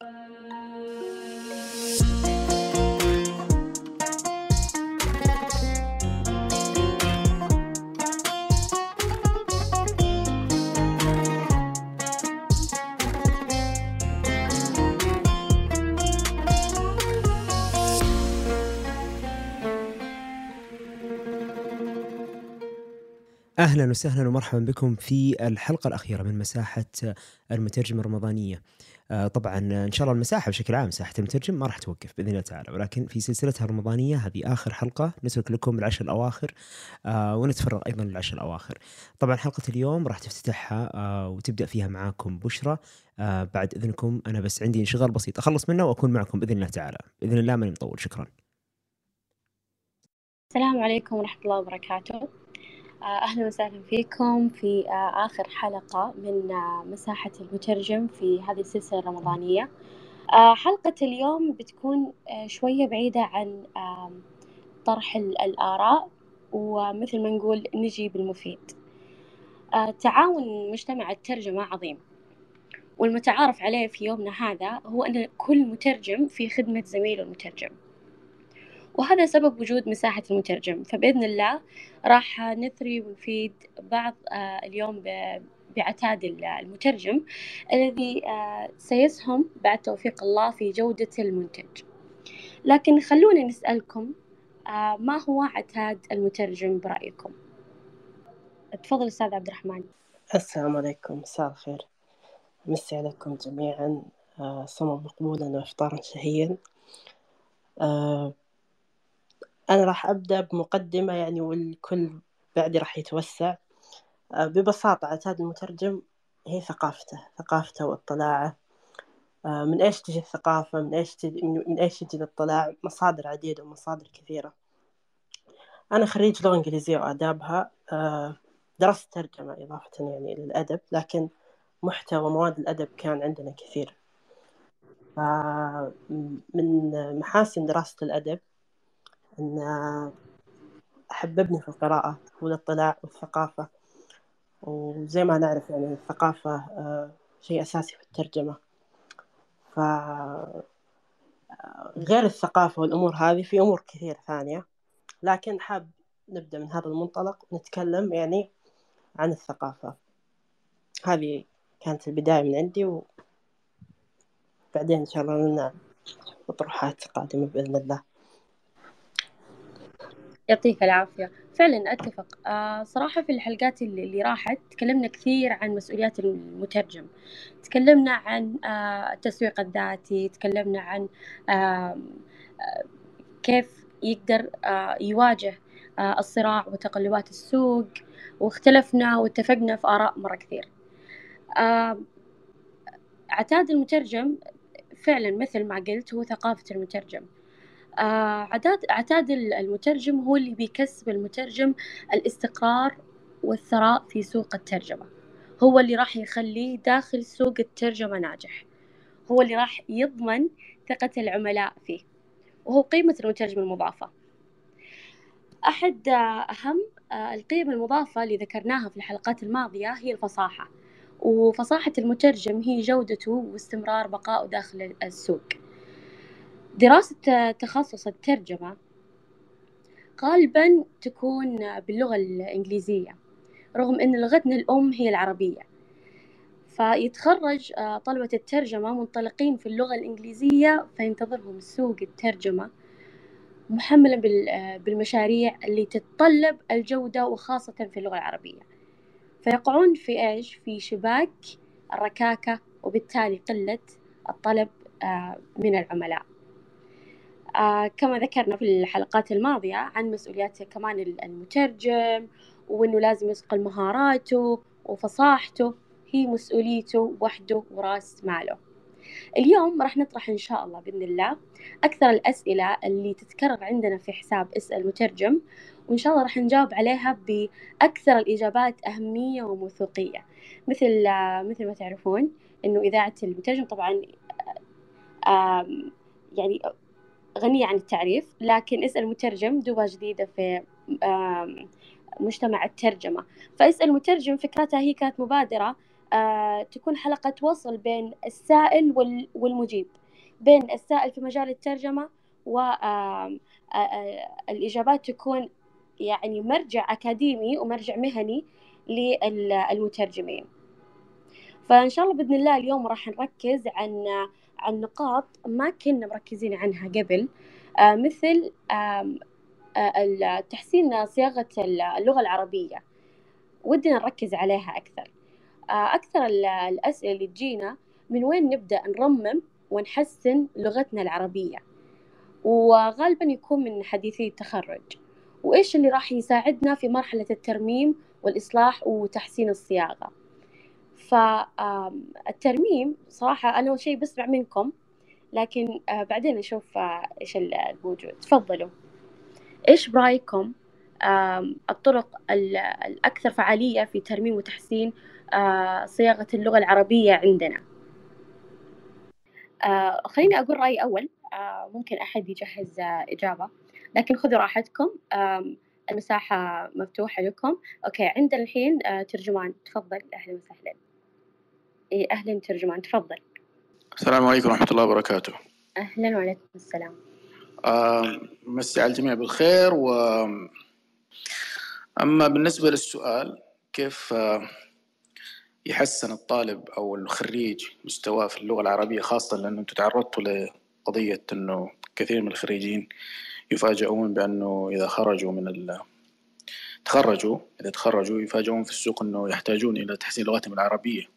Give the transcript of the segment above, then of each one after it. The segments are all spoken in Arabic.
Thank you. أهلا وسهلا ومرحبا بكم في الحلقة الأخيرة من مساحة المترجم الرمضانية. آه، طبعا إن شاء الله المساحة بشكل عام مساحة المترجم ما راح توقف بإذن الله تعالى ولكن في سلسلتها الرمضانية هذه آخر حلقة نترك لكم العشر الأواخر آه، ونتفرغ أيضا للعشر الأواخر. طبعا حلقة اليوم راح تفتتحها آه، وتبدأ فيها معاكم بشرى بعد إذنكم أنا بس عندي انشغال بسيط أخلص منه وأكون معكم بإذن الله تعالى. بإذن الله ماني مطول شكرا. السلام عليكم ورحمة الله وبركاته. أهلا وسهلا فيكم في آه، آخر حلقة من آه، مساحة المترجم في هذه السلسلة الرمضانية. آه، حلقة اليوم بتكون شوية بعيدة عن طرح الآراء ومثل ما نقول نجي بالمفيد. تعاون مجتمع الترجمة عظيم. والمتعارف عليه في يومنا هذا هو أن كل مترجم في خدمة زميله المترجم. وهذا سبب وجود مساحة المترجم. فبإذن الله راح نثري ونفيد بعض آه، اليوم بعتاد المترجم الذي آه، سيسهم بعد توفيق الله في جودة المنتج. لكن خلونا نسألكم آه، ما هو عتاد المترجم برأيكم؟ تفضل أستاذ عبد الرحمن. السلام عليكم. مساء الخير. مسي عليكم جميعا صمم مقبولا وإفطارا شهيا. أنا راح أبدأ بمقدمة يعني والكل بعدي راح يتوسع. آه، ببساطة عتاد المترجم هي ثقافته ثقافته واطلاعه. آه، من إيش تجي الثقافة؟ من إيش تجي من إيش يجي الاطلاع؟ مصادر عديدة ومصادر كثيرة. أنا خريج لغة إنجليزية وآدابها. آه، درست ترجمة إضافة يعني للأدب لكن محتوى مواد الأدب كان عندنا كثير. من محاسن دراسة الأدب أن حببني في القراءة والاطلاع والثقافة. وزي ما نعرف يعني الثقافة آه، شيء أساسي في الترجمة. ف غير الثقافة والأمور هذه في أمور كثير ثانية. لكن حاب نبدأ من هذا المنطلق ونتكلم يعني عن الثقافة. هذه كانت البداية من عندي وبعدين إن شاء الله لنا أطروحات قادمة بإذن الله. يعطيك العافية. فعلا أتفق. آه صراحة في الحلقات اللي, اللي راحت تكلمنا كثير عن مسؤوليات المترجم. تكلمنا عن آه التسويق الذاتي تكلمنا عن آه كيف يقدر آه يواجه آه الصراع وتقلبات السوق. واختلفنا واتفقنا في آراء مرة كثير. آه عتاد المترجم فعلا مثل ما قلت هو ثقافة المترجم. آه، عتاد عتاد المترجم هو اللي بيكسب المترجم الاستقرار والثراء في سوق الترجمة. هو اللي راح يخليه داخل سوق الترجمة ناجح. هو اللي راح يضمن ثقة العملاء فيه. وهو قيمة المترجم المضافة. أحد أهم آه، القيم المضافة اللي ذكرناها في الحلقات الماضية هي الفصاحة. وفصاحة المترجم هي جودته واستمرار بقائه داخل السوق. دراسة تخصص الترجمة غالبا تكون باللغة الإنجليزية رغم أن لغتنا الأم هي العربية. فيتخرج آه، طلبة الترجمة منطلقين في اللغة الإنجليزية فينتظرهم سوق الترجمة محملا آه، بالمشاريع اللي تتطلب الجودة وخاصة في اللغة العربية. فيقعون في إيش؟ في شباك الركاكة وبالتالي قلة الطلب آه، من العملاء. كما ذكرنا في الحلقات الماضية عن مسؤوليات كمان المترجم وإنه لازم يصقل مهاراته وفصاحته هي مسؤوليته وحده وراس ماله. اليوم راح نطرح إن شاء الله بإذن الله أكثر الأسئلة اللي تتكرر عندنا في حساب إسأل مترجم وإن شاء الله راح نجاوب عليها بأكثر الإجابات أهمية وموثوقية. مثل مثل ما تعرفون إنه إذاعة المترجم طبعا يعني غنية عن التعريف لكن اسأل مترجم دوبة جديدة في مجتمع الترجمة. فاسأل مترجم فكرتها هي كانت مبادرة آه تكون حلقة وصل بين السائل والمجيب بين السائل في مجال الترجمة والإجابات تكون يعني مرجع أكاديمي ومرجع مهني للمترجمين فإن شاء الله بإذن الله اليوم راح نركز عن عن نقاط ما كنا مركزين عنها قبل. آه مثل آه تحسين صياغة اللغة العربية. ودنا نركز عليها أكثر. آه أكثر الأسئلة اللي تجينا من وين نبدأ نرمم ونحسن لغتنا العربية؟ وغالبا يكون من حديثي التخرج. وإيش اللي راح يساعدنا في مرحلة الترميم والإصلاح وتحسين الصياغة؟ فالترميم صراحة أنا أول شيء بسمع منكم لكن آه، بعدين أشوف آه، إيش الموجود. تفضلوا. إيش برأيكم الطرق الأكثر فعالية في ترميم وتحسين آه، صياغة اللغة العربية عندنا؟ خليني أقول رأيي أول. ممكن أحد يجهز إجابة. لكن خذوا راحتكم. المساحة مفتوحة لكم. أوكي عندنا الحين ترجمان. تفضل أهلا وسهلا. إيه أهلا ترجمان. تفضل. السلام عليكم ورحمة الله وبركاته. أهلا وعليكم السلام. آه مسي على الجميع بالخير. و أما بالنسبة للسؤال كيف آه يحسن الطالب أو الخريج مستواه في اللغة العربية خاصة لأنه أنتم تعرضتوا لقضية أنه كثير من الخريجين يفاجئون بأنه إذا خرجوا من ال تخرجوا إذا تخرجوا يفاجئون في السوق أنه يحتاجون إلى تحسين لغتهم العربية.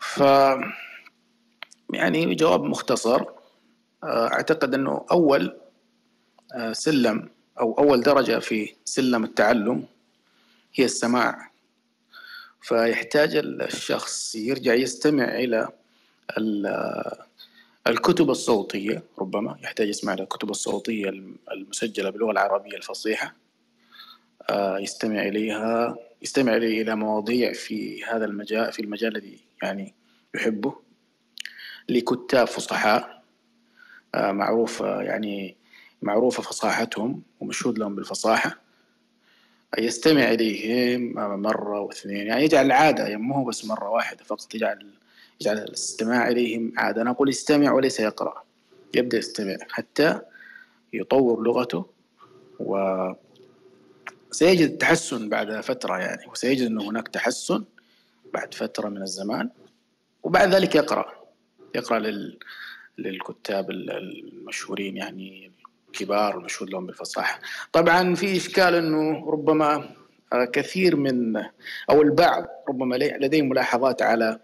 ف يعني جواب مختصر. آه، أعتقد أنه أول آه، سلم أو أول درجة في سلم التعلم هي السماع. فيحتاج الشخص يرجع يستمع إلى الكتب الصوتية ربما يحتاج يسمع إلى الكتب الصوتية المسجلة باللغة العربية الفصيحة. آه، يستمع إليها يستمع إلى مواضيع في هذا المجال في المجال الذي يعني يحبه. لكتاب فصحاء آه، معروفة يعني معروفة فصاحتهم ومشهود لهم بالفصاحة. يستمع إليهم مرة واثنين يعني يجعل العادة يعني مو بس مرة واحدة فقط يجعل يجعل الاستماع إليهم عادة. أنا أقول يستمع وليس يقرأ يبدأ يستمع حتى يطور لغته و سيجد تحسن بعد فترة يعني وسيجد أنه هناك تحسن. بعد فترة من الزمان وبعد ذلك يقرأ. يقرأ لل... للكتاب المشهورين يعني الكبار المشهود لهم بالفصاحة. طبعا في إشكال أنه ربما كثير من أو البعض ربما لديهم ملاحظات على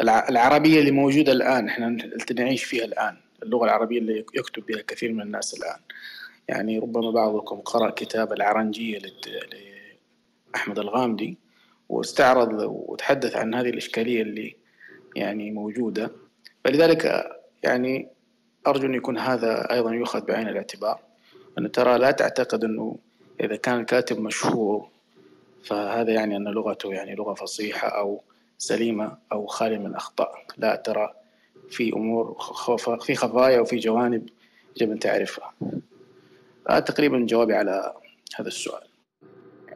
العربية اللي موجودة الآن. إحنا نعيش فيها الآن اللغة العربية اللي يكتب بها كثير من الناس الآن. يعني ربما بعضكم قرأ كتاب العرنجية لأحمد الغامدي. واستعرض وتحدث عن هذه الإشكالية اللي يعني موجودة. فلذلك يعني أرجو أن يكون هذا أيضا يؤخذ بعين الاعتبار. أن ترى لا تعتقد أنه إذا كان الكاتب مشهور فهذا يعني أن لغته يعني لغة فصيحة أو سليمة أو خالية من الأخطاء. لا ترى في أمور في خفايا وفي جوانب يجب أن تعرفها تقريبا جوابي على هذا السؤال.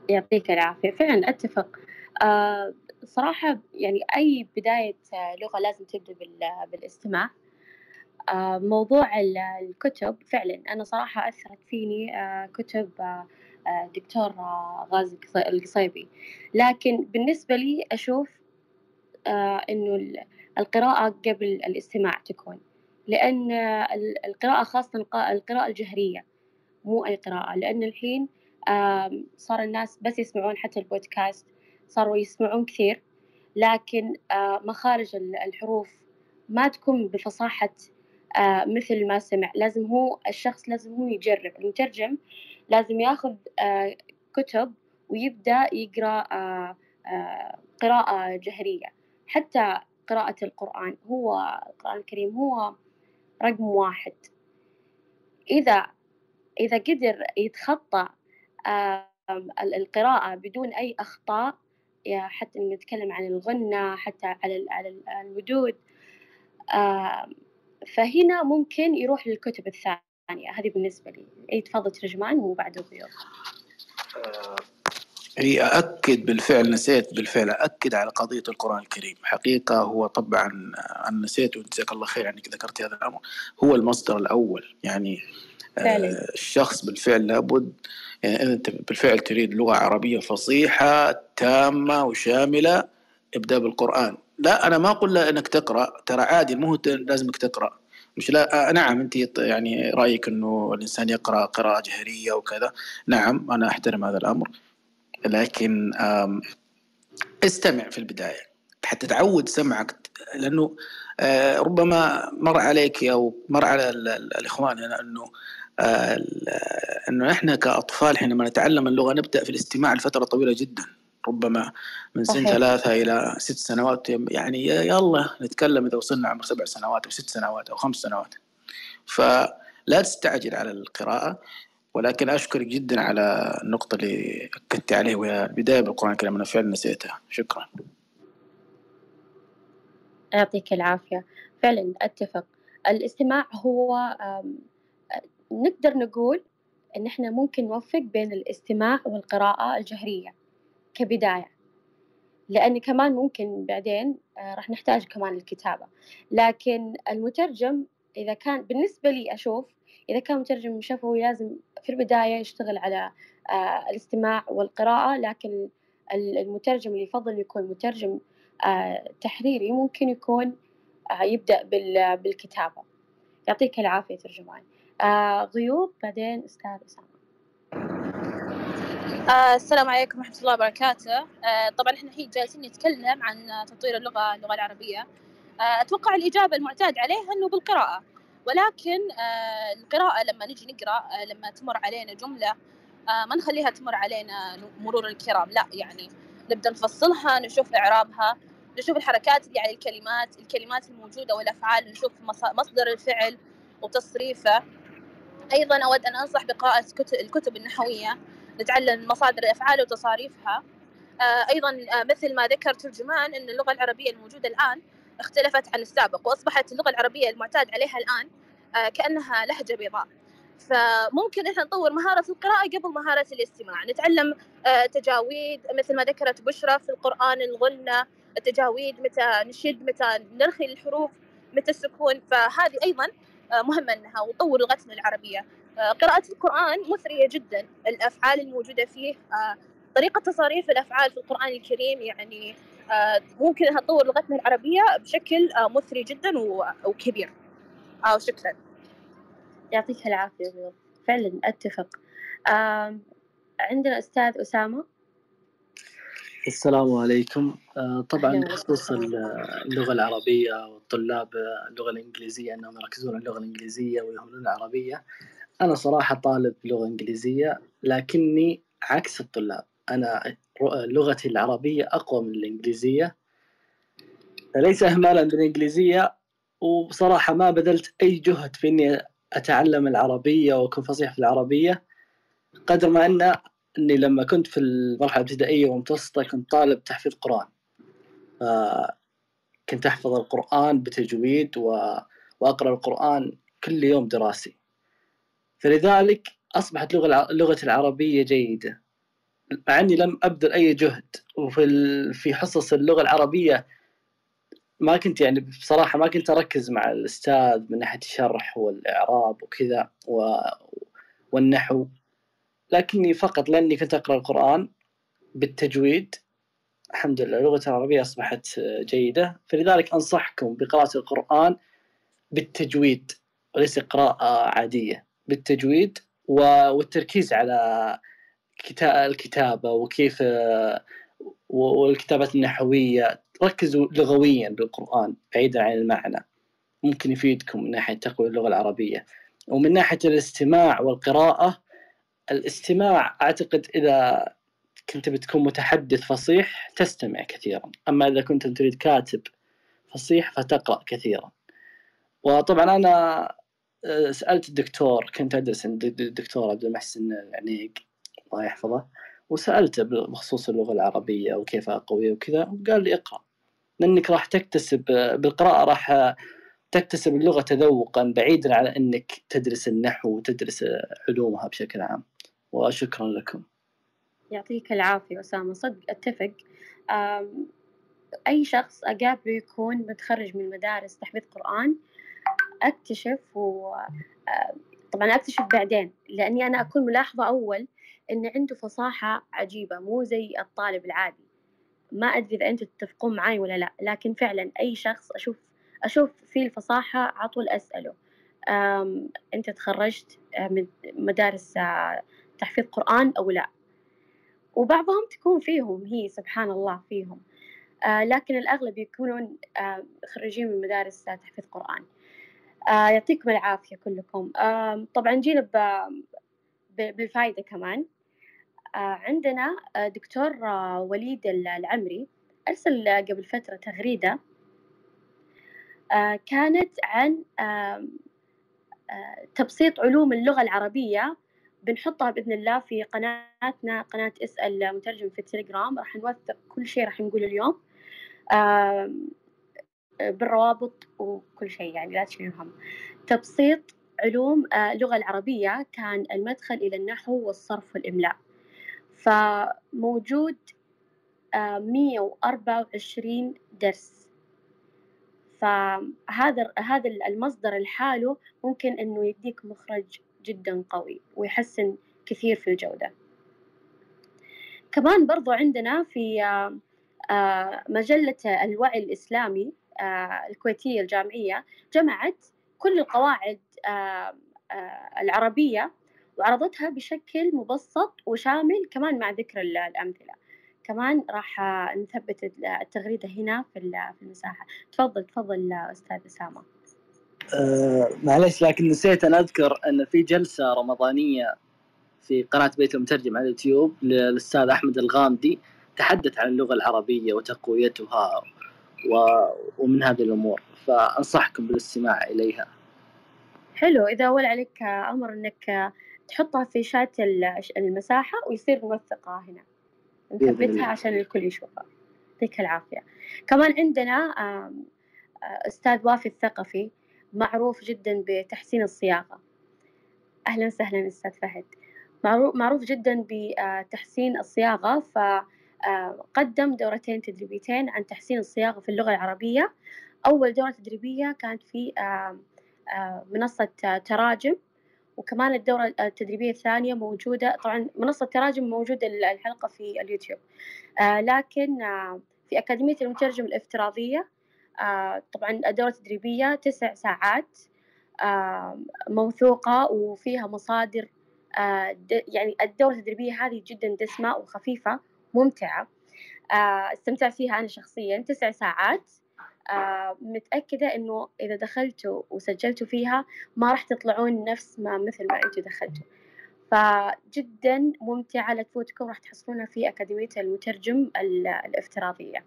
يعطيك العافية. فعلا أتفق. آه صراحة يعني أي بداية لغة لازم تبدأ بالاستماع. آه موضوع الكتب فعلا أنا صراحة أثرت فيني آه كتب دكتور غازي القصيبي. لكن بالنسبة لي أشوف إنه القراءة قبل الاستماع تكون. لأن القراءة خاصة القراءة الجهرية مو أي قراءة. لأن الحين صار الناس بس يسمعون حتى البودكاست صاروا يسمعون كثير لكن آه، مخارج الحروف ما تكون بفصاحة آه، مثل ما سمع. لازم هو الشخص لازم هو يجرب. المترجم لازم ياخذ آه، كتب ويبدأ يقرأ قراءة جهرية. حتى قراءة القرآن هو القرآن الكريم هو رقم واحد. إذا إذا قدر يتخطى القراءة بدون أي أخطاء حتى نتكلم عن الغنة حتى على على الودود. فهنا ممكن يروح للكتب الثانية. هذه بالنسبة لي. أي تفضل ترجمان وبعده ضيوف آه، هي أأكد بالفعل نسيت بالفعل أأكد على قضية القرآن الكريم. حقيقة هو طبعا أنا نسيت وجزاك الله خير أنك ذكرت هذا الأمر. هو المصدر الأول يعني آه الشخص بالفعل لابد يعني إذا أنت بالفعل تريد لغة عربية فصيحة تامة وشاملة ابدأ بالقرآن. لا أنا ما أقول لا أنك تقرأ ترى عادي مو لازمك تقرأ. مش لا آه نعم أنت يعني رأيك إنه الإنسان يقرأ قراءة جهريه وكذا. نعم أنا أحترم هذا الأمر. لكن استمع في البداية. حتى تعود سمعك لأنه آه، ربما مر عليك أو مر على الإخوان إنه آه، إنه إحنا كأطفال حينما نتعلم اللغة نبدأ في الاستماع لفترة طويلة جدا ربما من سن ثلاثة إلى ست سنوات يعني يلا نتكلم إذا وصلنا عمر سبع سنوات أو ست سنوات أو خمس سنوات. فلا تستعجل على القراءة ولكن أشكرك جدا على النقطة اللي أكدت عليه وهي البداية بالقرآن الكريم أنا فعلا نسيتها. شكرا. يعطيك العافية. فعلا أتفق. الاستماع هو نقدر نقول إن إحنا ممكن نوفق بين الاستماع والقراءة الجهرية كبداية. لأن كمان ممكن بعدين آه، راح نحتاج كمان الكتابة. لكن المترجم إذا كان بالنسبة لي أشوف إذا كان مترجم شفوي لازم في البداية يشتغل على آه، الاستماع والقراءة. لكن المترجم اللي يفضل يكون مترجم آه، تحريري ممكن يكون يبدأ بالكتابة. يعطيك العافية ترجمان. غيوب بعدين أستاذ أسامة. آه السلام عليكم ورحمة الله وبركاته. آه طبعا إحنا الحين جالسين نتكلم عن تطوير اللغة اللغة العربية. آه أتوقع الإجابة المعتاد عليها أنه بالقراءة. ولكن آه القراءة لما نجي نقرأ آه لما تمر علينا جملة آه ما نخليها تمر علينا مرور الكرام لا يعني نبدأ نفصلها نشوف إعرابها نشوف الحركات يعني الكلمات الكلمات الموجودة والأفعال نشوف مصدر الفعل وتصريفه. أيضا أود أن أنصح بقراءة الكتب النحوية نتعلم مصادر الأفعال وتصاريفها. آه، أيضا آه، مثل ما ذكر ترجمان أن اللغة العربية الموجودة الآن اختلفت عن السابق وأصبحت اللغة العربية المعتاد عليها الآن آه، كأنها لهجة بيضاء. فممكن إحنا نطور مهارة القراءة قبل مهارة الاستماع. نتعلم تجاويد مثل ما ذكرت بشرى في القرآن الغنة التجاويد متى نشد متى نرخي الحروف متى السكون. فهذه أيضا مهمة أنها وتطور لغتنا العربية. آه، قراءة القرآن مثرية جدا. الأفعال الموجودة فيه آه، طريقة تصاريف الأفعال في القرآن الكريم يعني آه، ممكن أنها تطور لغتنا العربية بشكل مثري جدا وكبير شكرا. يعطيك العافية فعلا أتفق. عندنا أستاذ أسامة. السلام عليكم. طبعا بخصوص اللغة العربية والطلاب اللغة الإنجليزية أنهم يركزون على اللغة الإنجليزية ويهملون العربية. أنا صراحة طالب لغة إنجليزية لكني عكس الطلاب. أنا لغتي العربية أقوى من الإنجليزية. ليس إهمالا بالإنجليزية وبصراحة ما بذلت أي جهد في إني أتعلم العربية وأكون فصيح في العربية قدر ما أن أني لما كنت في المرحلة الابتدائية والمتوسطة كنت طالب تحفيظ قرآن. كنت أحفظ القرآن بتجويد و... وأقرأ القرآن كل يوم دراسي. فلذلك أصبحت لغة لغة العربية جيدة. مع أني لم أبذل أي جهد. وفي في حصص اللغة العربية ما كنت يعني بصراحة ما كنت أركز مع الأستاذ من ناحية الشرح والإعراب وكذا و... والنحو. لكني فقط لأني كنت أقرأ القرآن بالتجويد. الحمد لله اللغة العربية أصبحت جيدة. فلذلك أنصحكم بقراءة القرآن بالتجويد وليس قراءة عادية بالتجويد والتركيز على الكتابة وكيف والكتابات النحوية. ركزوا لغويا بالقرآن بعيدا عن المعنى. ممكن يفيدكم من ناحية تقوية اللغة العربية. ومن ناحية الاستماع والقراءة الاستماع أعتقد إذا كنت بتكون متحدث فصيح تستمع كثيرا. أما إذا كنت تريد كاتب فصيح فتقرأ كثيرا. وطبعا أنا آه، سألت الدكتور كنت أدرس عند الدكتور عبد المحسن العنيق الله يحفظه وسألته بخصوص اللغة العربية وكيف اقويها وكذا وقال لي اقرأ. لأنك راح تكتسب بالقراءة راح تكتسب اللغة تذوقا بعيدا عن إنك تدرس النحو وتدرس علومها بشكل عام. وشكرا لكم. يعطيك العافية أسامة صدق أتفق. أي شخص أقابله يكون متخرج من مدارس تحفيظ قرآن أكتشف و طبعا أكتشف بعدين لأني أنا أكون ملاحظة أول إن عنده فصاحة عجيبة مو زي الطالب العادي. ما أدري إذا أنتم تتفقون معي ولا لا لكن فعلا أي شخص أشوف أشوف فيه الفصاحة على طول أسأله. أنت تخرجت من مدارس تحفيظ قرآن أو لا. وبعضهم تكون فيهم هي سبحان الله فيهم لكن الأغلب يكونون خريجين من مدارس تحفيظ قرآن. يعطيكم العافية كلكم. طبعا جينا بالفائدة كمان. عندنا دكتور وليد العمري أرسل قبل فترة تغريدة كانت عن تبسيط علوم اللغة العربية بنحطها بإذن الله في قناتنا قناة اسأل مترجم في التليجرام. راح نوثق كل شيء راح نقوله اليوم. بالروابط وكل شيء يعني لا تشيلون هم. تبسيط علوم اللغة العربية كان المدخل إلى النحو والصرف والإملاء. فموجود مية وأربعة وعشرين درس. فهذا هذا المصدر لحاله ممكن إنه يديك مخرج جدا قوي ويحسن كثير في الجودة. كمان برضو عندنا في مجلة الوعي الإسلامي الكويتية الجامعية جمعت كل القواعد العربية وعرضتها بشكل مبسط وشامل كمان مع ذكر الأمثلة. كمان راح نثبت التغريدة هنا في المساحة. تفضل تفضل أستاذ أسامة. أه معلش لكن نسيت أن أذكر أن في جلسة رمضانية في قناة بيت المترجم على اليوتيوب للأستاذ أحمد الغامدي تحدث عن اللغة العربية وتقويتها و... ومن هذه الأمور فأنصحكم بالاستماع إليها. حلو إذا أول عليك أمر أنك تحطها في شات المساحة ويصير موثقة هنا. نثبتها عشان الكل يشوفها. يعطيك العافية. كمان عندنا أستاذ وافي الثقفي. معروف جدا بتحسين الصياغة. أهلا وسهلا أستاذ فهد. معروف جدا بتحسين الصياغة فقدم دورتين تدريبيتين عن تحسين الصياغة في اللغة العربية. أول دورة تدريبية كانت في منصة تراجم وكمان الدورة التدريبية الثانية موجودة طبعا منصة تراجم موجودة الحلقة في اليوتيوب. لكن في أكاديمية المترجم الافتراضية طبعا الدورة التدريبية تسع ساعات موثوقة وفيها مصادر يعني الدورة التدريبية هذه جدا دسمة وخفيفة ممتعة. استمتعت فيها أنا شخصيا تسع ساعات. متأكدة إنه إذا دخلتوا وسجلتوا فيها ما راح تطلعون نفس ما مثل ما أنتوا دخلتوا. فجدا ممتعة لا تفوتكم راح تحصلونها في أكاديمية المترجم الافتراضية.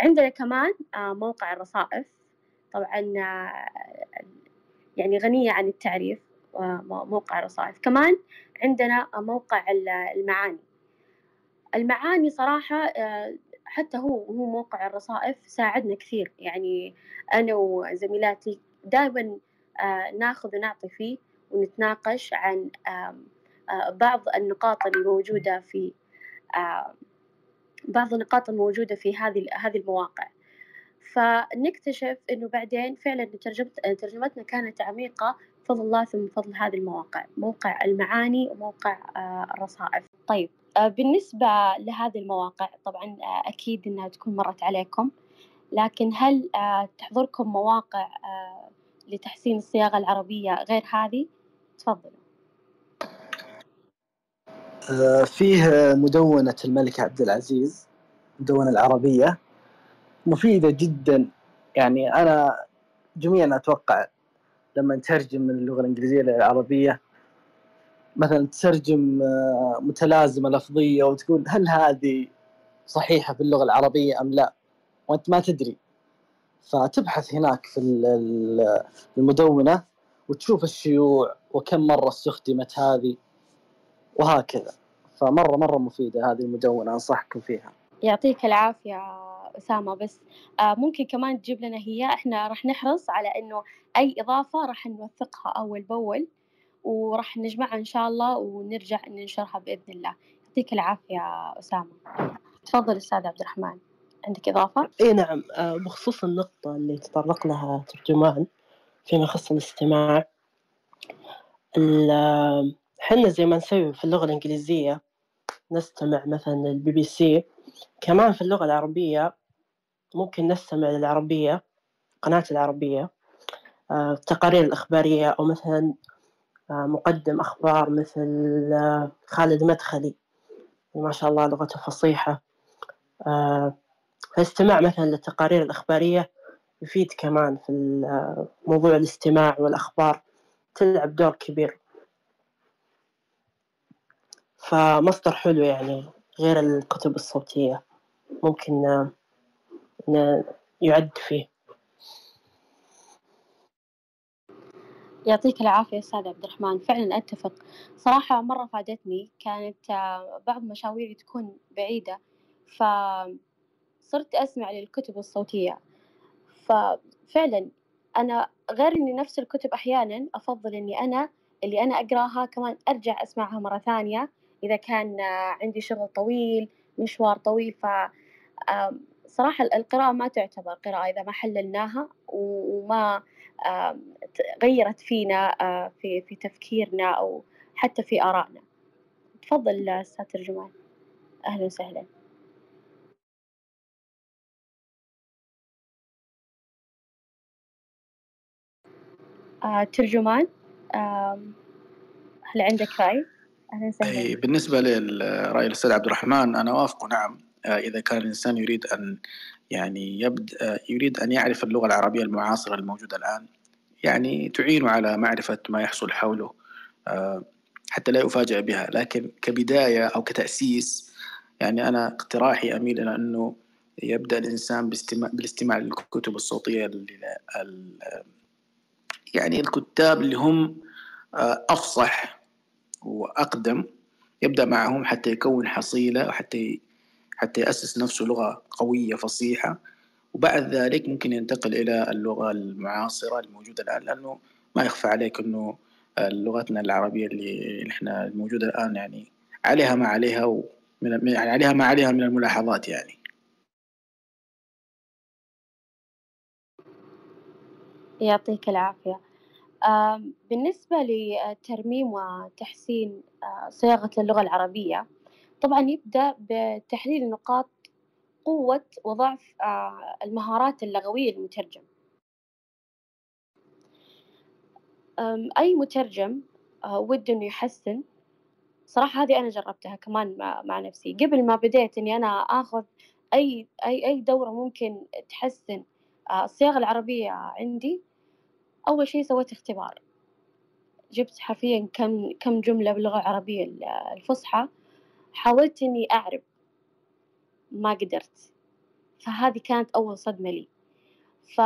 عندنا كمان موقع الرصائف. طبعا يعني غنية عن التعريف موقع الرصائف. كمان عندنا موقع المعاني. المعاني صراحة حتى هو هو موقع الرصائف ساعدنا كثير. يعني أنا وزميلاتي دائما ناخذ ونعطي فيه ونتناقش عن بعض النقاط اللي موجودة في بعض النقاط الموجودة في هذه هذه المواقع. فنكتشف إنه بعدين فعلا ترجمتنا كانت عميقة بفضل الله ثم بفضل هذه المواقع موقع المعاني وموقع الرصائف. طيب بالنسبة لهذه المواقع طبعا أكيد إنها تكون مرت عليكم لكن هل تحضركم مواقع لتحسين الصياغة العربية غير هذه؟ تفضلوا. فيه مدونة الملك عبد العزيز المدونة العربية مفيدة جدا. يعني أنا جميعا أتوقع لما نترجم من اللغة الإنجليزية للعربية مثلا تترجم متلازمة لفظية وتقول هل هذه صحيحة في اللغة العربية أم لا؟ وأنت ما تدري. فتبحث هناك في المدونة وتشوف الشيوع وكم مرة استخدمت هذه. وهكذا. فمرة مرة مفيدة هذه المدونة أنصحكم فيها. يعطيك العافية أسامة. بس ممكن كمان تجيب لنا هي. إحنا راح نحرص على إنه أي إضافة راح نوثقها أول بأول وراح نجمعها إن شاء الله ونرجع ننشرها بإذن الله. يعطيك العافية أسامة. تفضل أستاذ عبد الرحمن. عندك إضافة؟ إي نعم. آه، بخصوص النقطة اللي تطرق لها ترجمان فيما يخص الاستماع حنا زي ما نسوي في اللغة الإنجليزية نستمع مثلا للبي بي سي. كمان في اللغة العربية ممكن نستمع للعربية قناة العربية آه، التقارير الإخبارية أو مثلا آه، مقدم أخبار مثل آه، خالد مدخلي. ما شاء الله لغته فصيحة. فالاستماع مثلا للتقارير الإخبارية يفيد كمان في موضوع الاستماع والأخبار. تلعب دور كبير. فمصدر حلو يعني غير الكتب الصوتية. ممكن يعد فيه. يعطيك العافية أستاذ عبد الرحمن. فعلا أتفق. صراحة مرة فادتني. كانت آه، بعض مشاويري تكون بعيدة فصرت أسمع للكتب الصوتية. ففعلا أنا غير إني نفس الكتب أحيانا أفضل إني أنا اللي أنا أقراها كمان أرجع أسمعها مرة ثانية. إذا كان آه، عندي شغل طويل مشوار طويل ف صراحة القراءة ما تعتبر قراءة إذا ما حللناها وما غيرت فينا آه، في في تفكيرنا أو حتى في آرائنا. تفضل أستاذ ترجمان. أهلا وسهلا. آه، ترجمان هل عندك رأي؟ أهلا بالنسبة للرأي الأستاذ عبد الرحمن أنا أوافقه نعم. آه، إذا كان الإنسان يريد أن يعني يبدأ يريد أن يعرف اللغة العربية المعاصرة الموجودة الآن يعني تعينه على معرفة ما يحصل حوله آه، حتى لا يفاجأ بها. لكن كبداية أو كتأسيس يعني أنا اقتراحي أميل إلى أنه يبدأ الإنسان بالاستماع للكتب الصوتية يعني الكتاب اللي هم آه، أفصح وأقدم يبدأ معهم حتى يكون حصيلة وحتى حتى يأسس نفسه لغة قوية فصيحة. وبعد ذلك ممكن ينتقل إلى اللغة المعاصرة الموجودة الآن لأنه ما يخفى عليك أنه لغتنا العربية اللي نحن الموجودة الآن يعني عليها ما عليها ومن يعني عليها ما عليها من الملاحظات يعني. يعطيك العافية. بالنسبة لترميم وتحسين آه، صياغة اللغة العربية طبعا يبدأ بتحليل نقاط قوة وضعف آه، المهارات اللغوية للمترجم أي مترجم آه، وده إنه يحسن. صراحة هذه أنا جربتها كمان مع نفسي. قبل ما بديت إني أنا آخذ أي أي أي دورة ممكن تحسن آه، الصياغة العربية عندي أول شي سويت اختبار. جبت حرفيا كم كم جملة باللغة العربية الفصحى. حاولت إني أعرب. ما قدرت. فهذه كانت أول صدمة لي. ف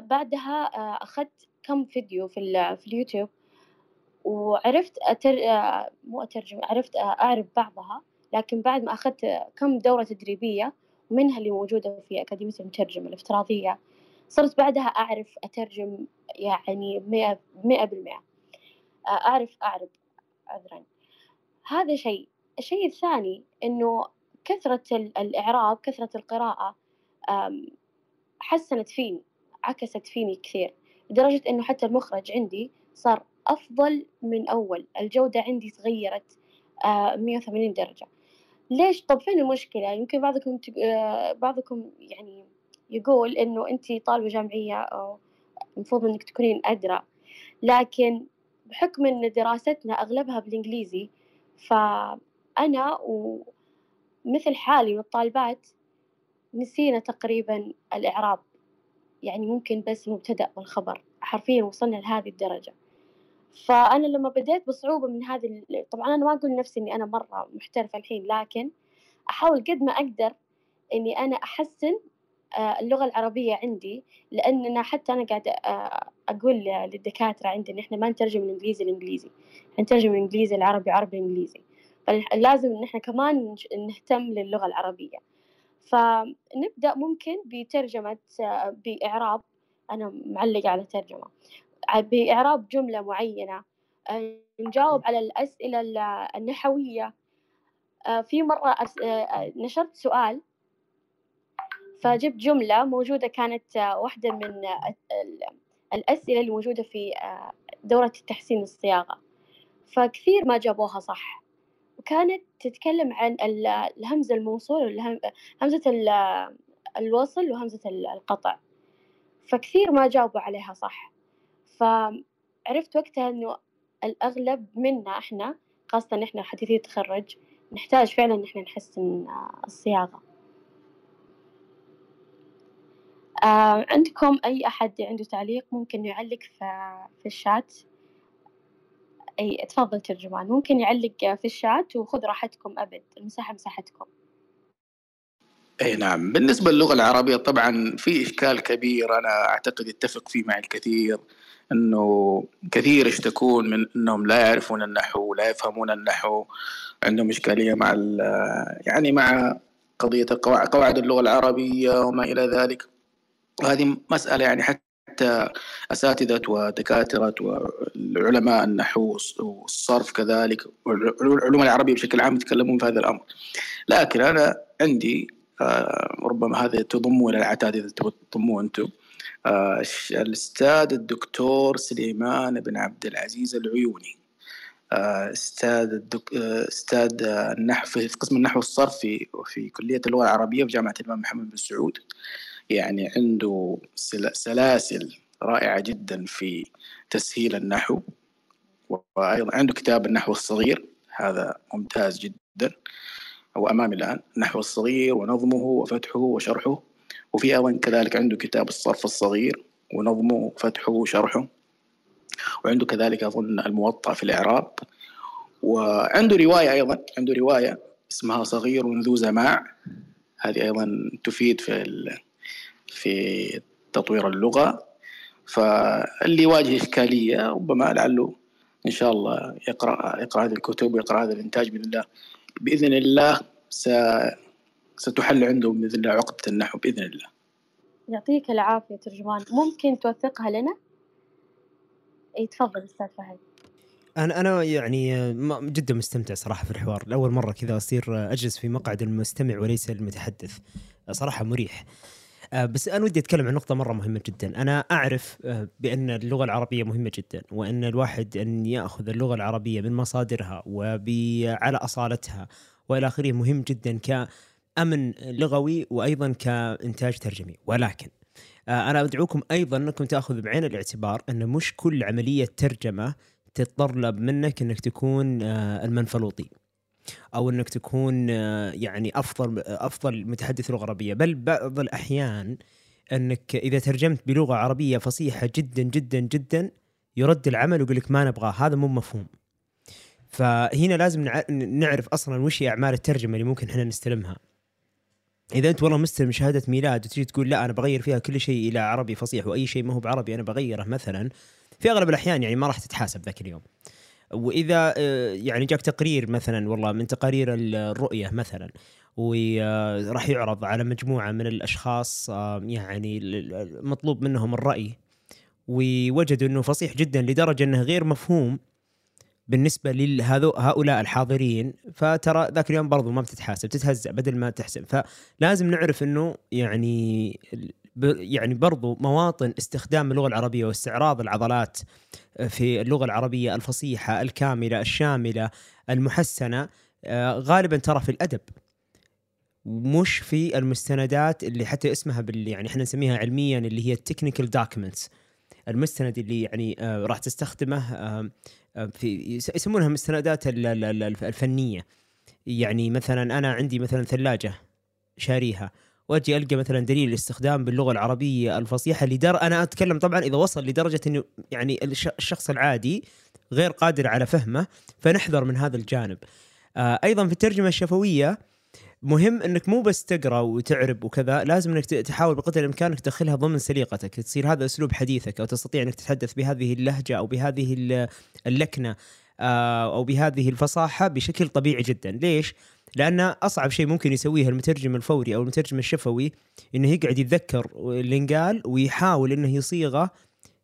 بعدها آه، أخذت كم فيديو في, في اليوتيوب. وعرفت أتر... آه، مو أترجم عرفت أعرف بعضها. لكن بعد ما أخذت كم دورة تدريبية منها اللي موجودة في أكاديمية المترجم الافتراضية. صرت بعدها أعرف أترجم يعني مئة, مئة بالمئة آه، أعرف أعرب عذرا. هذا شيء. الشيء الثاني إنه كثرة الإعراب كثرة القراءة حسنت فيني عكست فيني كثير لدرجة إنه حتى المخرج عندي صار أفضل من أول. الجودة عندي تغيرت مية وثمانين درجة. ليش؟ طب فين المشكلة؟ يمكن بعضكم بعضكم يعني يقول إنه أنت طالبة جامعية المفروض إنك تكونين أدرى. لكن بحكم إن دراستنا أغلبها بالإنجليزي فأنا ومثل حالي من الطالبات نسينا تقريبا الإعراب. يعني ممكن بس المبتدأ والخبر. حرفيا وصلنا لهذه الدرجة. فأنا لما بديت بصعوبة من هذه طبعا أنا ما أقول نفسي إني أنا مرة محترفة الحين لكن أحاول قد ما أقدر إني أنا أحسن اللغة العربية عندي لأننا حتى أنا قاعدة آه، أقول للدكاترة عندي إن إحنا ما نترجم الإنجليزي الإنجليزي نترجم الإنجليزي العربي عربي إنجليزي. فلازم إن إحنا كمان نهتم للغة العربية. فنبدأ ممكن بترجمة آه، بإعراب. أنا معلقة على ترجمة. بإعراب جملة معينة. آه، نجاوب على الأسئلة النحوية. آه، في مرة نشرت سؤال. فجبت جملة موجودة كانت واحدة من الأسئلة اللي موجودة في دورة التحسين الصياغة. فكثير ما جابوها صح. وكانت تتكلم عن الهمزة الموصول همزة الوصل وهمزة القطع. فكثير ما جاوبوا عليها صح. فعرفت وقتها إنه الأغلب منا إحنا خاصة إحنا حديثي التخرج نحتاج فعلا إن إحنا نحسن الصياغة. آه عندكم أي أحد عنده تعليق ممكن يعلق في, في الشات؟ أي تفضل ترجمان. ممكن يعلق في الشات وخذ راحتكم أبد. المساحة مساحتكم. إي نعم. بالنسبة للغة العربية طبعا في إشكال كبير أنا أعتقد يتفق فيه مع الكثير إنه كثير يشتكون من إنهم لا يعرفون النحو لا يفهمون النحو عندهم إشكالية مع يعني مع قضية قواعد اللغة العربية وما إلى ذلك. وهذه مسألة يعني حتى أساتذة ودكاترة وعلماء النحو والصرف كذلك والعلوم العربية بشكل عام يتكلمون في هذا الأمر. لكن أنا عندي آه، ربما هذا تضمون العتاد إذا تضمون أنتم. آه، الأستاذ الدكتور سليمان بن عبد العزيز العيوني. آه، أستاذ الدك... أستاذ النحو في قسم النحو والصرف في في كلية اللغة العربية في جامعة الإمام محمد بن سعود. يعني عنده سلاسل رائعة جدا في تسهيل النحو وأيضا عنده كتاب النحو الصغير هذا ممتاز جدا هو أمامي الآن النحو الصغير ونظمه وفتحه وشرحه وفي أيضا كذلك عنده كتاب الصرف الصغير ونظمه وفتحه وشرحه وعنده كذلك أظن الموطأ في الإعراب وعنده رواية أيضا عنده رواية اسمها صغير ذو زماع هذه أيضا تفيد في في تطوير اللغة فاللي يواجه إشكالية ربما لعله إن شاء الله يقرأ يقرأ هذه الكتب ويقرأ هذا الإنتاج بإذن الله بإذن الله س... ستحل عندهم بإذن الله عقدة النحو بإذن الله. يعطيك العافية ترجمان ممكن توثقها لنا؟ إي تفضل أستاذ فهد. أنا أنا يعني جدا مستمتع صراحة في الحوار لأول مرة كذا أصير أجلس في مقعد المستمع وليس المتحدث صراحة مريح بس أنا ودي أتكلم عن نقطة مرة مهمة جدا. أنا أعرف آه، بأن اللغة العربية مهمة جدا وأن الواحد أن يأخذ اللغة العربية من مصادرها وعلى أصالتها وإلى آخره مهم جدا كأمن لغوي وأيضا كإنتاج ترجمي. ولكن آه، أنا أدعوكم أيضا أنكم تأخذوا بعين الاعتبار أن مش كل عملية ترجمة تتطلب منك أنك تكون المنفلوطي. أو إنك تكون آه، يعني أفضل أفضل متحدث لغة عربية. بل بعض الأحيان إنك إذا ترجمت بلغة عربية فصيحة جدا جدا جدا يرد العمل ويقول لك ما نبغاه. هذا مو مفهوم. فهنا لازم نعرف أصلا وش هي أعمال الترجمة اللي ممكن إحنا نستلمها. إذا أنت والله مستلم شهادة ميلاد وتجي تقول لا أنا بغير فيها كل شيء إلى عربي فصيح وأي شيء ما هو بعربي أنا بغيره مثلا في أغلب الأحيان يعني ما راح تتحاسب ذاك اليوم. وإذا آه، يعني جاك تقرير مثلا والله من تقارير الرؤية مثلا وراح يعرض على مجموعة من الأشخاص آه، يعني مطلوب منهم الرأي ووجدوا إنه فصيح جدا لدرجة إنه غير مفهوم بالنسبة لهؤلاء الحاضرين. فترى ذاك اليوم برضو ما بتتحاسب تتهزأ بدل ما تحسب. فلازم نعرف إنه يعني يعني برضو مواطن استخدام اللغة العربية واستعراض العضلات آه، في اللغة العربية الفصيحة الكاملة الشاملة المحسنة آه، غالبا ترى في الأدب. مش في المستندات اللي حتى اسمها بال يعني إحنا نسميها علميا اللي هي ال technical documents المستند اللي يعني آه، راح تستخدمه في يسمونها المستندات الفنية. يعني مثلا أنا عندي مثلا ثلاجة شاريها. واجي ألقى مثلا دليل الاستخدام باللغة العربية الفصيحة لدر أنا أتكلم طبعا إذا وصل لدرجة إنه يعني الشخص العادي غير قادر على فهمه فنحذر من هذا الجانب. آه أيضا في الترجمة الشفوية مهم إنك مو بس تقرأ وتعرب وكذا لازم إنك تحاول بقدر الإمكان إنك تدخلها ضمن سليقتك تصير هذا أسلوب حديثك أو تستطيع إنك تتحدث بهذه اللهجة أو بهذه اللكنة آه، أو بهذه الفصاحة بشكل طبيعي جدا ليش لأن أصعب شيء ممكن يسويه المترجم الفوري أو المترجم الشفوي إنه يقعد يتذكر اللي انقال ويحاول إنه يصيغه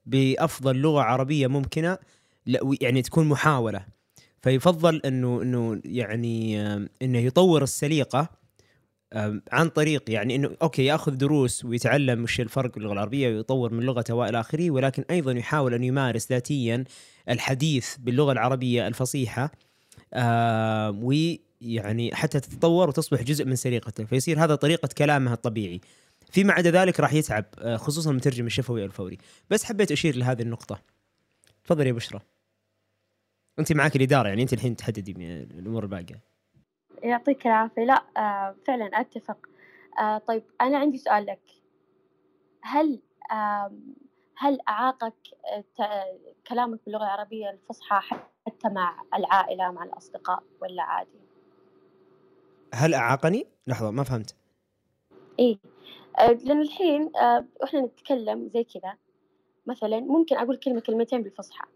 بأفضل لغة عربية ممكنة يعني تكون محاولة. فيفضل إنه إنه يعني آم، إنه يطور السليقة آم، عن طريق يعني إنه okay يأخذ دروس ويتعلم وش الفرق باللغة العربية ويطور من لغته وإلى آخره ولكن أيضا يحاول أن يمارس ذاتيا الحديث باللغة العربية الفصيحة آم، ويعني حتى تتطور وتصبح جزء من سليقته فيصير هذا طريقة كلامها الطبيعي. فيما عدا ذلك راح يتعب آه، خصوصا المترجم الشفوي الفوري. بس حبيت أشير لهذه النقطة. تفضل يا بشرى. أنت معك الإدارة يعني أنت الحين تحددي الأمور الباقية. يعطيك العافية. لا آه فعلا أتفق. آه طيب أنا عندي سؤال لك. هل هل أعاقك ت- كلامك باللغة العربية الفصحى حتى مع العائلة مع الأصدقاء ولا عادي؟ هل أعاقني؟ لحظة ما فهمت. إيه. آه، لأن الحين آه، وإحنا نتكلم زي كذا. مثلا ممكن أقول كلمة كلمتين بالفصحى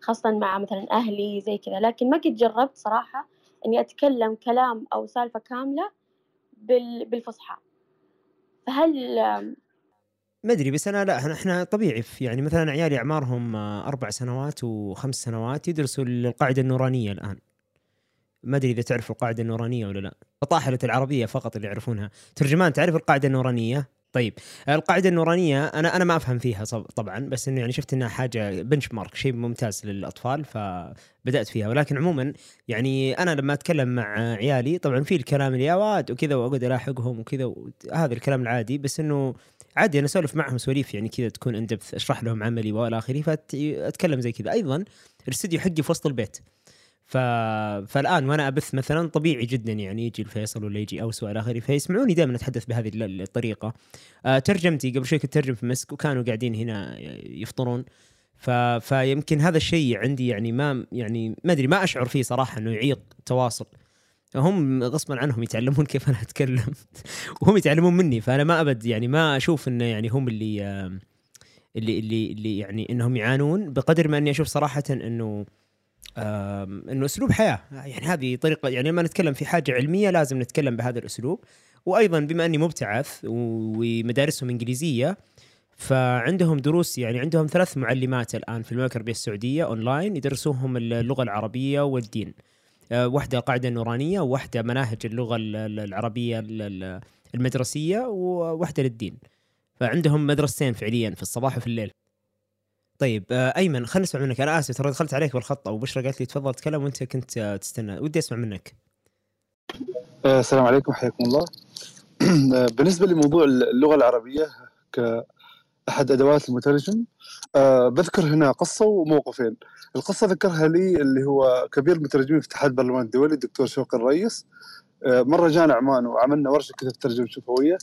خاصة مع مثلا أهلي زي كذا. لكن ما قد جربت صراحة إني أتكلم كلام أو سالفة كاملة بال... بالفصحى. فهل ما أدري بس أنا لا احنا- طبيعي في يعني مثلا عيالي أعمارهم آه، أربع سنوات وخمس سنوات يدرسوا القاعدة النورانية الآن. ما أدري إذا تعرف القاعدة النورانية ولا لا. فطاحله العربية فقط اللي يعرفونها. ترجمان تعرف القاعدة النورانية؟ طيب. القاعدة النورانية أنا أنا ما أفهم فيها طبعا بس إنه يعني شفت إنها حاجة بنش مارك شيء ممتاز للأطفال فبدأت فيها. ولكن عموما يعني أنا لما أتكلم مع عيالي طبعا في الكلام اللي يا واد وكذا وأقعد ألاحقهم وكذا هذا الكلام العادي بس إنه عادي أنا أسولف معهم سواليف يعني كذا تكون ان دبث أشرح لهم عملي وإلى آخره فاتكلم زي كذا. أيضا الاستوديو حقي في وسط البيت. ف... فالآن وأنا أبث مثلا طبيعي جدا يعني يجي الفيصل ولا يجي أوس وإلى آخره فيسمعوني دائما أتحدث بهذه ال- الطريقة. آه ترجمتي قبل شوي كنت اترجم في مسك وكانوا قاعدين هنا يفطرون. ف... فيمكن هذا الشيء عندي يعني ما يعني ما أدري ما أشعر فيه صراحة إنه يعيق التواصل هم غصبا عنهم يتعلمون كيف أنا أتكلم. وهم يتعلمون مني فأنا ما أبد يعني ما أشوف إنه يعني هم اللي اللي اللي اللي يعني إنهم يعانون بقدر ما إني أشوف صراحة إنه إنه أسلوب حياة. يعني هذه طريقة يعني لما نتكلم في حاجة علمية لازم نتكلم بهذا الأسلوب. وأيضا بما أني مبتعث ومدارسهم إنجليزية فعندهم دروس يعني عندهم ثلاث معلمات الآن في المملكة العربية السعودية اونلاين يدرسوهم اللغة العربية والدين. آه، واحدة القاعده النورانيه وواحده مناهج اللغة ال- ال- العربية ال- ال- المدرسية وواحدة للدين. فعندهم مدرستين فعليا في الصباح وفي الليل. طيب آه، أيمن خلينا نسمع منك. أنا آسف ترى دخلت عليك بالخط أو بشرى قالت لي تفضل تكلم وأنت كنت آه، تستنى. ودي أسمع منك. آه، السلام عليكم حياكم الله. بالنسبة لموضوع اللغة العربية كأحد أدوات المترجم بذكر هنا قصة وموقفين. القصة ذكرها لي اللي هو كبير المترجمين في اتحاد البرلمان الدولي الدكتور شوقي الرئيس مرة جانا عمان وعملنا ورشة كذا في الترجمة الشفوية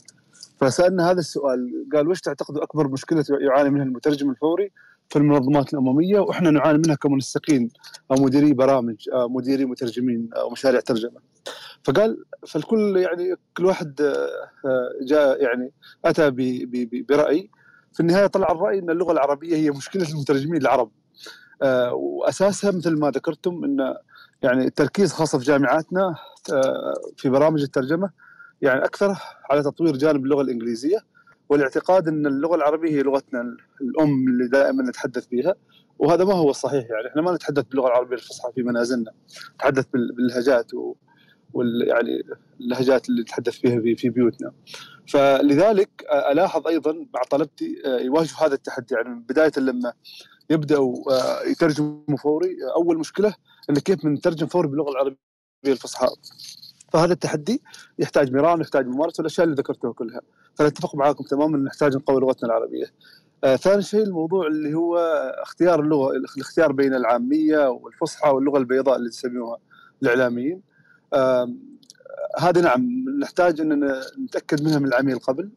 فسألنا هذا السؤال قال وش تعتقدوا أكبر مشكلة يعاني منها المترجم الفوري؟ في المنظمات الأممية وإحنا نعاني منها كمنسقين أو مديري برامج أو مديري مترجمين أو مشاريع ترجمة. فقال فالكل يعني كل واحد آه، آه، جاء يعني أتى برأي. في النهاية طلع الرأي إن اللغة العربية هي مشكلة المترجمين العرب. آه، وأساسها مثل ما ذكرتم إن يعني التركيز خاصة في جامعاتنا آه، في برامج الترجمة يعني أكثر على تطوير جانب اللغة الإنجليزية. والاعتقاد إن اللغة العربية هي لغتنا الأم اللي دائما نتحدث بها وهذا ما هو الصحيح يعني إحنا ما نتحدث باللغة العربية الفصحى في منازلنا. نتحدث بال- باللهجات و وال يعني اللهجات اللي نتحدث فيها في في بيوتنا. فلذلك ألاحظ أيضا مع طلبتي يواجهوا هذا التحدي. يعني بداية لما يبدأوا يترجموا فوري أول مشكلة انه كيف بنترجم فوري باللغة العربية الفصحى؟ فهذا التحدي يحتاج مران يحتاج ممارسة والأشياء اللي ذكرتها كلها. فنتفق معاكم تماما نحتاج نقوي لغتنا العربية. آه ثاني شيء الموضوع اللي هو اختيار اللغة الاختيار بين العامية والفصحى واللغة البيضاء اللي تسميوها الإعلاميين. آم، هذه نعم نحتاج إن نتأكد منها من العميل قبل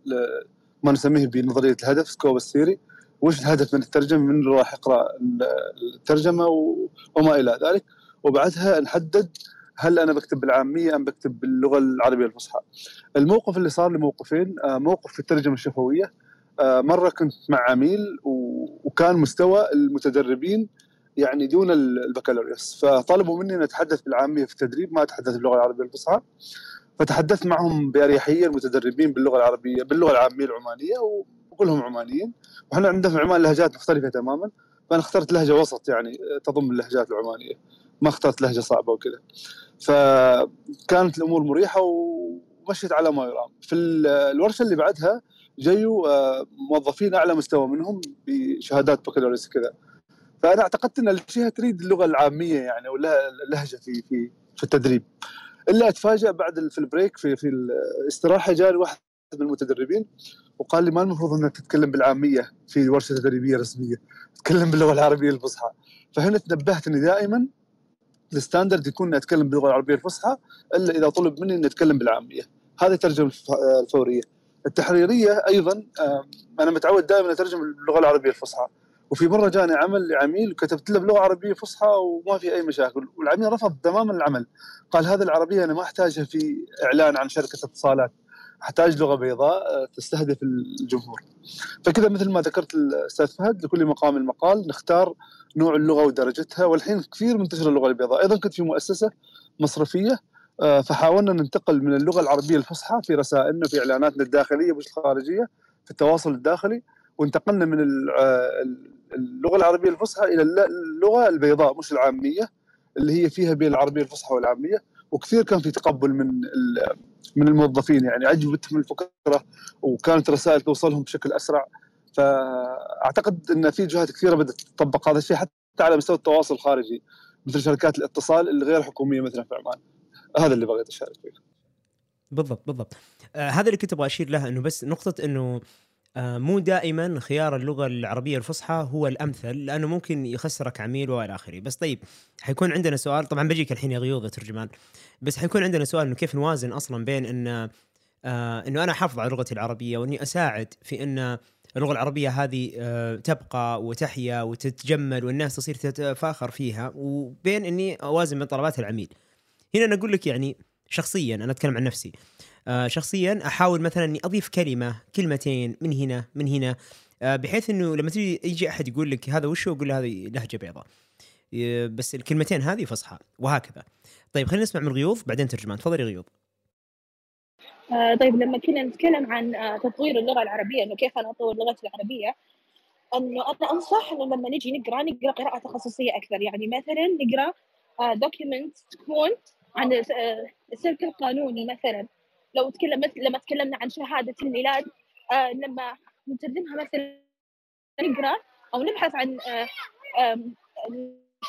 ما نسميه بنظرية الهدف سكوب الثيري وش الهدف من الترجمة؟ من راح يقرأ الترجمة وما إلى ذلك. وبعدها نحدد هل أنا بكتب بالعامية أم بكتب باللغة العربية الفصحى. الموقف اللي صار لي موقفين آه، موقف في الترجمة الشفوية آه، مرة كنت مع عميل وكان مستوى المتدربين يعني دون ال- البكالوريوس. فطلبوا مني أن أتحدث بالعامية في التدريب ما أتحدث باللغة العربية الفصحى. فتحدثت معهم بأريحية المتدربين باللغة العربية باللغة العامية العمانية وكلهم عمانيين. وحنا عندنا في عمان لهجات مختلفة تماما فأنا اخترت لهجة وسط يعني تضم اللهجات العمانية. ما اخترت لهجة صعبة وكذا. فكانت الأمور مريحة ومشيت على ما يرام. في الورشة اللي بعدها جيوا آه، موظفين أعلى مستوى منهم بشهادات بكالوريوس كذا فأنا اعتقدت إن الجهه تريد اللغة العامية يعني ولا اللهجه في في في التدريب. إلا اتفاجئ بعد في ال break في في الاستراحة جاني واحد من المتدربين وقال لي ما المفروض إنك تتكلم بالعامية في ورشة تدريبية رسمية تتكلم باللغة العربية الفصحى. فهنا تنبهت إني دائما ال standard يكون اتكلم باللغة العربية الفصحى إلا إذا طلب مني اني اتكلم بالعامية. هذه الترجمة الفورية. التحريرية أيضا أنا متعود دائما أترجم اللغة العربية الفصحى. وفي مرة جاني عمل لعميل وكتبت له بلغة عربية فصحى وما في أي مشاكل. والعميل رفض تماما العمل. قال هذه العربية أنا ما أحتاجها في إعلان عن شركة اتصالات. أحتاج لغة بيضاء آه، تستهدف الجمهور. فكذا مثل ما ذكرت الأستاذ فهد لكل مقام المقال نختار نوع اللغة ودرجتها والحين كثير منتشرة اللغة البيضاء. أيضا كنت في مؤسسة مصرفية آه، فحاولنا ننتقل من اللغة العربية الفصحى في رسائلنا في إعلاناتنا الداخلية مش الخارجية في التواصل الداخلي وانتقلنا من آه، اللغة العربية الفصحى إلى اللغة البيضاء مش العامية اللي هي فيها بين العربية الفصحى والعامية. وكثير كان في تقبل من من الموظفين يعني عجبتهم الفكرة وكانت رسائل توصلهم بشكل أسرع. فأعتقد إن في جهات كثيرة بدات تطبق هذا الشيء حتى على مستوى التواصل الخارجي مثل شركات الاتصال الغير حكومية مثلا في عمان. هذا اللي بغيت أشارك فيه. بالضبط بالضبط. آه هذا اللي كنت أبغى أشير له إنه بس نقطة إنه آه مو دائما خيار اللغة العربية الفصحى هو الأمثل لأنه ممكن يخسرك عميل وإلى آخره. بس طيب حيكون عندنا سؤال طبعا بجيك الحين يا غيوض ترجمان بس حيكون عندنا سؤال إنه كيف نوازن أصلا بين إن آه إنه أنا أحافظ على لغتي العربية وإني أساعد في إن اللغة العربية هذه آه تبقى وتحيا وتتجمل والناس تصير تتفاخر فيها وبين إني أوازن بين طلبات العميل. هنا أنا أقول لك يعني شخصيا أنا أتكلم عن نفسي. آه شخصيا أحاول مثلا إني أضيف كلمة كلمتين من هنا من هنا آه بحيث إنه لما تجي يجي أحد يقول لك هذا وش أقول له هذه لهجة بيضاء. بس الكلمتين هذه فصحى وهكذا. طيب خلينا نسمع من غيوض بعدين ترجمان. تفضلي غيوض طيب لما كنا نتكلم عن آه تطوير اللغة العربية إنه كيف أنا أطور لغتي العربية إنه أنا أنصح إنه لما نجي نقرأ نقرأ قراءة تخصصية أكثر. يعني مثلا نقرأ دوكيومنت آه تكون عن آه، السلك القانوني مثلا. لو تكلم لما تكلمنا عن شهادة الميلاد آه لما نترجمها مثلا نقرأ أو نبحث عن آه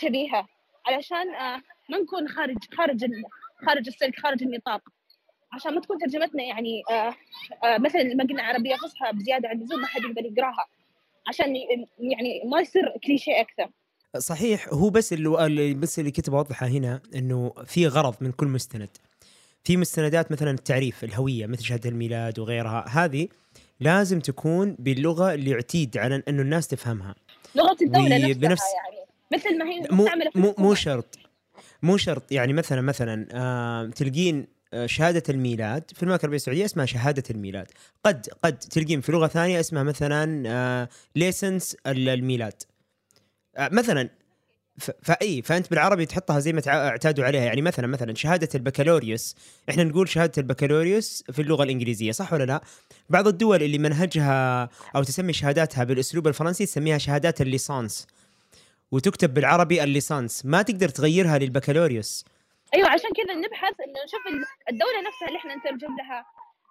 شبيهة علشان آه ما نكون خارج خارج خارج السلك خارج النطاق. عشان ما تكون ترجمتنا يعني آه آه مثلا لما قلنا عربية فصحى بزيادة عن اللزوم ما حد يقدر يقراها عشان يعني ما يصير كليشيه أكثر. صحيح هو بس اللي بس اللي كنت بوضحه هنا إنه في غرض من كل مستند. في مستندات مثلا التعريف الهوية مثل شهادة الميلاد وغيرها هذه لازم تكون باللغة اللي يعتيد على انه الناس تفهمها. لغة الدولة نفسها بنفس يعني. مثل ما هي مو مو, مو شرط. مو شرط. يعني مثلا مثلا آه تلقين شهادة الميلاد في المملكة العربية السعودية اسمها شهادة الميلاد. قد قد تلقين في لغة ثانية اسمها مثلا آه license الميلاد. آه مثلا فاي فأنت بالعربي تحطها زي ما اعتادوا عليها. يعني مثلا مثلا شهادة البكالوريوس. إحنا نقول شهادة البكالوريوس في اللغة الإنجليزية صح ولا لا؟ بعض الدول اللي منهجها أو تسمي شهاداتها بالأسلوب الفرنسي تسميها شهادات الليسانس. وتكتب بالعربي الليسانس. ما تقدر تغيرها للبكالوريوس. أيوه عشان كذا نبحث إنه نشوف الدولة نفسها اللي إحنا نترجم لها.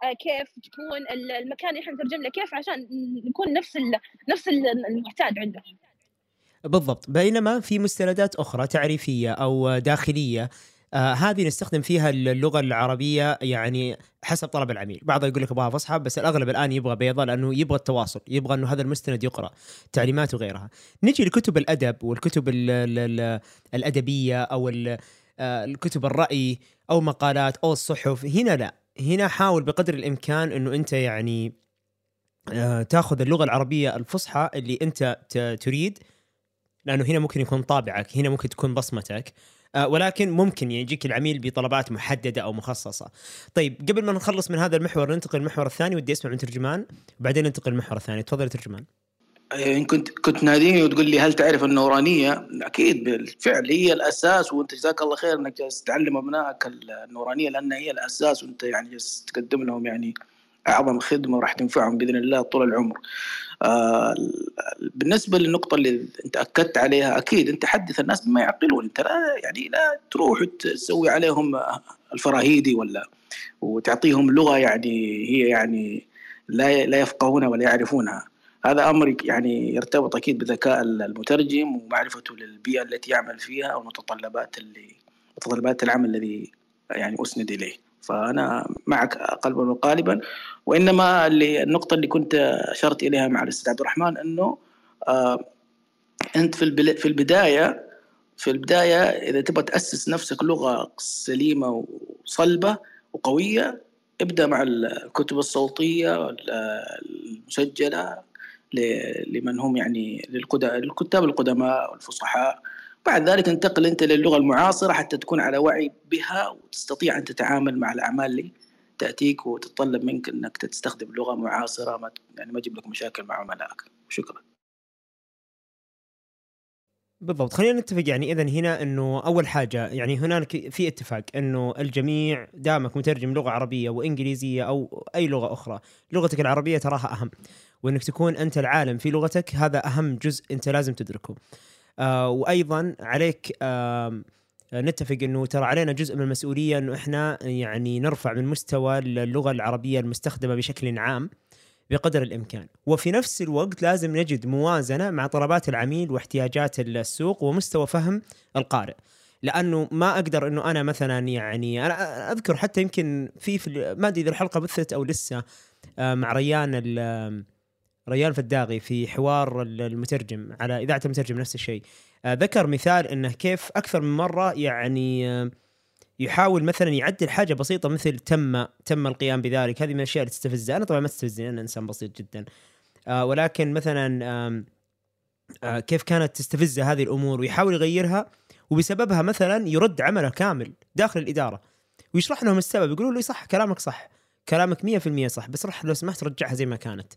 آه، كيف تكون المكان اللي إحنا نترجم له كيف عشان نكون نفس نفس المعتاد عندهم بالضبط. بينما في مستندات أخرى تعريفية أو داخلية آه هذه نستخدم فيها اللغة العربية يعني حسب طلب العميل، بعضها يقول لك أبغاها فصحى بس الأغلب الآن يبغى بيضاء لأنه يبغى التواصل، يبغى إنه هذا المستند يقرأ، تعليمات وغيرها. نجي لكتب الأدب والكتب ال ال ال الأدبية أو ال الكتب الرأي أو مقالات أو الصحف، هنا لا، هنا حاول بقدر الإمكان إنه أنت يعني آه تاخذ اللغة العربية الفصحى اللي أنت تريد لأنه هنا ممكن يكون طابعك هنا ممكن تكون بصمتك آه ولكن ممكن يجيك العميل بطلبات محددة أو مخصصة. طيب قبل ما نخلص من هذا المحور ننتقل للمحور الثاني ودي أسمع من ترجمان وبعدين ننتقل للمحور الثاني تفضل ترجمان. إيه، كنت كنت ناديني وتقول لي هل تعرف النورانيه؟ أكيد بالفعل هي الأساس وأنت جزاك الله خير إنك جالس تعلم أبنائك النورانيه لأن هي الأساس وأنت يعني جالس تقدم لهم يعني أعظم خدمة راح تنفعهم بإذن الله طول العمر. آه بالنسبة للنقطة اللي أنت أكدت عليها أكيد أنت حدث الناس بما يعقلون أنت لا يعني لا تروح تسوي عليهم الفراهيدي ولا وتعطيهم لغة يعني هي يعني لا لا يفقهونها ولا يعرفونها هذا أمر يعني يرتبط أكيد بذكاء المترجم ومعرفته للبيئة التي يعمل فيها ومتطلبات اللي متطلبات العمل الذي يعني أسند إليه. فأنا معك قلبا وقالبا. وإنما اللي النقطة اللي كنت أشرت إليها مع الأستاذ عبد الرحمن إنه آه أنت في في البدايه في البداية إذا تبغى تأسس نفسك لغة سليمة وصلبة وقوية ابدأ مع الكتب الصوتية المسجلة لمن هم يعني للكتاب القدماء والفصحاء. بعد ذلك انتقل انت للغة المعاصرة حتى تكون على وعي بها وتستطيع أن تتعامل مع الأعمال اللي تأتيك وتتطلب منك إنك تستخدم لغة معاصرة ما يعني ما تجيب لك مشاكل مع عملائك. شكرا. بالضبط. خلينا نتفق يعني اذا هنا إنه أول حاجة يعني هناك في اتفاق إنه الجميع دامك مترجم لغة عربية وإنجليزية أو أي لغة أخرى لغتك العربية تراها أهم. وإنك تكون أنت العالم في لغتك هذا أهم جزء أنت لازم تدركه. آه وأيضا عليك آه نتفق إنه ترى علينا جزء من المسؤولية إنه إحنا يعني نرفع من مستوى اللغة العربية المستخدمة بشكل عام بقدر الإمكان. وفي نفس الوقت لازم نجد موازنة مع طلبات العميل واحتياجات السوق ومستوى فهم القارئ. لأنه ما أقدر إنه أنا مثلا يعني أنا أذكر حتى يمكن في, في ما أدري إذا الحلقة بثت أو لسه آه، مع ريان ريان فداغي في حوار المترجم على إذاعة المترجم نفس الشيء. آه، ذكر مثال إنه كيف أكثر من مرة يعني آه، يحاول مثلا يعدل حاجة بسيطة مثل تم تم القيام بذلك. هذه من الأشياء اللي تستفز. أنا طبعا ما تستفزني أنا إنسان بسيط جدا. آه ولكن مثلا كيف كانت تستفز هذه الأمور؟ ويحاول يغيرها وبسببها مثلا يرد عمله كامل داخل الإدارة. ويشرح لهم السبب يقولوا له صح كلامك صح. كلامك 100% صح بس رح لو سمحت رجعها زي ما كانت.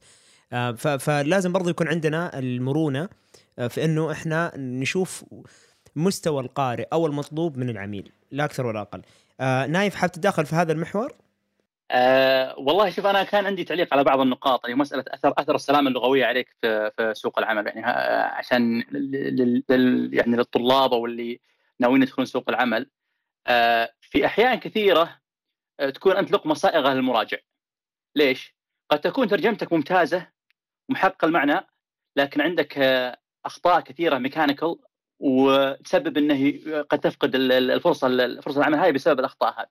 فلازم برضو يكون عندنا المرونة آه في إنه إحنا نشوف مستوى القارئ أو المطلوب من العميل لا أكثر ولا أقل. آه نايف حاب تدخل في هذا المحور؟ أه والله شوف أنا كان عندي تعليق على بعض النقاط يعني مسألة اثر أثر السلامة اللغوية عليك في, في سوق العمل يعني عشان لل يعني للطلاب أو اللي ناويين يدخلون سوق العمل. أه في أحيان كثيرة آه، تكون أنت لقمة صائغة للمراجع. ليش؟ قد تكون ترجمتك ممتازة ومحقق المعنى لكن عندك آه، أخطاء كثيرة ميكانيكال وتسبب إنه قد تفقد الفرصة فرصة العمل هذه بسبب الأخطاء هذه.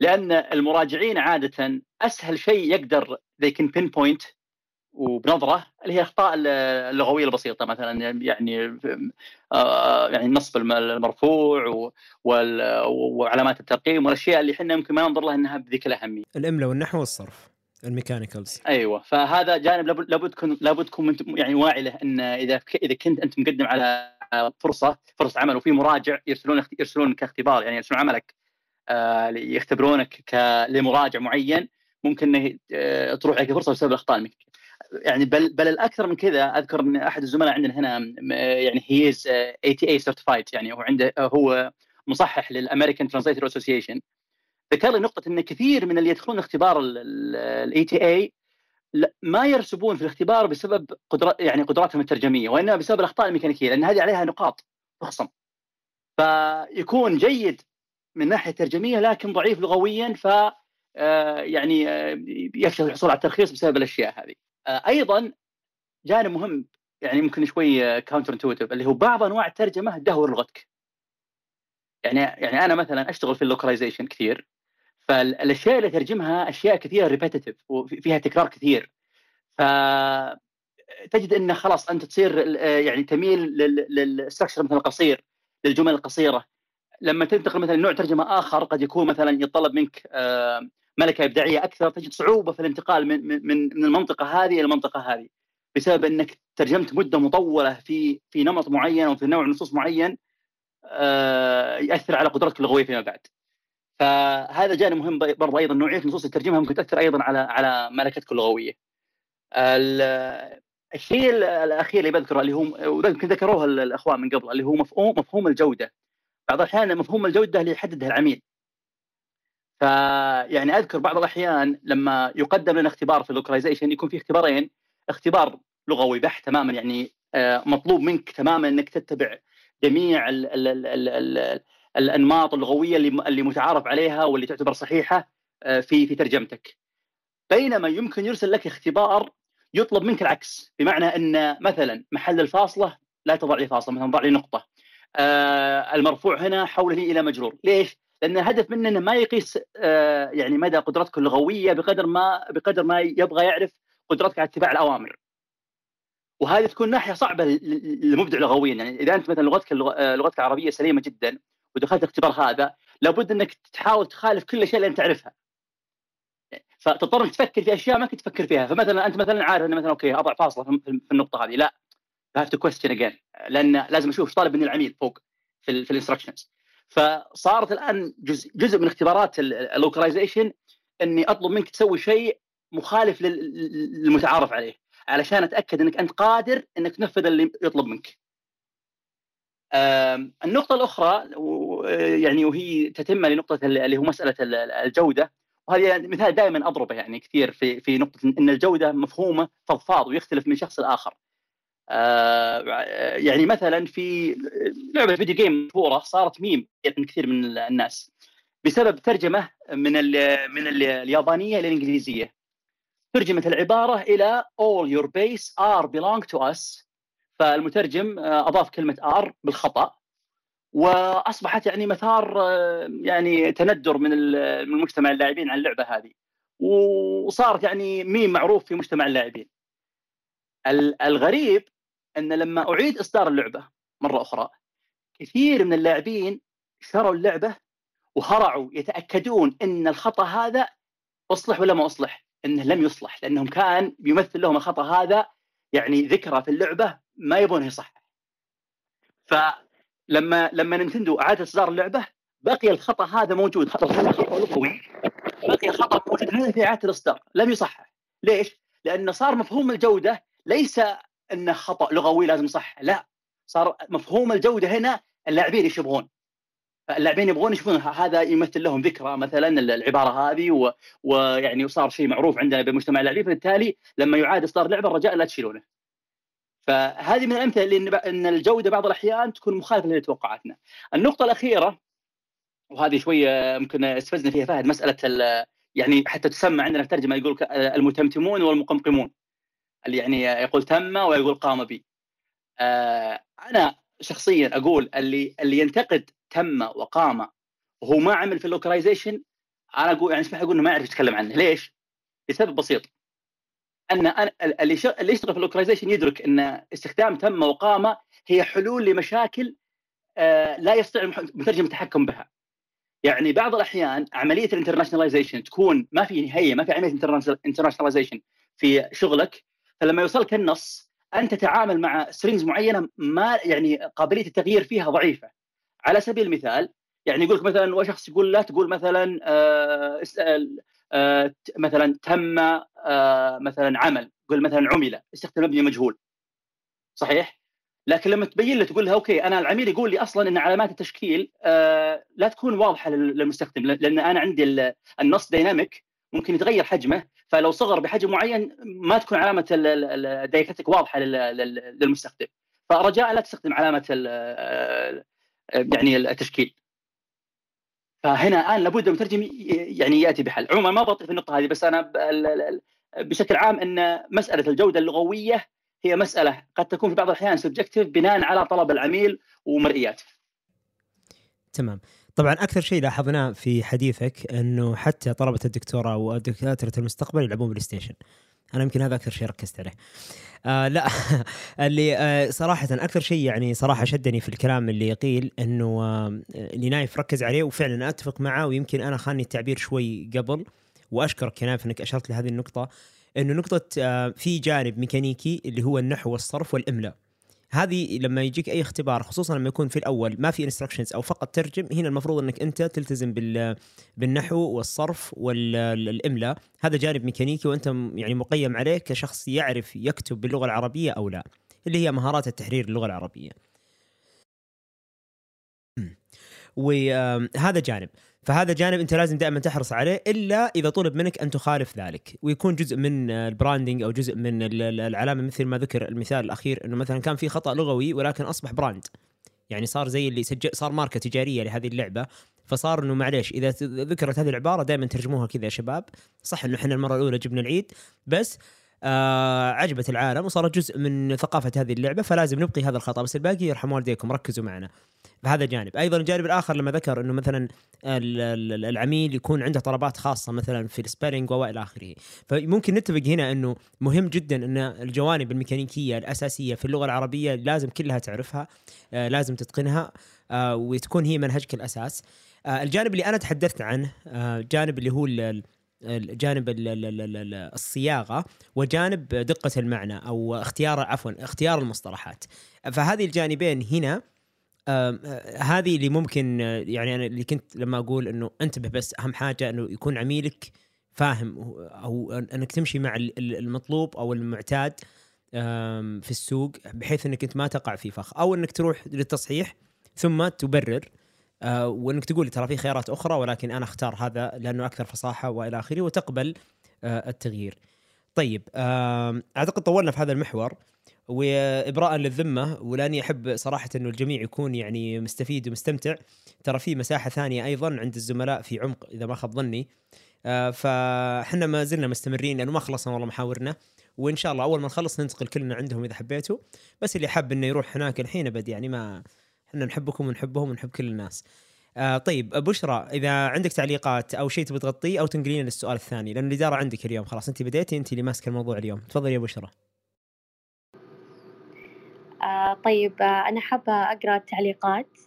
لأن المراجعين عادة أسهل شيء يقدر they can pinpoint وبنظرة اللي هي الأخطاء اللغوية البسيطة مثلا يعني آه، يعني النصب المرفوع وعلامات الترقيم والأشياء اللي إحنا يمكن ما ننظر لها إنها بذيك الاهميه. الاملاء والنحو والصرف. ال mechanicals. أيوه فهذا جانب لابد تكون لابد تكون يعني واعي له إن إذا إذا كنت أنت مقدم على فرصة فرصة عمل وفي مراجع يرسلون يرسلون كاختبار يعني يرسلون عملك آه، يختبرونك لمراجع معين ممكن إنه آه، تروح عليك فرصة بسبب الأخطاء يعني بل بل الأكثر من كذا أذكر إن أحد الزملاء عندنا هنا يعني هي ATA certified يعني هو عنده هو مصحح لل American Translator Association ذكر لي نقطة إن كثير من اللي يدخلون اختبار ال ATA ما يرسبون في الاختبار بسبب قدرات يعني قدراتهم الترجمية وإنما بسبب الأخطاء الميكانيكية لأن هذه عليها نقاط تخصم فيكون جيد من ناحية ترجمية لكن ضعيف لغويا ف آه، يعني آه، يفشل الحصول على الترخيص بسبب الأشياء هذه. آه، أيضا جانب مهم يعني ممكن شوي counter intuitive اللي هو بعض أنواع الترجمة دهور لغتك. يعني يعني أنا مثلا أشتغل في ال localization كثير فالأشياء اللي ترجمها أشياء كثيرة repetitive وفيها تكرار كثير. ف تجد انه خلاص أنت تصير يعني تميل لل structure مثلا القصير للجمل القصيرة. لما تنتقل مثلا نوع ترجمة آخر قد يكون مثلا يتطلب منك ملكة إبداعية أكثر تجد صعوبة في الانتقال من من من المنطقة هذه إلى المنطقة هذه. بسبب إنك ترجمت مدة مطولة في في نمط معين أو في نوع نصوص معين آه، يأثر على قدرتك اللغويه فيما بعد. فهذا جانب مهم برضه أيضا نوعية نصوص الترجمة ممكن تأثر أيضا على على ملكتك اللغوية. الشيء الأخير اللي بذكره اللي هو يمكن ذكروه الأخوان من قبل اللي هو مفهوم مفهوم الجودة. بعض الأحيان مفهوم الجودة اللي يحددها العميل. فيعني أذكر بعض الأحيان لما يقدم لنا اختبار في اللوكلايزيشن يكون في اختبارين اختبار لغوي بحت تماما يعني آه، مطلوب منك تماما إنك تتبع جميع ال ال ال الأنماط اللغوية اللي اللي متعارف عليها واللي تعتبر صحيحة آه، في في ترجمتك. بينما يمكن يرسل لك اختبار يطلب منك العكس بمعنى أن مثلا محل الفاصلة لا تضع لي فاصلة مثلا ضع لي نقطة. آه المرفوع هنا حوله إلى مجرور، ليش؟ لأن الهدف منه أنه ما يقيس آه يعني مدى قدرتك اللغوية بقدر ما بقدر ما يبغى يعرف قدرتك على اتباع الأوامر. وهذه تكون ناحية صعبة للمبدع لغويا يعني إذا أنت مثلا لغتك آه، لغتك العربية سليمة جدا ودخلت الاختبار هذا لابد انك تحاول تخالف كل الاشياء اللي انت تعرفها. فتضطر إنك تفكر في أشياء ما كنت تفكر فيها. فمثلا أنت مثلا عارف ان مثلا أوكي أضع فاصلة في النقطة هذه. لا have to question again لأن لازم أشوف إيش طالب مني العميل فوق في, في ال instructions فصارت الآن جزء جزء من اختبارات ال localization إني أطلب منك تسوي شيء مخالف للمتعارف عليه علشان أتأكد إنك أنت قادر إنك تنفذ اللي يطلب منك. النقطة الأخرى يعني وهي تتمة لنقطة اللي هو مسألة الجودة وهذه مثال دائما أضربه يعني كثير في في نقطة أن الجودة مفهومة فضفاض ويختلف من شخص لآخر. يعني مثلا في لعبة فيديو جيم مشهورة صارت ميم من كثير من الناس بسبب ترجمة من من اليابانية إلى الإنجليزية. ترجمت العبارة إلى all your base are belong to us فالمترجم آه، أضاف كلمة are بالخطأ وأصبحت يعني مثار آه، يعني تندر من من مجتمع اللاعبين عن اللعبة هذه. وصارت يعني ميم معروف في مجتمع اللاعبين. الغريب أن لما أعيد إصدار اللعبة مرة أخرى كثير من اللاعبين شروا اللعبة وهرعوا يتأكدون أن الخطأ هذا أصلح ولا ما أصلح. انه لم يصلح لأنهم كان بيمثل لهم الخطأ هذا يعني ذكرى في اللعبة ما يبونه يصحح. فلما لما نينتندو أعادت إصدار اللعبة بقي الخطأ هذا موجود. خطأ لغوي بقي الخطأ موجود. هذا في إعادة الإصدار. لم يصحح. ليش؟ لأنه صار مفهوم الجودة ليس انه خطأ لغوي لازم يصحح. لا. صار مفهوم الجودة هنا اللاعبين إيش يبغون اللاعبين يبغون يشوفون هذا يمثل لهم ذكرى مثلا العبارة هذه و... ويعني وصار شيء معروف عندنا بمجتمع اللاعبين. فبالتالي لما يعاد إصدار لعبة الرجاء لا تشيلونه. فهذه من الأمثلة اللي إن الجوده بعض الأحيان تكون مخالفة لتوقعاتنا. النقطة الأخيرة وهذه شوية ممكن استفزنا فيها فهد مسألة يعني حتى تسمى عندنا في الترجمة يقول المتمتمون والمقمقمون اللي يعني يقول تم ويقول قام بي. آه، أنا شخصيا أقول اللي اللي ينتقد تم وقام وهو ما عمل في ال localization أنا أقول يعني اسمح أقول انه ما يعرف يتكلم عنه ليش؟ لسبب بسيط أن اللي يشتغل في ال localization يدرك أن استخدام تم وقام هي حلول لمشاكل آه، لا يستطيع المترجم التحكم بها. يعني بعض الأحيان عملية ال internationalization تكون ما في هي ما في عملية internationalization في شغلك فلما يوصلك النص أنت تتعامل مع strings معينة ما يعني قابلية التغيير فيها ضعيفة على سبيل المثال يعني يقول لك مثلا وشخص يقول لا تقول مثلا آه مثلا تم آه مثلا عمل قول مثلا عمل استخدم مبني مجهول. صحيح؟ لكن لما تبين له تقول له okay أنا العميل يقول لي أصلا إن علامات التشكيل آه لا تكون واضحة للمستخدم لأن أنا عندي النص dynamic ممكن يتغير حجمه فلو صغر بحجم معين ما تكون علامة ال diacritic واضحة للمستخدم. فرجاء لا تستخدم علامة يعني التشكيل. فهنا الآن لابد المترجم يعني يأتي بحل. عموما ما بطيل في النقطة هذه بس أنا بشكل عام إن مسألة الجودة اللغوية هي مسألة قد تكون في بعض الأحيان subjective بناء على طلب العميل ومرئياته تمام. طبعا أكثر شيء لاحظناه في حديثك إنه حتى طلبة الدكتوراه ودكاتره المستقبل يلعبون بلاي ستيشن. أنا يمكن هذا أكثر شيء ركزت عليه. آه لا اللي آه صراحة أكثر شيء يعني صراحة شدني في الكلام اللي قيل إنه آه اللي نايف ركز عليه وفعلا أتفق معه ويمكن أنا خاني التعبير شوي قبل وأشكرك يا نايف إنك أشرت لهذه النقطة. إنه نقطة آه في جانب ميكانيكي اللي هو النحو والصرف والإملاء. هذه لما يجيك أي اختبار خصوصا لما يكون في الأول ما في instructions أو فقط ترجم هنا المفروض إنك أنت تلتزم بال بالنحو والصرف والاملاء هذا جانب ميكانيكي وأنت يعني مقيم عليه كشخص يعرف يكتب باللغة العربية أو لا اللي هي مهارات التحرير اللغة العربية. وهذا جانب. فهذا جانب انت لازم دائما تحرص عليه إلا إذا طلب منك أن تخالف ذلك. ويكون جزء من ال branding أو جزء من ال- ال- العلامة مثل ما ذكر المثال الأخير إنه مثلا كان في خطأ لغوي ولكن أصبح brand يعني صار زي اللي سجل صار ماركة تجارية لهذه اللعبة. فصار إنه معليش إذا ذكرت هذه العبارة دائما ترجموها كذا يا شباب. صح إنه إحنا المرة الأولى جبنا العيد بس آه عجبت العالم وصارت جزء من ثقافة هذه اللعبة فلازم نبقي هذا الخطأ. بس الباقي يرحم والديكم ركزوا معنا. فهذا جانب أيضا الجانب الآخر لما ذكر إنه مثلا ال- ال- العميل يكون عنده طلبات خاصة مثلا في السبيلنج والى آخره. فممكن نتفق هنا إنه مهم جدا إن الجوانب الميكانيكية الأساسية في اللغة العربية لازم كلها تعرفها آه لازم تتقنها آه وتكون هي منهجك الأساس. آه الجانب اللي أنا تحدثت عنه آه جانب اللي هو ال- الصياغة وجانب دقة المعنى أو اختيار عفوا اختيار المصطلحات. فهذه الجانبين هنا آه، هذه اللي ممكن آه، يعني أنا اللي كنت لما أقول إنه انتبه بس أهم حاجة إنه يكون عميلك فاهم أو إنك تمشي مع ال- ال- المطلوب أو المعتاد في السوق بحيث إنك أنت ما تقع في فخ. أو إنك تروح للتصحيح ثم تبرر. آه، وإنك تقول ترى في خيارات أخرى ولكن أنا أختار هذا لأنه أكثر فصاحة وإلى آخره وتقبل آه، التغيير. طيب أعتقد طولنا في هذا المحور وإبراء للذمة ولاني أحب صراحة إنه الجميع يكون يعني مستفيد ومستمتع. ترى في مساحة ثانية أيضا عند الزملاء في عمق إذا ما خاب ظني. آه، فإحنا ما زلنا مستمرين لأنه ما خلصنا والله محاورنا وإن شاء الله أول ما نخلص ننتقل كلنا عندهم إذا حبيتوا. بس اللي حاب إنه يروح هناك الحين أبد يعني ما إحنا نحبكم ونحبهم ونحب كل الناس. آه طيب بشرى إذا عندك تعليقات أو شيء تبي تغطيه أو تنقلين للسؤال الثاني لأن الإدارة عندك اليوم خلاص أنت بديتي أنت اللي ماسكة الموضوع اليوم تفضل يا بشرى. آه طيب آه أنا حابة أقرأ التعليقات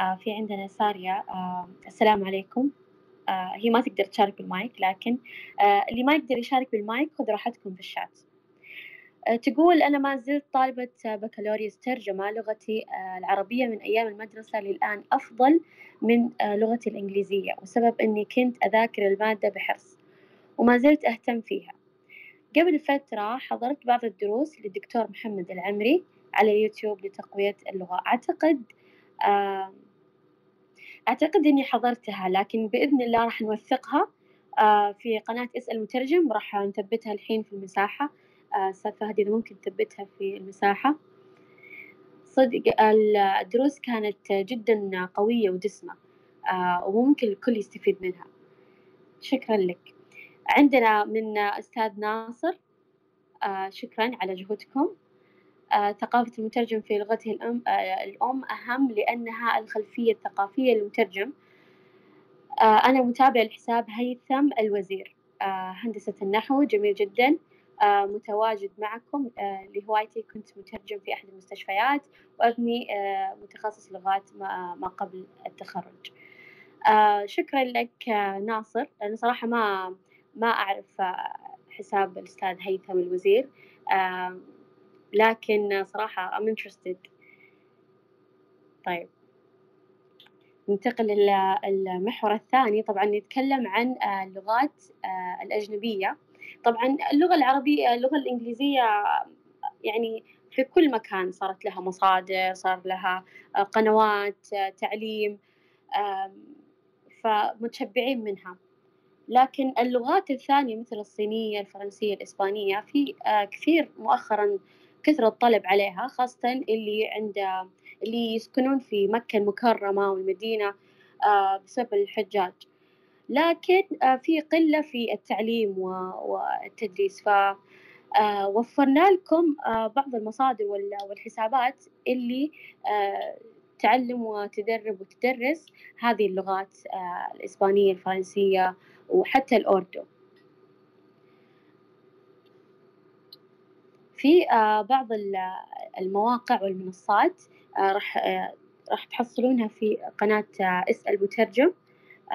آه في عندنا ساريا آه السلام عليكم آه هي ما تقدر تشارك بالمايك لكن آه اللي ما يقدر يشارك بالمايك خذ راحتكم في الشات آه تقول أنا ما زلت طالبة بكالوريوس ترجمة لغتي آه العربية من أيام المدرسة للآن أفضل من آه لغتي الإنجليزية وسبب أني كنت أذاكر المادة بحرص وما زلت أهتم فيها. قبل فترة حضرت بعض الدروس للدكتور محمد العمري على اليوتيوب لتقوية اللغة. أعتقد أعتقد إني حضرتها لكن بإذن الله راح نوثقها آه في قناة اسأل مترجم راح نثبتها الحين في المساحة. أستاذ فهد إذا ممكن تثبتها في المساحة. صدق ال- الدروس كانت جدا قوية ودسمة آه، وممكن الكل يستفيد منها. شكرا لك. عندنا من أستاذ ناصر آه، شكرا على جهودكم آه، ثقافة المترجم في لغته الأم, الأم أهم لأنها الخلفية الثقافية للمترجم. أنا متابع لحساب هيثم الوزير هندسة النحو جميل جدا. متواجد معكم آه، لهوايتي كنت مترجم في أحد المستشفيات وأبني آه، متخصص لغات ما قبل التخرج. آه، شكرا لك آه، ناصر. لأن صراحة ما ما أعرف آه، حساب الأستاذ هيثم الوزير. آه، لكن صراحة I'm interested. طيب. ننتقل للمحور الثاني. طبعا نتكلم عن آه، اللغات آه، الأجنبية. طبعا اللغة العربية اللغة الإنجليزية يعني في كل مكان صارت لها مصادر صار لها آه، قنوات آه، تعليم فمتشبعين منها. لكن اللغات الثانية مثل الصينية الفرنسية الإسبانية في آه، كثير مؤخرا كثرة الطلب عليها خاصة اللي عند اللي يسكنون في مكة المكرمة والمدينة بسبب الحجاج. لكن آه، في قلة في التعليم والتدريس. ف آه، وفرنا لكم آه، بعض المصادر وال- والحسابات اللي تعلم وتدرب وتدرس هذه اللغات الإسبانية الفرنسية وحتى الأوردو. في بعض ال- المواقع والمنصات راح راح تحصلونها في قناة اسأل مترجم.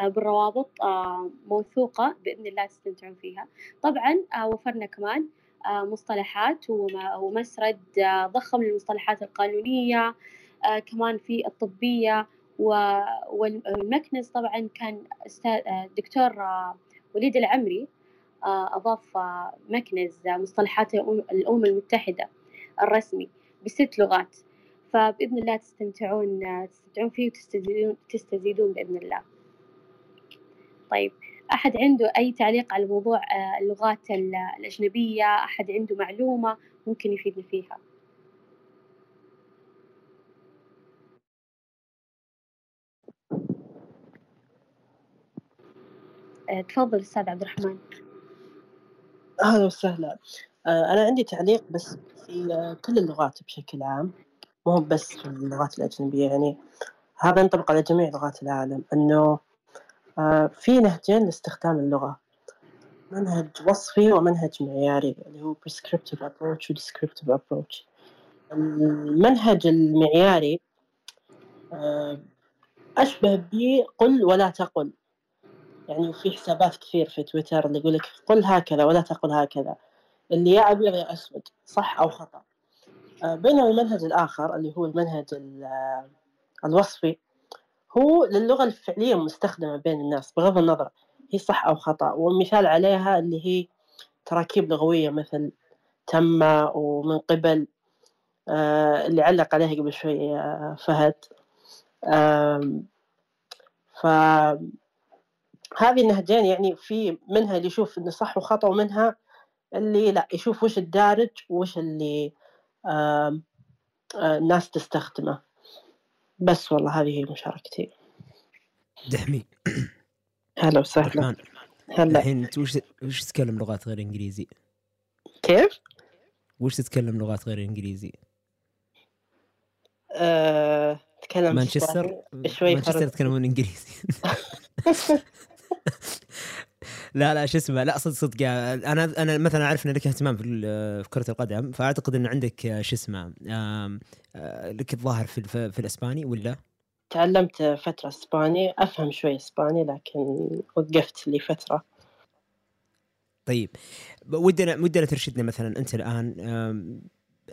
بالروابط آه، موثوقة بإذن الله تستمتعون فيها. طبعا آه، وفرنا كمان آه، مصطلحات وم- ومسرد آه، ضخم للمصطلحات القانونية آه، كمان في الطبية والمكنز طبعا كان آه، دكتور آه، وليد العمري آه، أضاف آه، مكنز آه، مصطلحات الأمم المتحدة الرسمي بست لغات. فبإذن الله تستمتعون تستمتعون فيه وتستزيدون تستزيدون بإذن الله. طيب أحد عنده أي تعليق على موضوع آه، اللغات الأجنبية؟ أحد عنده معلومة ممكن يفيدني فيها؟ آه، تفضل أستاذ عبد الرحمن. أهلا وسهلا. آه، أنا عندي تعليق بس في كل اللغات بشكل عام مو بس في اللغات الأجنبية يعني. هذا ينطبق على جميع لغات العالم آه، في نهجين لاستخدام اللغة. منهج وصفي ومنهج معياري اللي هو prescriptive approach و descriptive approach. المنهج المعياري أشبه به قل ولا تقل. يعني في حسابات كثير في تويتر اللي يقول لك قل هكذا ولا تقل هكذا. اللي يا أبيض يا أسود صح أو خطأ. آه، بينما المنهج الآخر اللي هو المنهج آه، الوصفي هو للغة الفعلية المستخدمة بين الناس بغض النظر هي صح أو خطأ والمثال عليها اللي هي تراكيب لغوية مثل تم ومن قبل آه، اللي علق عليها قبل شوي فهد. ف هذه النهجين يعني في منها اللي يشوف إنه صح وخطأ ومنها اللي لا يشوف وش الدارج وش اللي آه الناس تستخدمه. بس والله هذه هي مشاركتي. دحمي. هلا وسهلا. هلا. الحين انت وش وش تتكلم لغات غير انجليزي؟ كيف؟ وش تتكلم لغات غير انجليزي؟ أه... تكلم مانشستر؟ شوي مانشستر يتكلمون انجليزي. لا لا شو اسمه لا صدق صدق أنا أنا مثلا أعرف إن لك اهتمام في كرة القدم فأعتقد إن عندك شو اسمه لك الظاهر في في الإسباني ولا؟ تعلمت فترة إسباني أفهم شوي إسباني لكن وقفت لي فترة طيب ودنا ودنا ترشدنا مثلا أنت الآن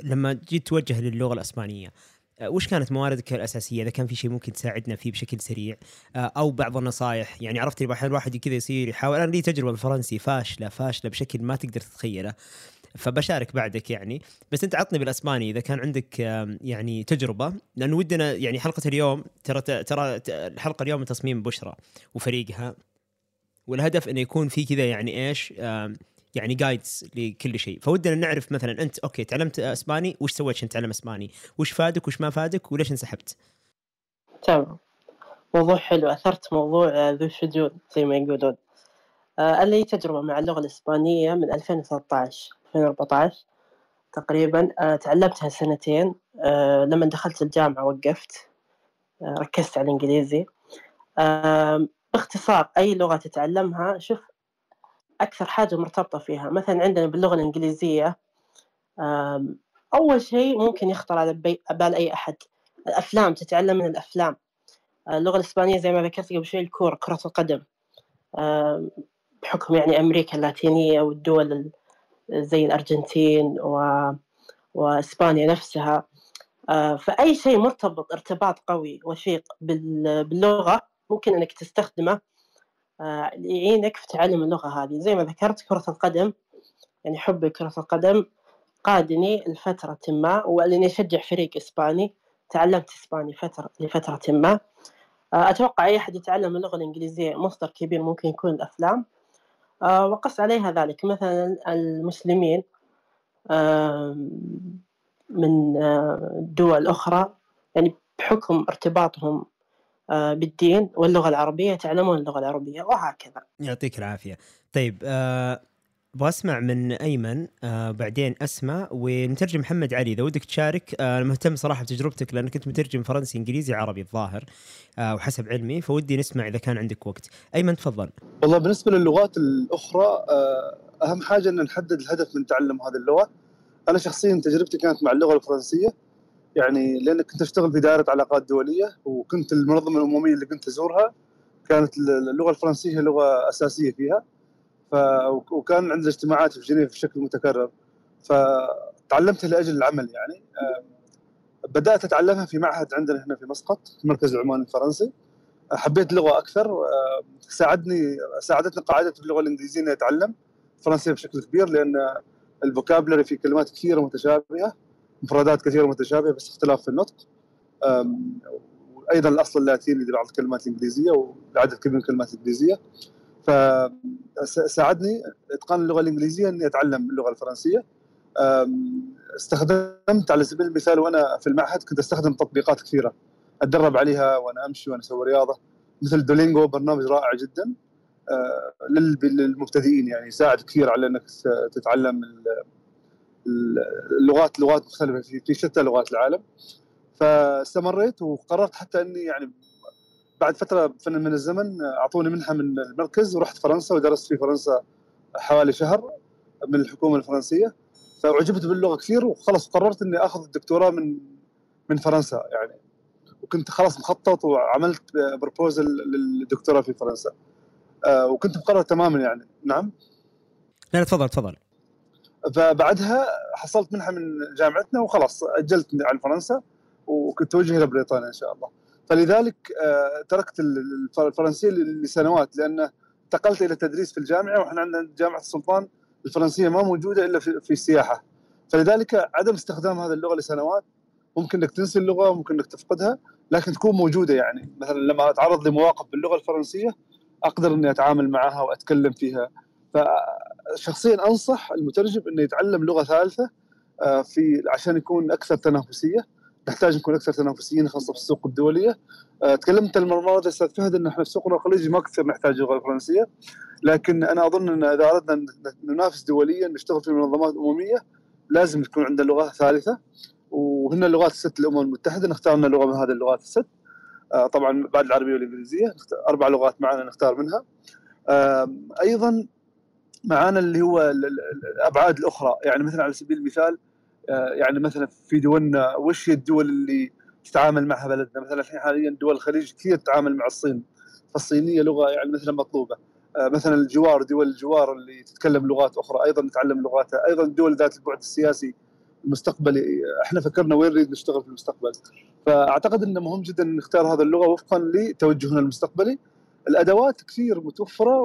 لما جيت توجه للغة الإسبانية آه، وش كانت مواردك الأساسية؟ إذا كان في شيء ممكن تساعدنا فيه بشكل سريع آه، أو بعض النصائح يعني عرفت أحيانا الواحد كذا يصير يحاول. أنا لي تجربة بالفرنسي فاشلة فاشلة بشكل ما تقدر تتخيله فبشارك بعدك يعني. بس أنت عطني بالأسباني إذا كان عندك يعني تجربة لأن ودنا يعني حلقة اليوم ترى ترى الحلقة اليوم من تصميم بشرى وفريقها والهدف إنه يكون في كذا يعني إيش يعني guides لكل شيء. فودنا نعرف مثلا أنت okay تعلمت إسباني وش سويت عشان تتعلم إسباني؟ وش فادك وش ما فادك وليش انسحبت؟ تمام. موضوع حلو. أثرت موضوع ذو شجون زي ما يقولون. آه لي تجربة مع اللغة الإسبانية من 2013 2014 تقريبا. آه تعلمتها سنتين. آه لما دخلت الجامعة وقفت. ركزت على الإنجليزي. باختصار أي لغة تتعلمها شوف أكثر حاجة مرتبطة فيها. مثلا عندنا باللغة الإنجليزية أول شيء ممكن يخطر على بال أي أحد. الأفلام تتعلم من الأفلام. اللغة الإسبانية زي ما ذكرت قبل شوي الكورة كرة القدم. بحكم يعني أمريكا اللاتينية والدول زي الأرجنتين و... وإسبانيا نفسها. فأي شيء مرتبط ارتباط قوي وثيق باللغة ممكن أنك تستخدمه يعينك في تعلم اللغة هذه. زي ما ذكرت كرة القدم يعني حبي كرة القدم قادني لفترة ما ولاني أشجع فريق إسباني. تعلمت إسباني فترة لفترة ما. آه، أتوقع أي أحد يتعلم اللغة الإنجليزية مصدر كبير ممكن يكون الأفلام. آه، وقص عليها ذلك. مثلا المسلمين من دول أخرى يعني بحكم ارتباطهم آه، بالدين واللغة العربية يتعلمون اللغة العربية وهكذا. يعطيك العافية. طيب أه أبغى أسمع من أيمن آه بعدين أسمع ونترجم محمد علي. إذا ودك تشارك آه مهتم صراحة بتجربتك لأنك كنت مترجم فرنسي إنجليزي عربي الظاهر آه وحسب علمي فودي نسمع إذا كان عندك وقت. أيمن تفضل. والله بالنسبة للغات الأخرى آه أهم حاجة إن نحدد الهدف من تعلم هذه اللغة. أنا شخصيا تجربتي كانت مع اللغة الفرنسية. يعني لأن كنت اشتغل في دائرة علاقات دولية وكنت المنظمة الأممية اللي كنت ازورها كانت اللغة الفرنسية لغة أساسية فيها. ف وكان عندنا اجتماعات في جنيف بشكل متكرر. فتعلمتها لأجل العمل يعني. بدأت أتعلمها في معهد عندنا هنا في مسقط في مركز العمان الفرنسي. حبيت اللغة أكثر. ساعدني ساعدتني قاعدتي في اللغة الإنجليزية إني أتعلم فرنسية بشكل كبير لأن الفوكابلري في كلمات كثيرة متشابهة. مفردات كثيرة متشابهة بس اختلاف في النطق. وأيضا الأصل اللاتيني لبعض الكلمات الإنجليزية والعدد كبير من الكلمات الإنجليزية. فساعدني إتقان اللغة الإنجليزية إني أتعلم اللغة الفرنسية. استخدمت على سبيل المثال وأنا في المعهد كنت أستخدم تطبيقات كثيرة. أتدرب عليها وأنا أمشي وأنا أسوي رياضة. مثل دولينجو برنامج رائع جدا. آه، للمبتدئين يعني يساعد كثير على إنك تتعلم اللغات لغات مختلفة في شتى لغات العالم. فاستمريت وقررت حتى إني يعني بعد فترة من الزمن أعطوني منحة من المركز ورحت فرنسا ودرست في فرنسا حوالي شهر من الحكومة الفرنسية. فأعجبت باللغة كثير وخلص قررت إني آخذ الدكتوراه من من فرنسا يعني. وكنت خلاص مخطط وعملت بروبوزل للدكتوراه في فرنسا. آه، وكنت مقرر تماما يعني. نعم. لا تفضل تفضل. فبعدها حصلت منحة من جامعتنا وخلاص أجلت عن فرنسا وكنت توجه إلى بريطانيا إن شاء الله. فلذلك آه، تركت الفرنسية لسنوات لأن انتقلت إلى التدريس في الجامعة وإحنا عندنا جامعة السلطان الفرنسية ما موجودة إلا في السياحة. فلذلك عدم استخدام هذه اللغة لسنوات ممكن إنك تنسي اللغة ممكن إنك تفقدها لكن تكون موجودة يعني. مثلا لما أتعرض لمواقف باللغة الفرنسية أقدر إني أتعامل معها وأتكلم فيها. فشخصيا أنصح المترجم إنه يتعلم لغة ثالثة آه، في عشان يكون أكثر تنافسية. نحتاج نكون أكثر تنافسيين خاصة في السوق الدولية. آه، تكلمت المرة أستاذ فهد إن إحنا في سوقنا الخليجي ما كثير نحتاج اللغة الفرنسيه لكن أنا أظن إن إذا أردنا ننافس دوليا نشتغل في منظمات أممية لازم تكون عندنا لغة ثالثة. وهن اللغات الست الأمم المتحدة نختار لنا لغة من هذه اللغات الست. آه، طبعا بعد العربية والإنجليزية أربع لغات معنا نختار منها. أيضا معانا اللي هو الأبعاد الأخرى. يعني مثلا على سبيل المثال آه، يعني مثلا في دولنا وش هي الدول اللي تتعامل معها بلدنا؟ مثلا الحين حاليا دول الخليج كثير تتعامل مع الصين. فالصينية لغة يعني مثلا مطلوبة. آه، مثلا الجوار دول الجوار اللي تتكلم لغات أخرى أيضا نتعلم لغاتها. أيضا الدول ذات البعد السياسي المستقبلي. إحنا فكرنا وين نريد نشتغل في المستقبل. فأعتقد إنه مهم جدا نختار هذه اللغة وفقا لتوجهنا المستقبلي. الأدوات كثير متوفرة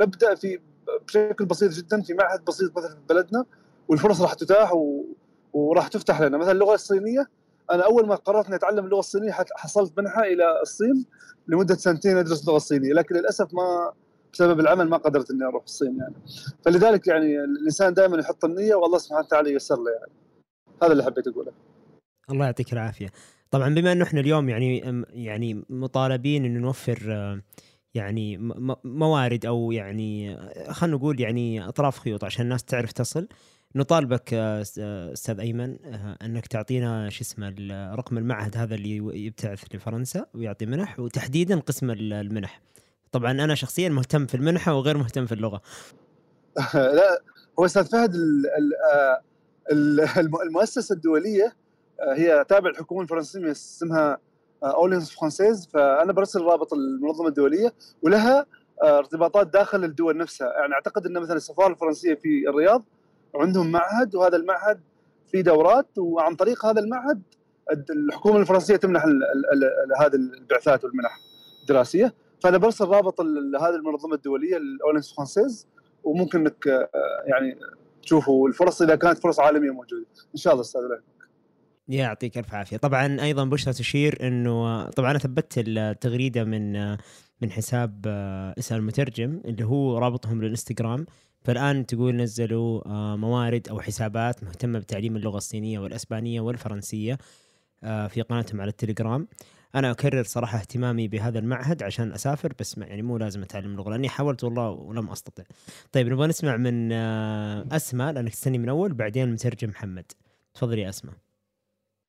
ونبدأ في بشكل بسيط جدا في معهد بسيط مثلا في بلدنا والفرص راح تتاح و... وراح تفتح لنا. مثلا اللغة الصينية أنا أول ما قررت إني أتعلم اللغة الصينية حصلت منحة إلى الصين لمدة سنتين أدرس اللغة الصينيه لكن للأسف ما بسبب العمل ما قدرت إني أروح الصين يعني. فلذلك يعني الإنسان دائما يحط النية والله سبحانه وتعالى ييسر له يعني. هذا اللي حبيت أقوله. الله يعطيك العافية. طبعا بما إنه إحنا اليوم يعني يعني مطالبين انه نوفر يعني موارد أو يعني خلينا نقول يعني أطراف خيوط عشان الناس تعرف تصل. نطالبك أستاذ أيمن أنك تعطينا شو اسمه رقم المعهد هذا اللي يبتعث لفرنسا ويعطي منح وتحديدا قسم المنح. طبعا أنا شخصيا مهتم في المنحه وغير مهتم في اللغة. لا هو أستاذ فهد آه، المؤسسة الدولية آه، هي تابع الحكومة الفرنسيه اسمها Alliance Française فأنا برسل رابط المنظمة الدولية ولها آه، ارتباطات داخل الدول نفسها. يعني أعتقد إن مثلا السفارة الفرنسية في الرياض عندهم معهد وهذا المعهد في دورات وعن طريق هذا المعهد الحكومة الفرنسية تمنح هذه البعثات والمنح الدراسية. فأنا برسل رابط هذه المنظمة الدولية ال Alliance Française وممكن إنك آه، يعني تشوفوا الفرص إذا كانت فرص عالمية موجودة. إن شاء الله أستاذ يعطيك ألف عافية. طبعا أيضا بشرى تشير إنه طبعا أنا ثبت التغريده من من حساب آه، اسال المترجم اللي هو رابطهم للانستغرام فالآن تقول نزلوا آه، موارد أو حسابات مهتمة بتعليم اللغة الصينية والإسبانية والفرنسية آه، في قناتهم على التليجرام. أنا أكرر صراحة اهتمامي بهذا المعهد عشان أسافر بس يعني مو لازم أتعلم اللغة لأني حاولت والله ولم أستطع. طيب نبغى نسمع من أسماء لأنك تستني من أول بعدين المترجم محمد. تفضلي يا أسماء.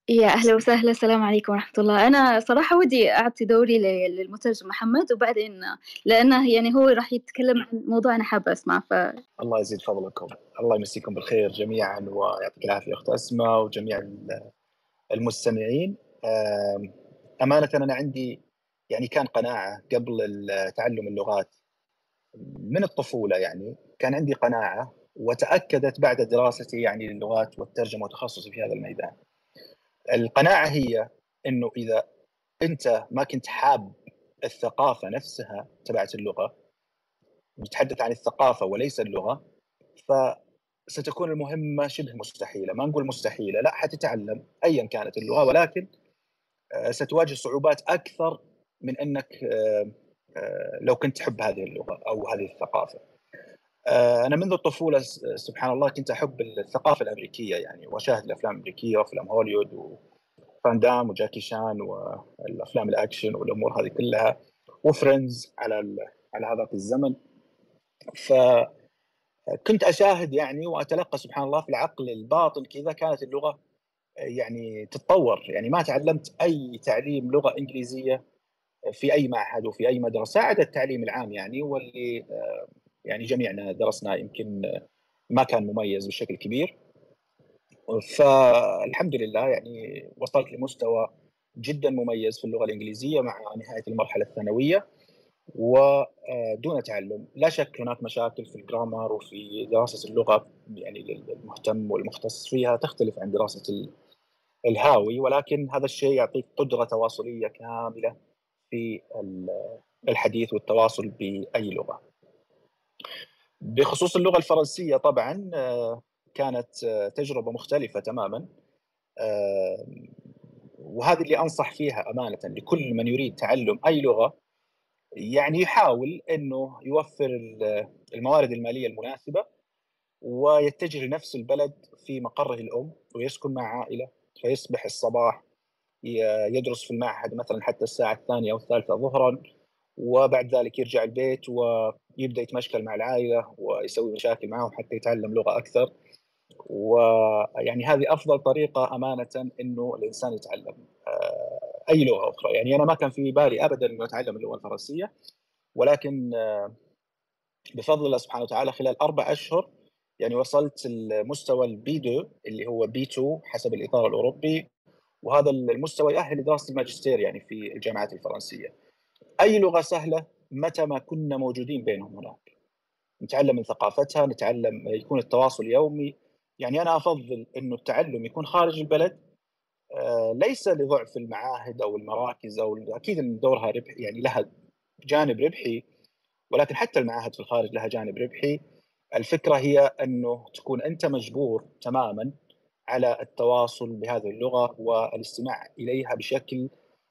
يا أهلا وسهلا السلام عليكم ورحمة الله. أنا صراحة ودي أعطي دوري للمترجم محمد وبعدين لأنه يعني هو راح يتكلم عن موضوع أنا حابة أسمع ف الله يزيد فضلكم. الله يمسيكم بالخير جميعا ويعطيك العافية أخت أسماء وجميع المستمعين. أمانة أنا عندي يعني كان قناعة قبل تعلم اللغات من الطفولة يعني كان عندي قناعة وتأكدت بعد دراستي يعني للغات والترجمة وتخصصي في هذا الميدان. القناعة هي إنه إذا أنت ما كنت حاب الثقافة نفسها تبعت اللغة نتحدث عن الثقافة وليس اللغة ف ستكون المهمة شبه مستحيلة. ما نقول مستحيلة لا حتتعلم أيا كانت اللغة ولكن آه، ستواجه صعوبات أكثر من أنك آه، آه، لو كنت تحب هذه اللغة أو هذه الثقافة. أنا منذ الطفولة سبحان الله كنت أحب الثقافة الأمريكية يعني وأشاهد الأفلام الأمريكية وأفلام هوليوود وفان دام وجاكي شان والأفلام الأكشن والأمور هذه كلها و Friends على على هذاك الزمن. ف كنت أشاهد يعني وأتلقى سبحان الله في العقل الباطن كذا كانت اللغة يعني تتطور. يعني ما تعلمت أي تعليم لغة إنجليزية في أي معهد وفي أي مدرسة عدا التعليم العام يعني واللي يعني جميعنا درسناه يمكن ما كان مميز بشكل كبير. فالحمد لله يعني وصلت لمستوى جدا مميز في اللغة الإنجليزية مع نهاية المرحلة الثانوية. ودون تعلم لا شك هناك مشاكل في الجرامر وفي دراسة اللغة يعني المهتم والمختص فيها تختلف عن دراسة الهاوي. ولكن هذا الشيء يعطيك قدرة تواصلية كاملة في الحديث والتواصل بأي لغة. بخصوص اللغة الفرنسية طبعا كانت تجربة مختلفة تماما. وهذه اللي أنصح فيها أمانة لكل من يريد تعلم أي لغة يعني يحاول إنه يوفر الموارد المالية المناسبة ويتجه لنفس البلد في مقره الأم ويسكن مع عائلة فيصبح الصباح يدرس في المعهد مثلا حتى الساعة الثانية أو الثالثة ظهرا. وبعد ذلك يرجع البيت ويبدأ يتمشكل مع العائلة ويسوي مشاكل معهم حتى يتعلم لغة أكثر ويعني هذه أفضل طريقة أمانة إنه الإنسان يتعلم آه، أي لغة أخرى يعني أنا ما كان في بالي ابدا إنه أتعلم اللغة الفرنسية ولكن آه، بفضل الله سبحانه وتعالى خلال أربع أشهر يعني وصلت المستوى ال B 2 اللي هو B 2 حسب الإطار الأوروبي وهذا المستوى يؤهل لدراسه الماجستير يعني في الجامعات الفرنسية. أي لغة سهلة؟ متى ما كنا موجودين بينهم هناك. نتعلم من ثقافتها، نتعلم يكون التواصل يومي، يعني أنا أفضل إنه التعلم يكون خارج البلد. آه، ليس لضعف المعاهد أو المراكز أو أكيد إن دورها ربح يعني لها جانب ربحي. ولكن حتى المعاهد في الخارج لها جانب ربحي. الفكرة هي إنه تكون أنت مجبور تماما على التواصل بهذه اللغة والإستماع إليها بشكل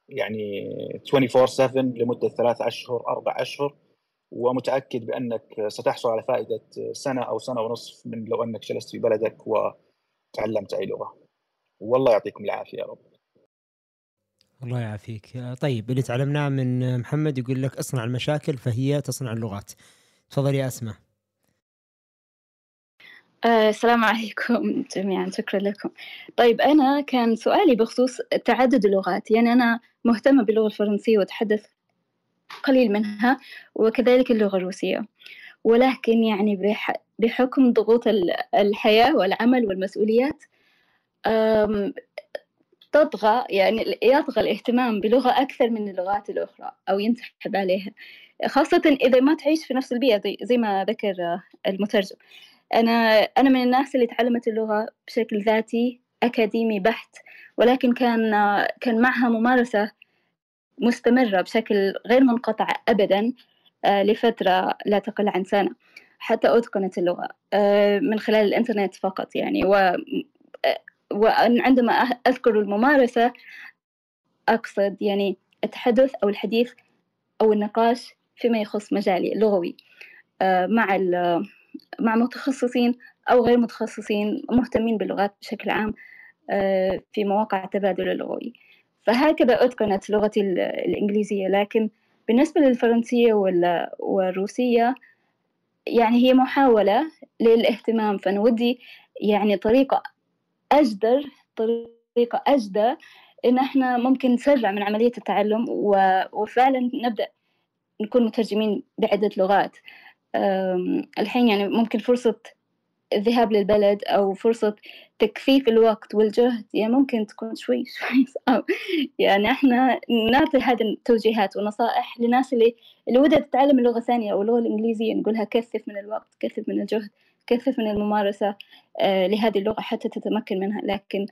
يعني 24 7 لمدة ثلاث أشهر أربع أشهر ومتأكد بأنك ستحصل على فائدة سنة أو سنة ونصف من لو أنك جلست في بلدك وتعلمت أي لغة. والله يعطيكم العافية يا رب. الله يعافيك طيب اللي تعلمناه من محمد يقول لك اصنع المشاكل فهي تصنع اللغات تفضل يا أسماء آه، السلام عليكم جميعا شكرا لكم. طيب أنا كان سؤالي بخصوص تعدد اللغات يعني أنا مهتمة باللغة الفرنسية وأتحدث قليل منها وكذلك اللغة الروسية. ولكن يعني بحكم ضغوط الحياة والعمل والمسؤوليات تطغى يعني يطغى الاهتمام بلغة أكثر من اللغات الأخرى أو ينسحب عليها خاصة إذا ما تعيش في نفس البيئة زي ما ذكر المترجم. أنا أنا من الناس اللي تعلمت اللغة بشكل ذاتي أكاديمي بحت ولكن كان كان معها ممارسة مستمرة بشكل غير منقطع أبدا آه، لفترة لا تقل عن سنة حتى أتقنت اللغة آه، من خلال الإنترنت فقط يعني. و آه، وعندما أذكر الممارسة أقصد يعني التحدث أو الحديث أو النقاش فيما يخص مجالي اللغوي مع مع متخصصين أو غير متخصصين مهتمين باللغات بشكل عام في مواقع التبادل اللغوي. فهكذا أتقنت لغتي الإنجليزية. لكن بالنسبة للفرنسية والروسية يعني هي محاولة للاهتمام. فأنا ودي يعني طريقة أجدر طريقة أجدى إن إحنا ممكن نسرع من عملية التعلم وفعلا نبدأ نكون مترجمين بعدة لغات. الحين يعني ممكن فرصة الذهاب للبلد أو فرصة تكثيف الوقت والجهد يعني ممكن تكون شوي شوي صعب. يعني إحنا نعطي هذه التوجيهات ونصائح للناس اللي اللي ودها تتعلم اللغة الثانية أو اللغة الإنجليزية نقولها كثف من الوقت كثف من الجهد كثف من الممارسة آه لهذه اللغة حتى تتمكن منها. لكن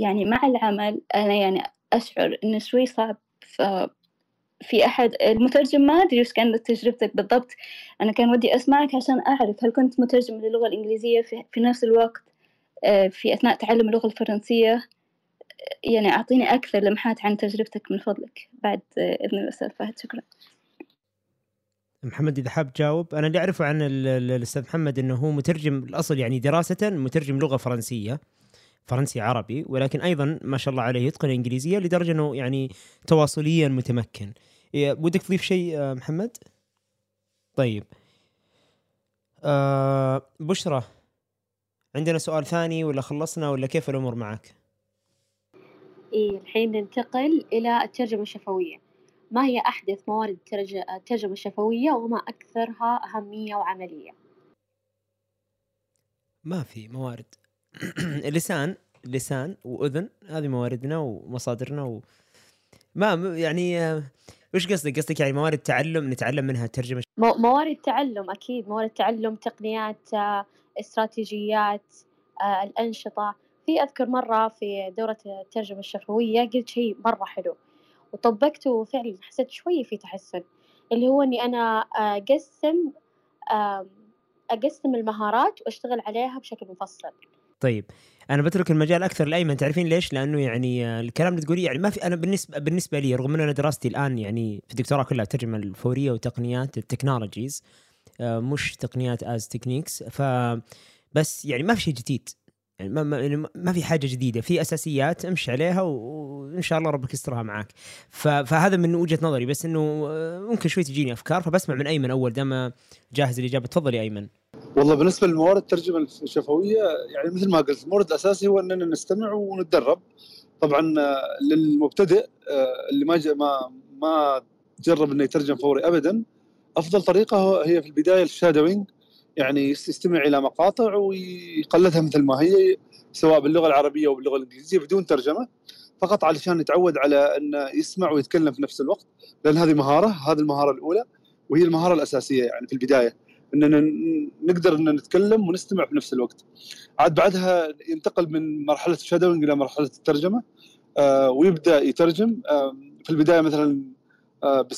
يعني مع العمل أنا يعني أشعر إنه شوي صعب. ف في أحد المترجم ما أدري وش كانت تجربتك بالضبط. أنا كان ودي أسمعك عشان أعرف هل كنت مترجم للغة الإنجليزية في, في نفس الوقت آه، في أثناء تعلم اللغة الفرنسية. يعني أعطيني أكثر لمحات عن تجربتك من فضلك. بعد آه، إذن الأستاذ فهد شكرا. محمد إذا حاب تجاوب. أنا اللي أعرفه عن ال- ال- الأستاذ محمد إنه هو مترجم الأصل يعني دراسة مترجم لغة فرنسية فرنسي عربي ولكن أيضا ما شاء الله عليه يتقن الانجليزيه لدرجة إنه يعني تواصليا متمكن. ودك تضيف شيء آه، محمد؟ طيب. آه بشرى عندنا سؤال ثاني ولا خلصنا ولا كيف الأمور معك؟ إيه الحين ننتقل إلى الترجمة الشفوية. ما هي أحدث موارد الترج- الترجمة الشفوية وما أكثرها أهمية وعملية؟ ما في موارد. لسان لسان وأذن هذه مواردنا ومصادرنا و... ما يعني آه، وش قصدك؟ قصدك يعني موارد تعلم نتعلم منها الترجمه مو- موارد تعلم أكيد. موارد تعلم تقنيات آه، استراتيجيات آه، الأنشطة. في أذكر مرة في دورة الترجمة الشفوية قلت شيء مرة حلو. وطبقته وفعلا حسيت شوي في تحسن. اللي هو إني أنا أقسم أقسم المهارات وأشتغل عليها بشكل مفصل. طيب. أنا بترك المجال أكثر لأيمن تعرفين ليش؟ لأنه يعني آه، الكلام اللي تقوليه يعني ما في أنا بالنسبة بالنسبة لي رغم ان أنا دراستي الآن يعني في الدكتوراه كلها الترجمه الفورية وتقنيات ال technologies آه، مش تقنيات as techniques ف بس يعني ما في شيء جديد يعني ما, ما, يعني ما في حاجة جديدة في أساسيات امشي عليها وإن شاء الله ربك يسترها معك ف- فهذا من وجهة نظري بس إنه آه، ممكن شوي تجيني أفكار فبسمع من أيمن أول دام جاهز الإجابة. تفضل يا أيمن. والله بالنسبة للموارد الترجمة الشفوية يعني مثل ما قلت المورد الأساسي هو إننا نستمع ونتدرب طبعا آه، للمبتدئ آه، اللي ما ما ما جرب إنه يترجم فوري ابدا أفضل طريقة هي في البداية ال shadowing. يعني يس- يستمع إلى مقاطع ويقلدها مثل ما هي سواء باللغة العربية أو باللغة الإنجليزية بدون ترجمة فقط علشان يتعود على انه يسمع ويتكلم في نفس الوقت لأن هذه مهارة هذه المهارة الأولى وهي المهارة الأساسية يعني في البداية أننا نقدر أن نتكلم ونستمع في نفس الوقت. عاد بعدها ينتقل من مرحلة ال shadowing إلى مرحلة الترجمة آه، ويبدأ يترجم في البداية مثلا آه،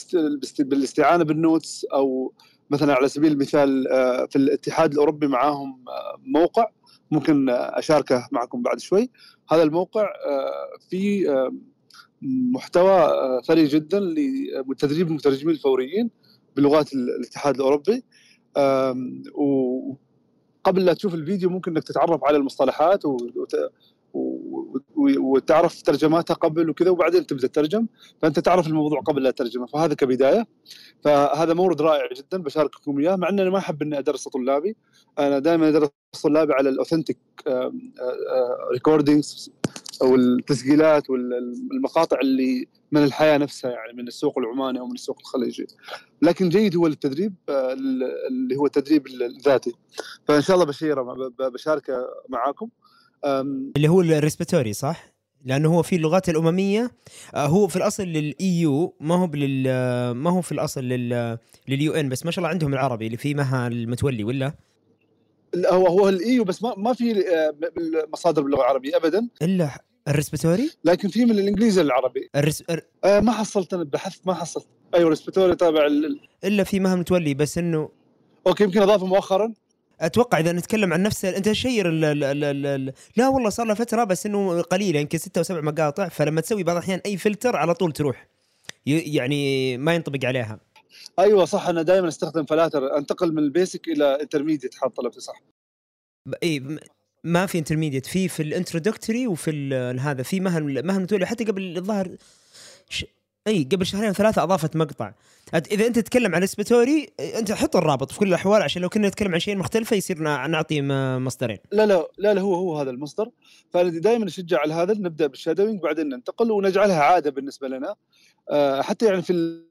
بالاستعانة بال notes أو مثلا على سبيل المثال آه، في الاتحاد الأوروبي معاهم آه، موقع ممكن آه، أشاركه معكم بعد شوي. هذا الموقع آه، محتوى ثري جدا لتدريب المترجمين الفوريين بلغات ال- الاتحاد الأوروبي. وقبل لا تشوف الفيديو ممكن إنك تتعرف على المصطلحات وتعرف ترجماتها قبل وكذا وبعدين تبدأ تترجم فأنت تعرف الموضوع قبل لا تترجمه فهذا كبداية. فهذا مورد رائع جدا بشارككم إياه مع ان أنا ما أحب إني أدرس طلابي. أنا دائما أدرس طلابي على ال authentic recordings أو التسجيلات والمقاطع اللي من الحياة نفسها يعني من السوق العماني أو من السوق الخليجي. لكن جيد هو للتدريب آه، اللي هو التدريب الذاتي. فإن شاء الله بشيره بشاركه معاكم. اللي هو ال repository صح؟ لأنه هو في اللغات الأممية آه، هو في الأصل لل EU ما هو لل ما هو في الأصل لل لل UN بس ما شاء الله عندهم العربي اللي فيه مها المتولي ولا؟ لا، هو هو ال EU بس ما ما في آه، بالمصادر باللغة العربية ابدا. إلا ال repository؟ لكن في من الإنجليزي للعربي. الرس... الر- آه، ما حصلت أنا بحثت ما حصلت. أيوه repository تابع ال- إلا في مها متولي بس إنه أوكي يمكن أضافه مؤخرا. أتوقع إذا نتكلم عن نفس أنت share ال... ال... ال... ال... ال... لا والله صار له فترة بس إنه قليلة يمكن ستة أو سبع مقاطع فلما تسوي بعض الأحيان أي فلتر على طول تروح. يعني ما ينطبق عليها أيوه صح أنا دائما أستخدم فلاتر أنتقل من ال basic إلى intermediate حاط طلبتي صح إي ما في intermediate في في ال introductory وفي هذا في مهن مهن حتى قبل الظاهر ش... إي قبل شهرين ثلاثة أضافت مقطع. إذا أنت تتكلم عن repository أنت حط الرابط في كل الأحوال عشان لو كنا نتكلم عن شيء مختلفة يصير نع- نعطي مصدرين. لا لا لا لا هو هو هذا المصدر. فأنا دائما أشجع على هذا نبدأ بال shadowing بعدين ننتقل ونجعلها عادة بالنسبة لنا. آه، حتى يعني في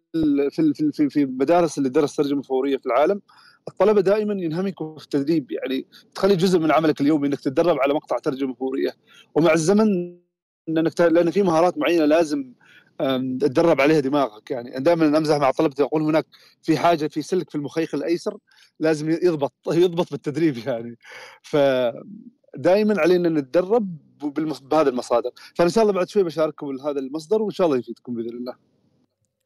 في في في المدارس اللي درس ترجمة فورية في العالم الطلبة دائما ينهمكوا في التدريب. يعني تخلي جزء من عملك اليومي إنك تتدرب على مقطع ترجمة فورية. ومع الزمن إنك لأن في مهارات معينة لازم تدرب عليها دماغك يعني. دائما أمزح مع طلبتي أقول هناك في حاجة في سلك في المخيخ الأيسر لازم يضبط يضبط بالتدريب يعني. ف دائما علينا نتدرب بهذه المصادر. فإن شاء الله بعد شوي بشارككم هذا المصدر وإن شاء الله يفيدكم بإذن الله.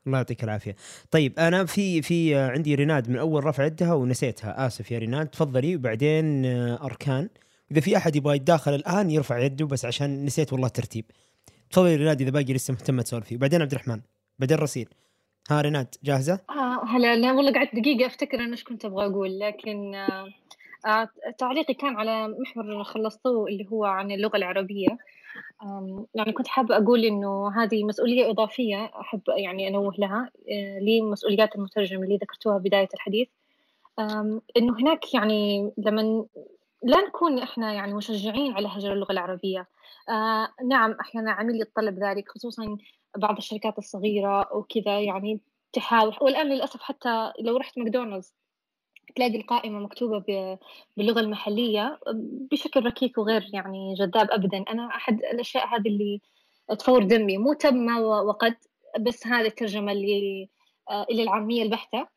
الله يعطيك العافية. طيب أنا في في عندي ريناد من أول رفع يدها ونسيتها. آسف يا ريناد تفضلي. وبعدين آه، أركان. إذا في أحد يبغى يتداخل الآن يرفع يده بس عشان نسيت والله الترتيب. تفضلي ريناد إذا باقي لسه مهتمه تسولفي وبعدين عبد الرحمن بعدين رسيل ها ريناد جاهزة؟ آه هلا لا والله قعدت دقيقة أفتكر أنا إيش كنت أبغى أقول لكن آه آه تعليقي كان على محور خلصتوه اللي هو عن اللغة العربية. آم، يعني كنت حابة أقول إنه هذه مسؤولية إضافية أحب يعني أنوه لها آه، لمسؤوليات المترجم اللي ذكرتوها بداية الحديث. إنه هناك يعني لما لا نكون إحنا يعني مشجعين على هجر اللغة العربية. آه نعم أحيانا عميل يتطلب ذلك خصوصا بعض الشركات الصغيرة وكذا يعني تحاول. والآن للأسف حتى لو رحت ماكدونالدز تلاقي القائمة مكتوبة باللغة المحلية بشكل ركيك وغير يعني جذاب أبدا. أنا أحد الأشياء هذه اللي تفور دمي. مو تم وقد بس هذه الترجمة اللي آه، إلى العامية البحتة.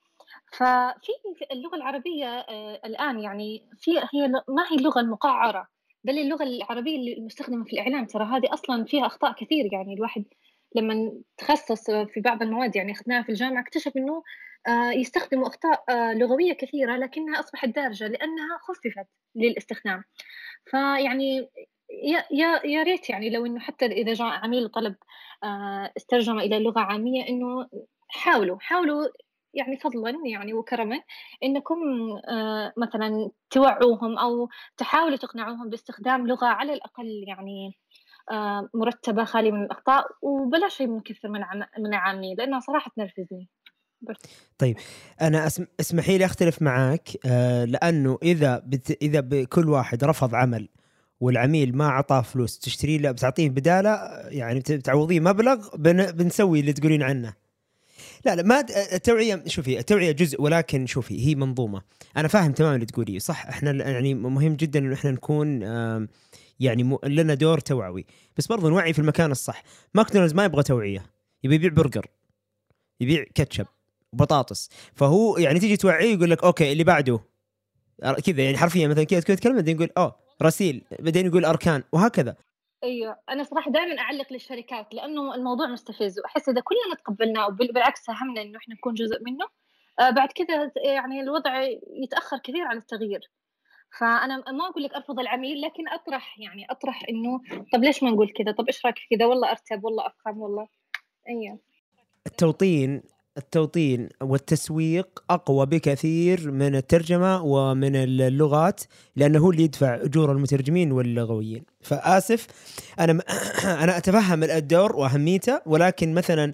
ففي في اللغة العربية آه، الآن يعني في هي ما هي اللغة المقعرة؟ بل اللغة العربية المستخدمة في الإعلام ترى هذه أصلا فيها أخطاء كثير. يعني الواحد لما تخصص في بعض المواد يعني أخذناها في الجامعة اكتشف إنه آه، يستخدموا أخطاء آه، لغوية كثيرة لكنها أصبحت دارجة لأنها خففت للاستخدام. فيعني يا يا يا ريت يعني لو إنه حتى إذا جاء عميل طلب آه، استرجم إلى لغة عامية إنه حاولوا حاولوا يعني فضلا يعني وكرما إنكم آه، مثلا توعوهم أو تحاولوا تقنعوهم باستخدام لغة على الأقل يعني آه، مرتبة خالية من الأخطاء وبلا شيء من كثر من من عاميه لأنها صراحة تنرفزني طيب أنا. اسمحي لي أختلف معاك آه لأنه إذا بت... إذا بكل واحد رفض عمل والعميل ما أعطاه فلوس تشتري له بتعطيه بدالة يعني بت- بتعوضيه مبلغ بن... بنسوي اللي تقولين عنه لا لا ما التوعية شوفي التوعية جزء ولكن شوفي هي منظومة. أنا فاهم تماما اللي تقوليه. صح إحنا يعني مهم جدا انه إحنا نكون يعني. لنا دور توعوي. بس برضو نوعي في المكان الصح. ماكدونالدز ما يبغى توعية. يبي يبيع برجر. يبيع كاتشب. وبطاطس فهو يعني تيجي توعيه يقول لك أوكي اللي بعده. كذا يعني حرفيا مثلا كذا تتكلم بعدين يقول أوه رسيل. بعدين يقول أركان. وهكذا. أيوه. أنا صراحة دائما أعلق للشركات لأنه الموضوع مستفز وأحس إذا كلنا تقبلناه وبالعكس ساهمنا إنه إحنا نكون جزء منه آه بعد كذا يعني الوضع يتأخر كثير على التغيير. فأنا ما أقول لك أرفض العميل لكن أطرح يعني أطرح إنه طب ليش ما نقول كذا؟ طب إيش رأيك في كذا؟ والله أرتب والله أفهم والله. أيوه. التوطين التوطين والتسويق أقوى بكثير من الترجمة ومن اللغات لأنه هو اللي يدفع أجور المترجمين واللغويين. فآسف أنا م- أنا أتفهم الدور وأهميته ولكن مثلا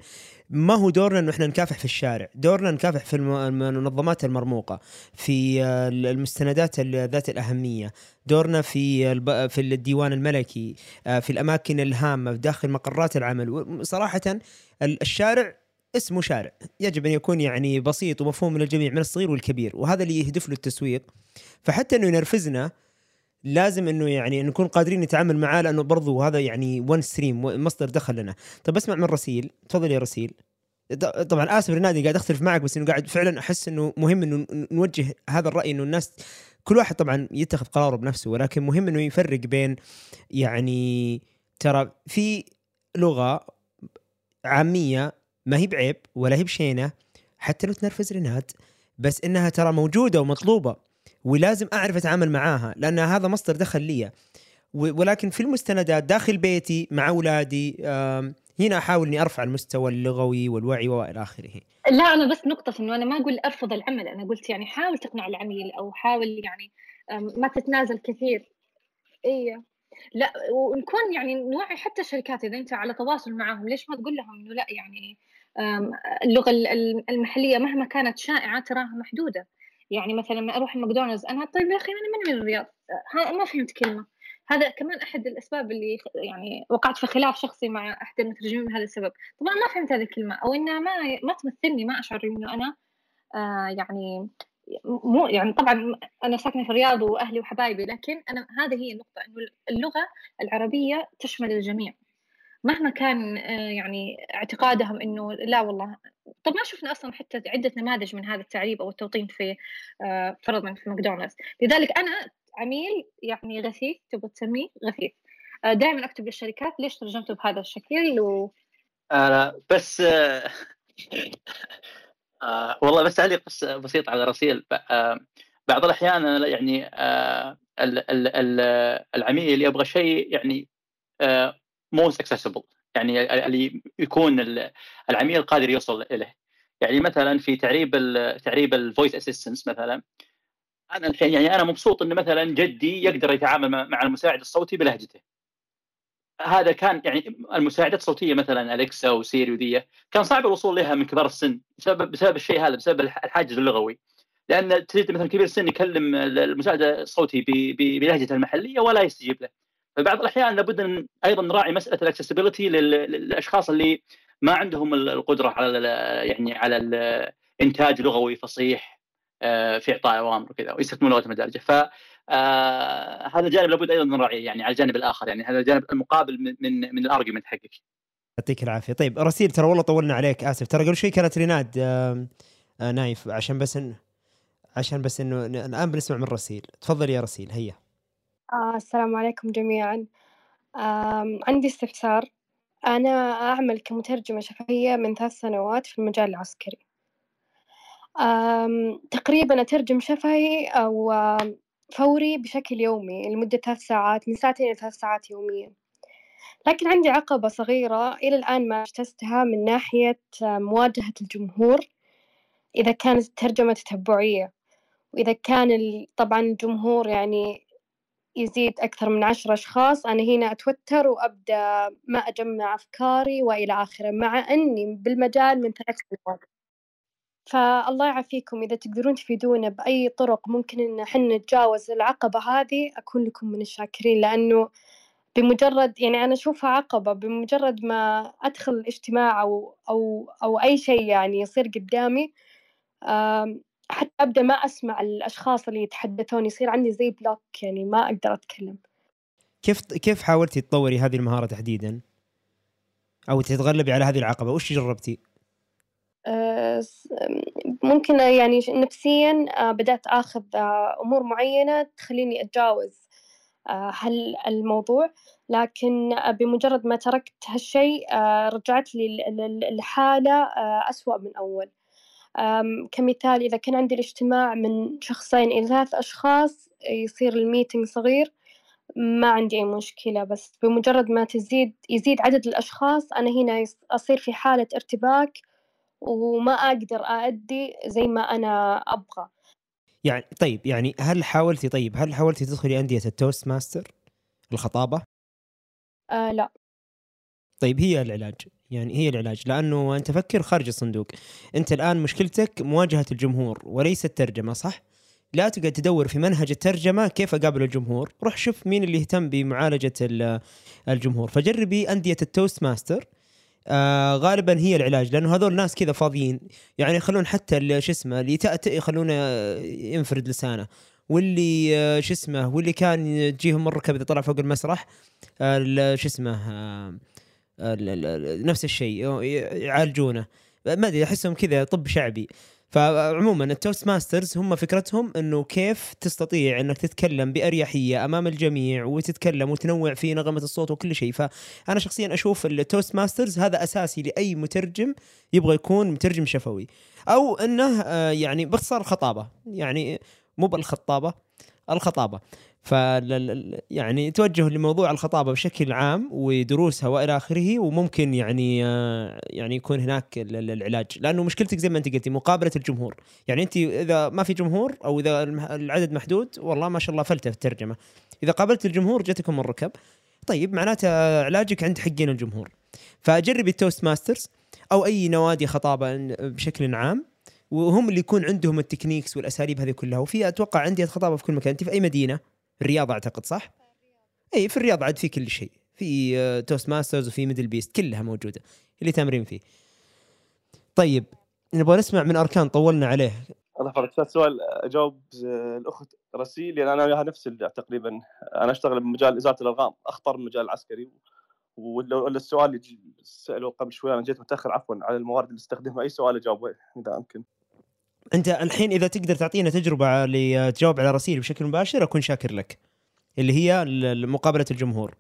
ما هو دورنا إنه إحنا نكافح في الشارع، دورنا نكافح في الم- المنظمات المرموقة، في المستندات ال- ذات الأهمية، دورنا في الب- في الديوان الملكي، آه، في الأماكن الهامة داخل مقرات العمل، صراحة الشارع اسمه شارع يجب أن يكون يعني بسيط ومفهوم من الجميع من الصغير والكبير وهذا اللي يهدف له التسويق. فحتى إنه ينرفزنا لازم إنه يعني نكون قادرين نتعامل معاه لأنه برضو هذا يعني ون ستريم مصدر دخل لنا. طب اسمع من رسيل. تفضل يا رسيل. طبعا آسف رنادي قاعد أختلف معك بس إنه قاعد فعلا أحس إنه مهم إنه نوجه هذا الرأي إنه الناس كل واحد طبعا يتخذ قراره بنفسه ولكن مهم إنه يفرق بين يعني ترى في لغة عامية ما هي بعيب ولا هي بشينة حتى لو تنرفز رناد بس إنها ترى موجودة ومطلوبة ولازم أعرف أتعامل معاها لأن هذا مصدر دخل لي. ولكن في المستندات داخل بيتي مع أولادي هنا أحاول إني أرفع المستوى اللغوي والوعي وإلى آخره. لا أنا بس نقطة إنه أنا ما أقول أرفض العمل أنا قلت يعني حاول تقنع العميل أو حاول يعني ما تتنازل كثير. إيه لا ونكون يعني نوعي حتى الشركات إذا أنت على تواصل معاهم ليش ما تقول لهم إنه لا يعني اللغة ال- ال- المحلية مهما كانت شائعة تراها محدودة. يعني مثلا لما أروح ماكدونالدز أنا طيب يا أخي أنا من من الرياض. ما فهمت كلمة. هذا كمان أحد الأسباب اللي يعني وقعت في خلاف شخصي مع أحد المترجمين من هذا السبب. طبعا ما فهمت هذه الكلمة أو إنها ما ما تمثلني ما أشعر إنه أنا آه يعني مو يعني طبعا أنا ساكنة في الرياض وأهلي وحبايبي لكن أنا هذه هي النقطة إنه اللغة العربية تشمل الجميع. مهما كان آه، يعني اعتقادهم إنه لا والله. طب ما شفنا أصلا حتى عدة نماذج من هذا التعريب أو التوطين في آه، فرضا في ماكدونالدز. لذلك أنا عميل يعني غثيث تبغى تسميه؟ غثيث. آه، دائما أكتب للشركات ليش ترجمته بهذا الشكل و أنا بس آه، آه والله بس تعليق بس بسيط على رسيل آه بعض الأحيان يعني آه ال- ال- ال- العميل يبغى شيء يعني most accessible يعني اللي يكون ال- العميل قادر يوصل إليه. يعني مثلا في تعريب ال تعريب ال voice assistants مثلا. أنا الحين يعني أنا مبسوط إن مثلا جدي يقدر يتعامل مع- المساعد الصوتي بلهجته. هذا كان يعني المساعدات الصوتية مثلا أليكسا وسيري وذي كان صعب الوصول لها من كبار السن بسبب بسبب الشيء هذا بسبب الح- الحاجز اللغوي. لأن تجد مثلا كبير السن يكلم المساعد الصوتي بلهجته المحلية ولا يستجيب له. فبعض الأحيان لابد أيضا نراعي مسألة ال accessibility للأشخاص اللي ما عندهم القدرة على يعني على الانتاج لغوي فصيح آه، في إعطاء أوامر وكذا ويستخدمون لغة المدارجة. ف آه، هذا الجانب لابد أيضا نراعيه يعني على الجانب الآخر يعني هذا الجانب المقابل من من, من الأرجيومنت حقك. يعطيك العافية. طيب رسيل ترى والله طولنا عليك آسف. ترى قبل شوي كانت ريناد آه، نايف عشان بس إن عشان بس إنه الآن بنسمع من رسيل. تفضل يا رسيل هيا. آه السلام عليكم جميعا. عندي استفسار. أنا أعمل كمترجمة شفهية من ثلاث سنوات في المجال العسكري. تقريبا أترجم شفهي أو فوري بشكل يومي لمدة ثلاث ساعات من ساعتين إلى ثلاث ساعات يوميا. لكن عندي عقبة صغيرة إلى الآن ما اجتزتها من ناحية مواجهة الجمهور إذا كانت الترجمة تتبعية. وإذا كان طبعا الجمهور يعني يزيد أكثر من عشر أشخاص. أنا هنا أتوتر وأبدأ ما أجمع أفكاري وإلى آخره مع أني بالمجال من ثلاث سنوات. فالله يعافيكم. إذا تقدرون تفيدونا بأي طرق ممكن إن حنا نتجاوز العقبة هذه أكون لكم من الشاكرين. لأنه بمجرد يعني أنا أشوفها عقبة بمجرد ما أدخل اجتماع أو أو أو أي شيء يعني يصير قدامي حتى أبدأ ما أسمع الأشخاص اللي يتحدثون يصير عندي زي بلوك يعني ما أقدر أتكلم. كيف كيف حاولتي تطوري هذه المهارة تحديدا؟ أو تتغلبي على هذه العقبة؟ وش جربتي؟ س- ممكن يعني نفسيا آه، بدأت آخذ آه، أمور معينة تخليني أتجاوز هال الموضوع. لكن بمجرد ما تركت هالشيء رجعت لي ال- ال- الحالة أسوأ من أول. كمثال إذا كان عندي الاجتماع من شخصين إلى ثلاث أشخاص يصير ال meeting صغير ما عندي أي مشكلة بس بمجرد ما تزيد يزيد عدد الأشخاص أنا هنا أصير في حالة ارتباك وما أقدر أأدي زي ما أنا أبغى. يعني طيب يعني هل حاولتي طيب هل حاولتي تدخلي أندية ال Toastmaster؟ الخطابة؟ آه لا. طيب هي العلاج. يعني هي العلاج لأنه أنت فكر خارج الصندوق. أنت الآن مشكلتك مواجهة الجمهور وليس الترجمة صح؟ لا تقعد تدور في منهج الترجمة كيف أقابل الجمهور روح شوف مين اللي يهتم بمعالجة ال- الجمهور. فجربي أندية ال Toastmaster. آه غالبا هي العلاج لأنه هذول ناس كذا فاضيين. يعني يخلون حتى شو اسمه اللي يتأتئ يخلونه ينفرد لسانه. واللي آه، شو اسمه واللي كان تجيهم مرة كذا طلع فوق المسرح آه، شو اسمه آه، نفس الشيء يعالجونه. ما أدري أحسهم كذا طب شعبي. فعموما ال Toastmasters هم فكرتهم إنه كيف تستطيع إنك تتكلم بأريحية أمام الجميع وتتكلم وتنوع في نغمة الصوت وكل شيء. فأنا شخصيا أشوف ال Toastmasters هذا أساسي لأي مترجم يبغى يكون مترجم شفوي. أو إنه آه، يعني باختصار الخطابة. يعني مو بالخطابة الخطابة. ف يعني توجه لموضوع الخطابة بشكل عام ودروسها وإلى آخره وممكن يعني آه، يعني يكون هناك ال- ال- العلاج. لأنه مشكلتك زي ما أنت قلتي مقابلة الجمهور. يعني أنت إذا ما في جمهور أو إذا العدد محدود والله ما شاء الله فلتة في الترجمة. إذا قابلت الجمهور جاتكم الركب. طيب معناته علاجك عند حقين الجمهور. فجربي ال Toastmasters أو أي نوادي خطابة بشكل عام وهم اللي يكون عندهم ال techniques والأساليب هذه كلها. وفي أتوقع أندية خطابة في كل مكان. أنت في أي مدينة؟ الرياض أعتقد صح؟ إي في الرياض عاد في كل شيء. في آه، Toastmasters وفي ميدل بيست كلها موجودة اللي تامرين فيه. طيب نبغى نسمع من أركان طولنا عليه. الله يحفظك. سؤال أجاوب آه، الأخت رسيل لأن أنا وياها نفس تقريبا أنا أشتغل بمجال إزالة الالغام أخطر من المجال العسكري ولا السؤال اللي سألوه قبل شوي أنا جيت متأخر عفوا على الموارد اللي استخدمها. أي سؤال أجاوبه إذا امكن أنت الحين إذا تقدر تعطينا تجربة لتجاوب على رسيل بشكل مباشر أكون شاكر لك اللي هي مقابلة الجمهور.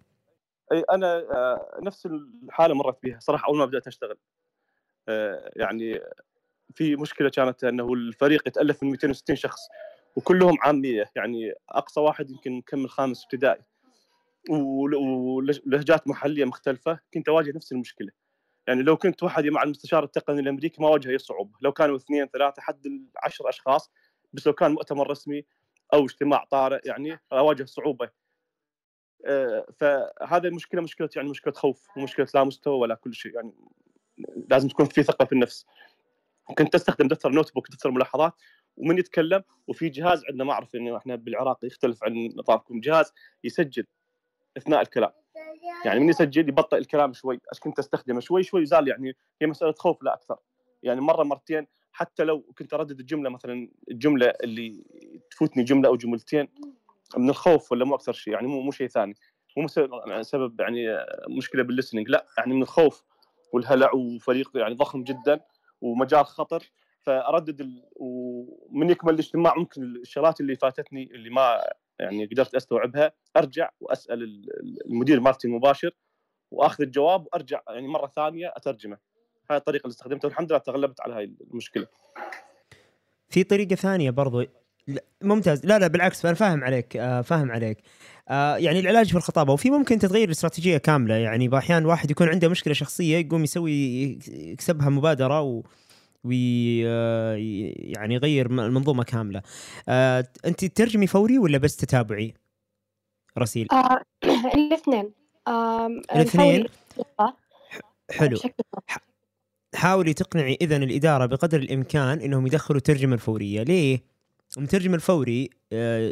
أي أنا آه، نفس الحالة مرت بها صراحة أول ما بدأت أشتغل آه، يعني في مشكلة كانت أنه الفريق يتألف من 260 شخص وكلهم عامية. يعني أقصى واحد يمكن مكمل خامس ابتدائي ول- ولهجات محلية مختلفة. كنت أواجه نفس المشكلة. يعني لو كنت وحدي مع المستشار التقني الأمريكي ما واجه اي صعوبه لو كانوا اثنين ثلاثة حد العشر أشخاص بس لو كان مؤتمر رسمي أو اجتماع طارئ يعني أواجه صعوبة. آه، فهذه المشكلة مشكلة يعني مشكلة خوف ومشكلة لا مستوى ولا كل شيء. يعني لازم تكون في ثقة في النفس. كنت أستخدم دفتر notebook دفتر ملاحظات ومن يتكلم وفي جهاز عندنا ما أعرف إنه إحنا بالعراق يختلف عن نظامكم جهاز يسجل أثناء الكلام. يعني من يسجل يبطئ الكلام شوي إيش كنت استخدمه؟ شوي شوي زال يعني هي مسألة خوف لا أكثر. يعني مرة مرتين حتى لو كنت أردد الجملة مثلا الجملة اللي تفوتني جملة أو جملتين من الخوف ولا مو أكثر شيء؟ يعني مو مو شيء ثاني. مو مس- سبب يعني مشكلة بالليسننج لا يعني من الخوف والهلع وفريق يعني ضخم جدا ومجال خطر. فأردد ال... ومن يكمل الاجتماع ممكن الشغلات اللي فاتتني اللي ما يعني قدرت أستوعبها أرجع وأسأل ال- المدير مالتي المباشر وأخذ الجواب وأرجع يعني مرة ثانية أترجمه. هاي الطريقة اللي استخدمتها والحمد لله تغلبت على هاي المشكلة. في طريقة ثانية برضو. ممتاز. لا لا بالعكس أنا فاهم عليك آه فاهم عليك. آه يعني العلاج في الخطابة وفي ممكن تتغير الاستراتيجيه كاملة. يعني بأحيان واحد يكون عنده مشكلة شخصية يقوم يسوي يكسبها مبادرة و وي آه، يعني يغير المنظومة كاملة. آه انت تترجمي فوري ولا بس تتابعي؟ رسيل. آه الاثنين. آه الاثنين؟ حلو. حاولي تقنعي اذا الإدارة بقدر الإمكان إنهم يدخلوا الترجمة الفورية. ليه؟ المترجم الفوري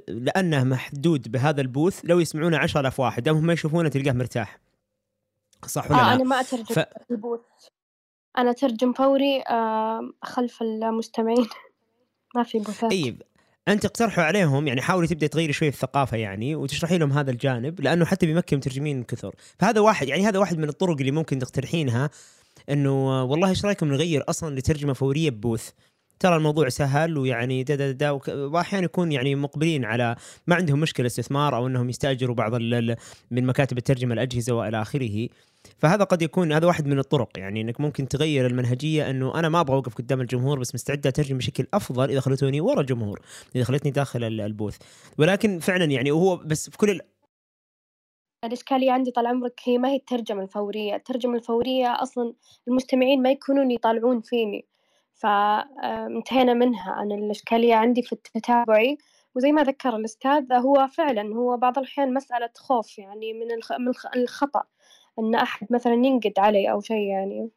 لأنه محدود بهذا ال booth لو يسمعونه 10000 واحد دامهم ما يشوفونه تلقاه مرتاح. صح ولا آه لا؟ أنا ما أترجم ف... البوث. أنا أترجم فوري خلف المستمعين. ما في بوثات طيب أنت اقترحوا عليهم يعني حاولي تبدأ تغيري شوي الثقافة يعني وتشرحي لهم هذا الجانب لأنه حتى بيمكن مترجمين كثر. فهذا واحد يعني هذا واحد من الطرق اللي ممكن تقترحينها إنه آه، والله إيش رأيكم نغير أصلا لترجمة فورية ببوث؟ ترى الموضوع سهل ويعني دا دا دا وأحيانا يكون يعني مقبلين على ما عندهم مشكلة استثمار أو إنهم يستأجروا بعض من مكاتب الترجمة الأجهزة وإلى آخره. فهذا قد يكون هذا واحد من الطرق. يعني إنك ممكن تغير المنهجية إنه أنا ما أبغى أوقف قدام الجمهور بس مستعد أترجم بشكل أفضل إذا خلتوني ورا الجمهور إذا خلتني داخل ال- البوث. ولكن فعلا يعني وهو بس في كل ال- الإشكالية عندي طال عمرك هي ما هي الترجمة الفورية. الترجمة الفورية أصلا المستمعين ما يكونون يطالعون فيني. فانتهينا منها أنا الإشكالية عندي في التتابعي. وزي ما ذكر الأستاذ هو فعلا هو بعض الأحيان مسألة خوف يعني من الخ... من الخ... الخطأ. أن أحد مثلا ينقد علي أو شيء يعني.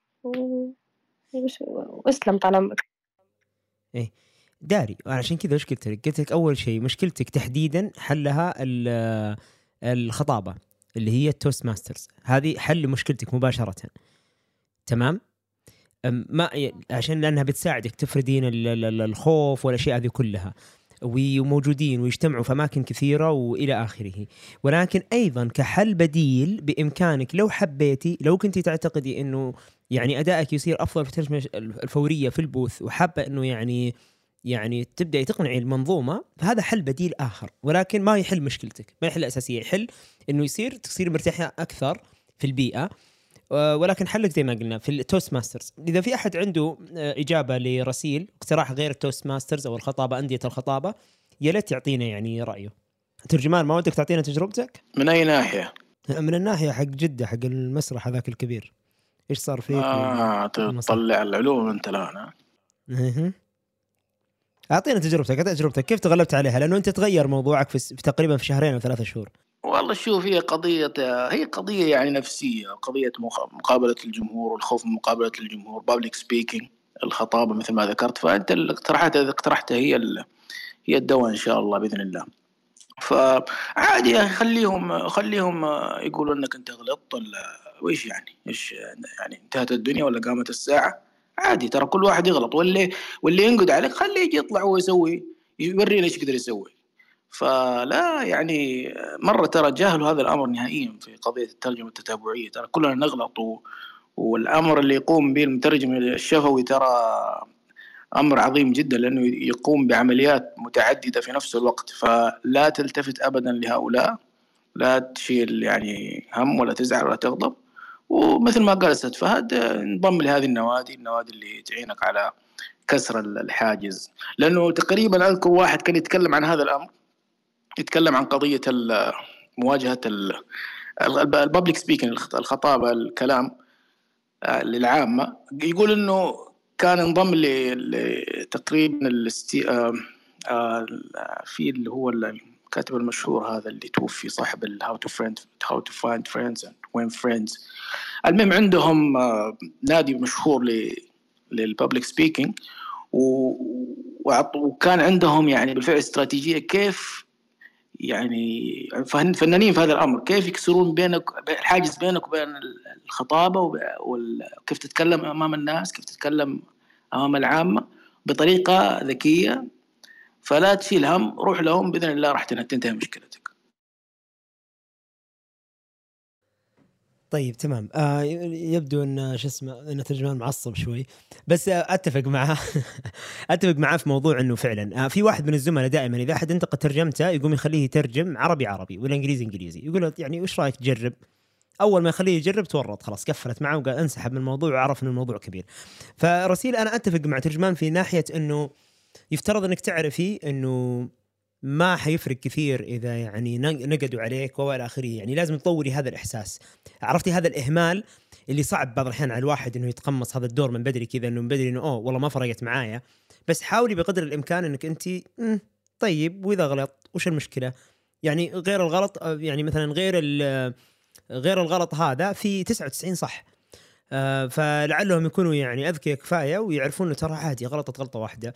واسلم طال عمرك. إيه. داري عشان كذا وش قلت لك؟ قلت لك أول شيء مشكلتك تحديدا حلها ال- الخطابة اللي هي ال Toastmasters. هذه حل مشكلتك مباشرة. تمام؟ ما عشان لأنها بتساعدك تفردين ال- ال- ال- الخوف والأشياء هذه كلها. وموجودين ويجتمعوا في أماكن كثيرة وإلى آخره. ولكن أيضا كحل بديل بإمكانك لو حبيتي لو كنت تعتقدي إنه يعني أدائك يصير أفضل في الترجمة الفورية في البوث وحابة إنه يعني يعني تبدأي تقنعي المنظومة فهذا حل بديل آخر. ولكن ما يحل مشكلتك. ما يحل الاساسيه يحل إنه يصير تصير مرتاحة أكثر في البيئة. ولكن حلك زي ما قلنا في ال Toastmasters إذا في أحد عنده آه، إجابة لرسيل اقتراح غير ال Toastmasters أو الخطابة أندية الخطابة يا ليت يعطينا يعني رأيه. ترجمان ما ودك تعطينا تجربتك؟ من أي ناحية؟ من الناحية حق جدة حق المسرح هذاك الكبير. إيش صار فيك؟ آه تطلع العلوم أنت الآن أعطينا تجربتك أعطينا تجربتك. كيف تغلبت عليها؟ لأنه أنت تغير موضوعك في, في تقريبا في شهرين أو ثلاثة شهور. والله شوف هي قضية هي قضية يعني نفسية قضية مقابلة الجمهور والخوف من مقابلة الجمهور بابليك سبيكينج الخطابة مثل ما ذكرت. فأنت الاقتراحات اللي اقترحتها هي. هي الدواء إن شاء الله بإذن الله. فعادي يا أخي خليهم خليهم يقولوا إنك أنت غلطت ولا ويش يعني؟ إيش يعني انتهت الدنيا ولا قامت الساعة؟ عادي ترى كل واحد يغلط. واللي واللي ينقد عليك خليه يجي يطلع هو يسوي يورينا إيش يقدر يسوي. فلا يعني مرة ترى جاهلوا هذا الأمر نهائيا في قضية الترجمة التتابعية. ترى كلنا نغلط و... والأمر اللي يقوم به المترجم الشفوي ترى أمر عظيم جدا لأنه يقوم بعمليات متعددة في نفس الوقت. فلا تلتفت أبدا لهؤلاء. لا تشيل يعني هم ولا تزعل ولا تغضب. ومثل ما قال أستاذ فهد انضم لهذه النوادي النوادي اللي تعينك على كسر الحاجز. لأنه تقريبا أذكر واحد كان يتكلم عن هذا الأمر. يتكلم عن قضية مواجهة ال public speaking الخطابه الكلام آه، للعامة يقول إنه كان انضم لتقريبا. آه، آه، في اللي هو الكاتب المشهور هذا اللي توفي صاحب how to friend how to find friends and win friends المهم عندهم نادي مشهور للببليك سبيكينج وكان عندهم يعني بالفعل استراتيجية كيف يعني فن- فنانين في هذا الأمر. كيف يكسرون بينك الحاجز بينك وبين الخطابة وكيف تتكلم أمام الناس كيف تتكلم أمام العامة بطريقة ذكية فلا تشيل هم روح لهم بإذن الله راح تنتهي مشكلتك. طيب تمام. آه يبدو إن شو اسمه إن ترجمان معصب شوي. بس آه أتفق معاه أتفق معاه في موضوع إنه فعلا. آه في واحد من الزملاء دائما إذا أحد انتقد ترجمته يقوم يخليه يترجم عربي عربي ولا إنجليزي. انجليزي يقول له يعني وش رأيك تجرب؟ أول ما يخليه يجرب تورط خلاص قفلت معه وقال انسحب من الموضوع وعرف ان الموضوع كبير. فرسيل أنا أتفق مع ترجمان في ناحية إنه يفترض إنك تعرفي إنه ما حيفرق كثير إذا يعني نق- نقدوا عليك وإلى آخره. يعني لازم تطوري هذا الإحساس. عرفتي هذا الإهمال اللي صعب بعض الأحيان على الواحد إنه يتقمص هذا الدور من بدري كذا إنه من بدري إنه أوه والله ما فرقت معايا. بس حاولي بقدر الإمكان إنك انت "مم، طيب وإذا غلط وش المشكلة؟ يعني غير الغلط يعني مثلا غير غير الغلط هذا في 99 صح. آه، فلعلهم يكونوا يعني أذكياء كفاية ويعرفون إنه ترى عادي غلطت غلطة واحدة.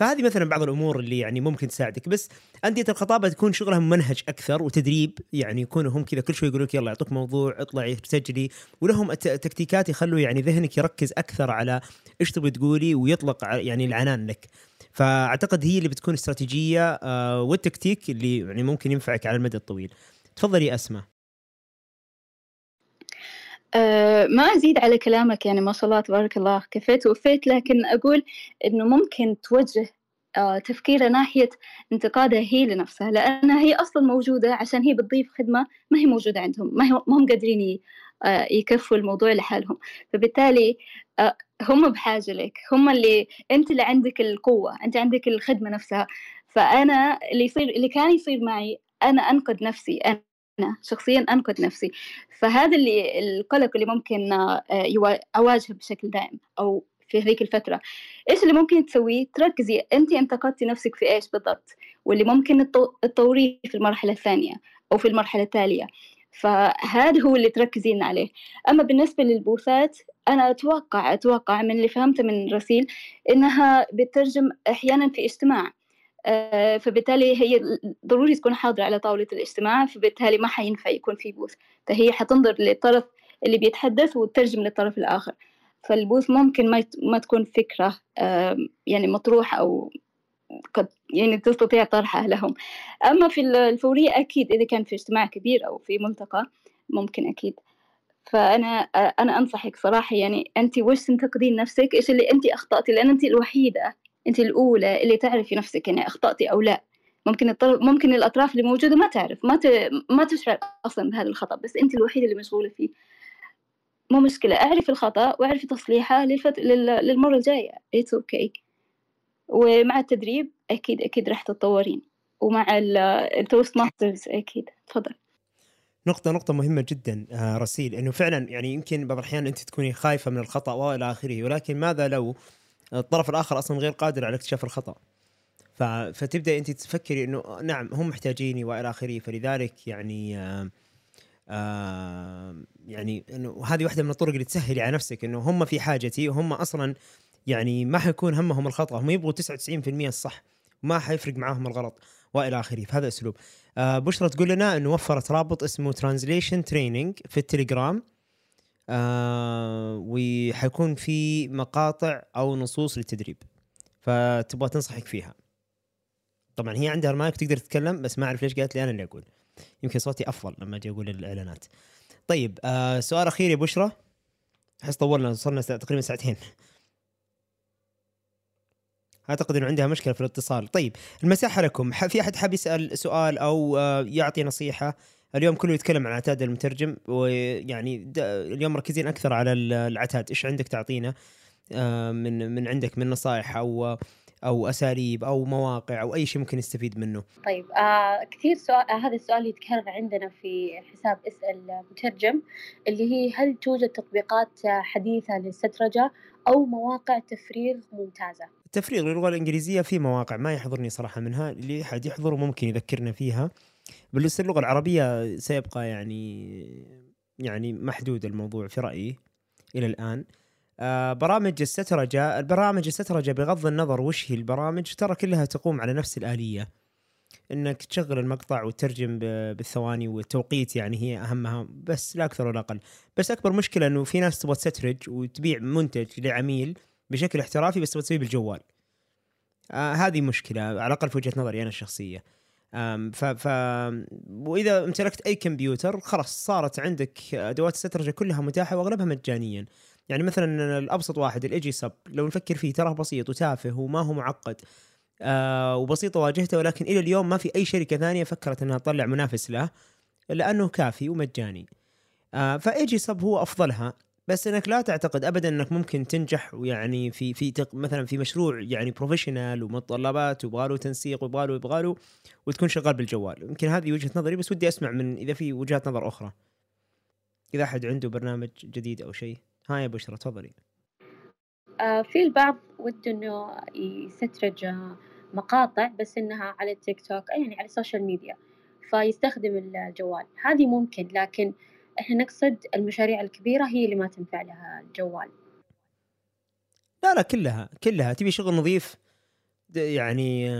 فهذه مثلا بعض الأمور اللي يعني ممكن تساعدك. بس انديه الخطابة تكون شغلها ممنهج أكثر وتدريب يعني يكونوا هم كذا كل شوي يقولوا لك يلا يعطوك موضوع اطلعي سجلي ولهم تكتيكات يخلوا يعني ذهنك يركز أكثر على إيش تبغي تقولي ويطلق يعني العنان لك. فأعتقد هي اللي بتكون استراتيجية آه، والتكتيك اللي يعني ممكن ينفعك على المدى الطويل. تفضلي أسماء. أه ما أزيد على كلامك يعني ما شاء الله تبارك الله كفيت ووفيت لكن أقول إنه ممكن توجه أه تفكيرها ناحية انتقادها هي لنفسها لأنها هي أصلا موجودة عشان هي بتضيف خدمة ما هي موجودة عندهم ما, هي ما هم قادرين آه، يكفوا الموضوع لحالهم. فبالتالي هم بحاجة لك هم اللي أنت اللي عندك القوة أنت عندك الخدمة نفسها. فأنا اللي يصير اللي كان يصير معي أنا أنقد نفسي أنا أنا شخصيا أنقد نفسي. فهذا اللي القلق اللي ممكن آه، أواجهه بشكل دائم أو في هذيك الفترة. إيش اللي ممكن تسويه؟ تركزي أنت انتقدتي نفسك في إيش بالضبط؟ واللي ممكن تطو- تطوريه في المرحلة الثانية أو في المرحلة التالية. فهذا هو اللي تركزين عليه. أما بالنسبة للبوثات أنا أتوقع أتوقع من اللي فهمته من رسيل إنها بتترجم أحيانا في اجتماع. فبالتالي هي ضروري تكون حاضرة على طاولة الاجتماع فبالتالي ما حينفع يكون في بوث. فهي حتنظر للطرف اللي بيتحدث وتترجم للطرف الآخر. فالبوث ممكن ما يت- ما تكون فكرة يعني مطروحة أو قد يعني تستطيع طرحها لهم. أما في ال- الفورية أكيد إذا كان في اجتماع كبير أو في ملتقى ممكن أكيد. فأنا أنا أنصحك صراحة يعني أنت وش تنتقدين نفسك؟ إيش اللي أنت أخطأتي؟ لأن أنت الوحيدة أنت الأولى اللي تعرفي نفسك يعني أخطأتي أو لا. ممكن ممكن الأطراف اللي موجودة ما تعرف ما ت... ما تشعر أصلا بهذا الخطأ بس أنت الوحيدة اللي مشغولة فيه. مو مشكلة أعرفي الخطأ وأعرفي تصليحه للفت... لل... للمرة الجاية. It's okay. ومع التدريب أكيد أكيد راح تتطورين. ومع ال Toastmasters أكيد. تفضل. نقطة نقطة مهمة جدا آه، رسيل إنه فعلا يعني يمكن بعض الأحيان أنت تكوني خايفة من الخطأ وإلى آخره ولكن ماذا لو الطرف الآخر أصلا غير قادر على اكتشاف الخطأ. ف... فتبدأ أنت تفكري إنه نعم هم محتاجيني وإلى آخره. فلذلك يعني آه آه يعني إنه هذه واحدة من الطرق اللي تسهلي على نفسك إنه هم في حاجتي وهم أصلا يعني ما حيكون همهم الخطأ. هم يبغوا 99% الصح ما حيفرق معاهم الغلط وإلى آخره. في هذا الاسلوب آه بشرى تقول لنا إنه وفرت رابط اسمه translation training في التليجرام. آه وحيكون في مقاطع أو نصوص للتدريب. فتبغى تنصحك فيها. طبعا هي عندها المايك تقدر تتكلم بس ما أعرف ليش قالت لي أنا اللي أقول. يمكن صوتي أفضل لما أجي أقول الإعلانات. طيب آه سؤال أخير يا بشرى. أحس طولنا وصلنا تقريبا ساعتين. أعتقد إنه عندها مشكلة في الاتصال. طيب المساحة لكم. في أحد حاب يسأل سؤال أو آه، يعطي نصيحة؟ اليوم كله يتكلم عن عتاد المترجم ويعني اليوم مركزين أكثر على ال- العتاد. إيش عندك تعطينا؟ آه، من من عندك من نصائح أو أو أساليب أو مواقع أو أي شيء ممكن يستفيد منه؟ طيب آه كثير سؤال آه هذا السؤال يتكرر عندنا في حساب اسأل مترجم اللي هي هل توجد تطبيقات آه، حديثة للسترجة أو مواقع تفريغ ممتازة؟ التفريغ للغة الإنجليزية في مواقع ما يحضرني صراحة منها اللي حد يحضر ممكن يذكرنا فيها. بالنسبة للغه العربية سيبقى يعني يعني محدود الموضوع في رأيي إلى الآن. آه برامج السترجه البرامج السترجه بغض النظر وش هي البرامج ترى كلها تقوم على نفس الآلية. إنك تشغل المقطع وتترجم ب- بالثواني والتوقيت يعني هي أهمها بس لا أكثر ولا أقل. بس أكبر مشكلة إنه في ناس تبغى تسترج وتبيع منتج لعميل بشكل احترافي بس تبغى تسويه بالجوال. آه هذه مشكلة على الأقل في وجهة نظري أنا الشخصية. ف, ف وإذا امتلكت أي كمبيوتر خلاص صارت عندك أدوات السترجه كلها متاحة وأغلبها مجانيا. يعني مثلا الأبسط واحد الايجي سب لو نفكر فيه تراه بسيط وتافه وما هو معقد آه وبسيطه واجهته ولكن إلى اليوم ما في أي شركة ثانية فكرت إنها تطلع منافس له لأنه كافي ومجاني. آه ف Aegisub هو أفضلها. بس إنك لا تعتقد ابدا إنك ممكن تنجح ويعني في في تق- مثلا في مشروع يعني professional ومتطلبات ويبغى له تنسيق ويبغى له يبغى له وتكون شغال بالجوال. يمكن هذه وجهة نظري بس ودي أسمع من إذا في وجهات نظر أخرى. إذا أحد عنده برنامج جديد أو شيء. ها يا بشرى تفضلي. آه في البعض وده إنه يسترج آه، مقاطع بس إنها على التيك توك يعني على ال social media فيستخدم الجوال. هذه ممكن لكن إحنا نقصد المشاريع الكبيرة هي اللي ما تنفع لها الجوال. لا لا كلها كلها. تبي شغل نظيف؟ يعني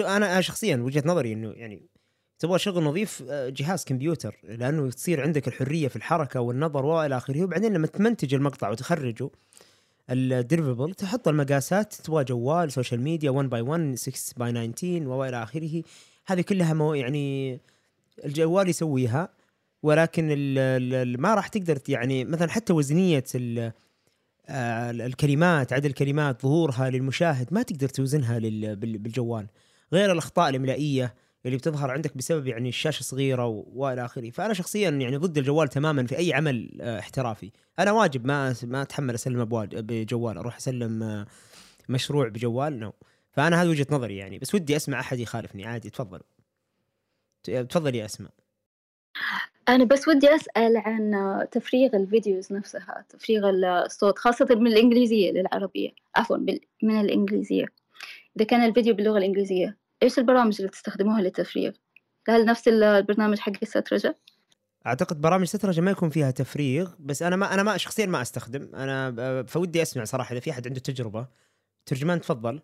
أنا شخصيا وجهة نظري إنه يعني تبغى شغل نظيف آه، جهاز كمبيوتر لأنه تصير عندك الحرية في الحركة والنظر وإلى آخره وبعدين لما تمنتج المقطع وتخرجه ال deliverable تحط المقاسات تبغى جوال social media 1 by 1 6 by 19 وإلى آخره. هذه كلها مو يعني الجوال يسويها. ولكن ال ال ما راح تقدر يعني مثلا حتى وزنية ال آه، الكلمات عدد الكلمات ظهورها للمشاهد ما تقدر توزنها بالجوال. غير الأخطاء الإملائية اللي بتظهر عندك بسبب يعني الشاشة صغيرة وإلى آخره. فأنا شخصيا يعني ضد الجوال تماما في أي عمل آه، احترافي. أنا واجب ما ما أتحمل أسلم بجوال أروح أسلم آه، مشروع بجوال no فأنا هذه وجهة نظري يعني. بس ودي أسمع أحد يخالفني. عادي تفضل. تفضل يا أسماء. أنا بس ودي أسأل عن تفريغ ال videos نفسها تفريغ الصوت خاصة من الإنجليزية للعربية. عفوا من الإنجليزية. إذا كان الفيديو باللغة الإنجليزية إيش البرامج اللي تستخدموها للتفريغ؟ هل نفس البرنامج حق السترجة؟ أعتقد برامج سترجه ما يكون فيها تفريغ بس أنا ما أنا ما شخصيا ما أستخدم. أنا فودي أسمع صراحة إذا في أحد عنده تجربة. ترجمان تفضل.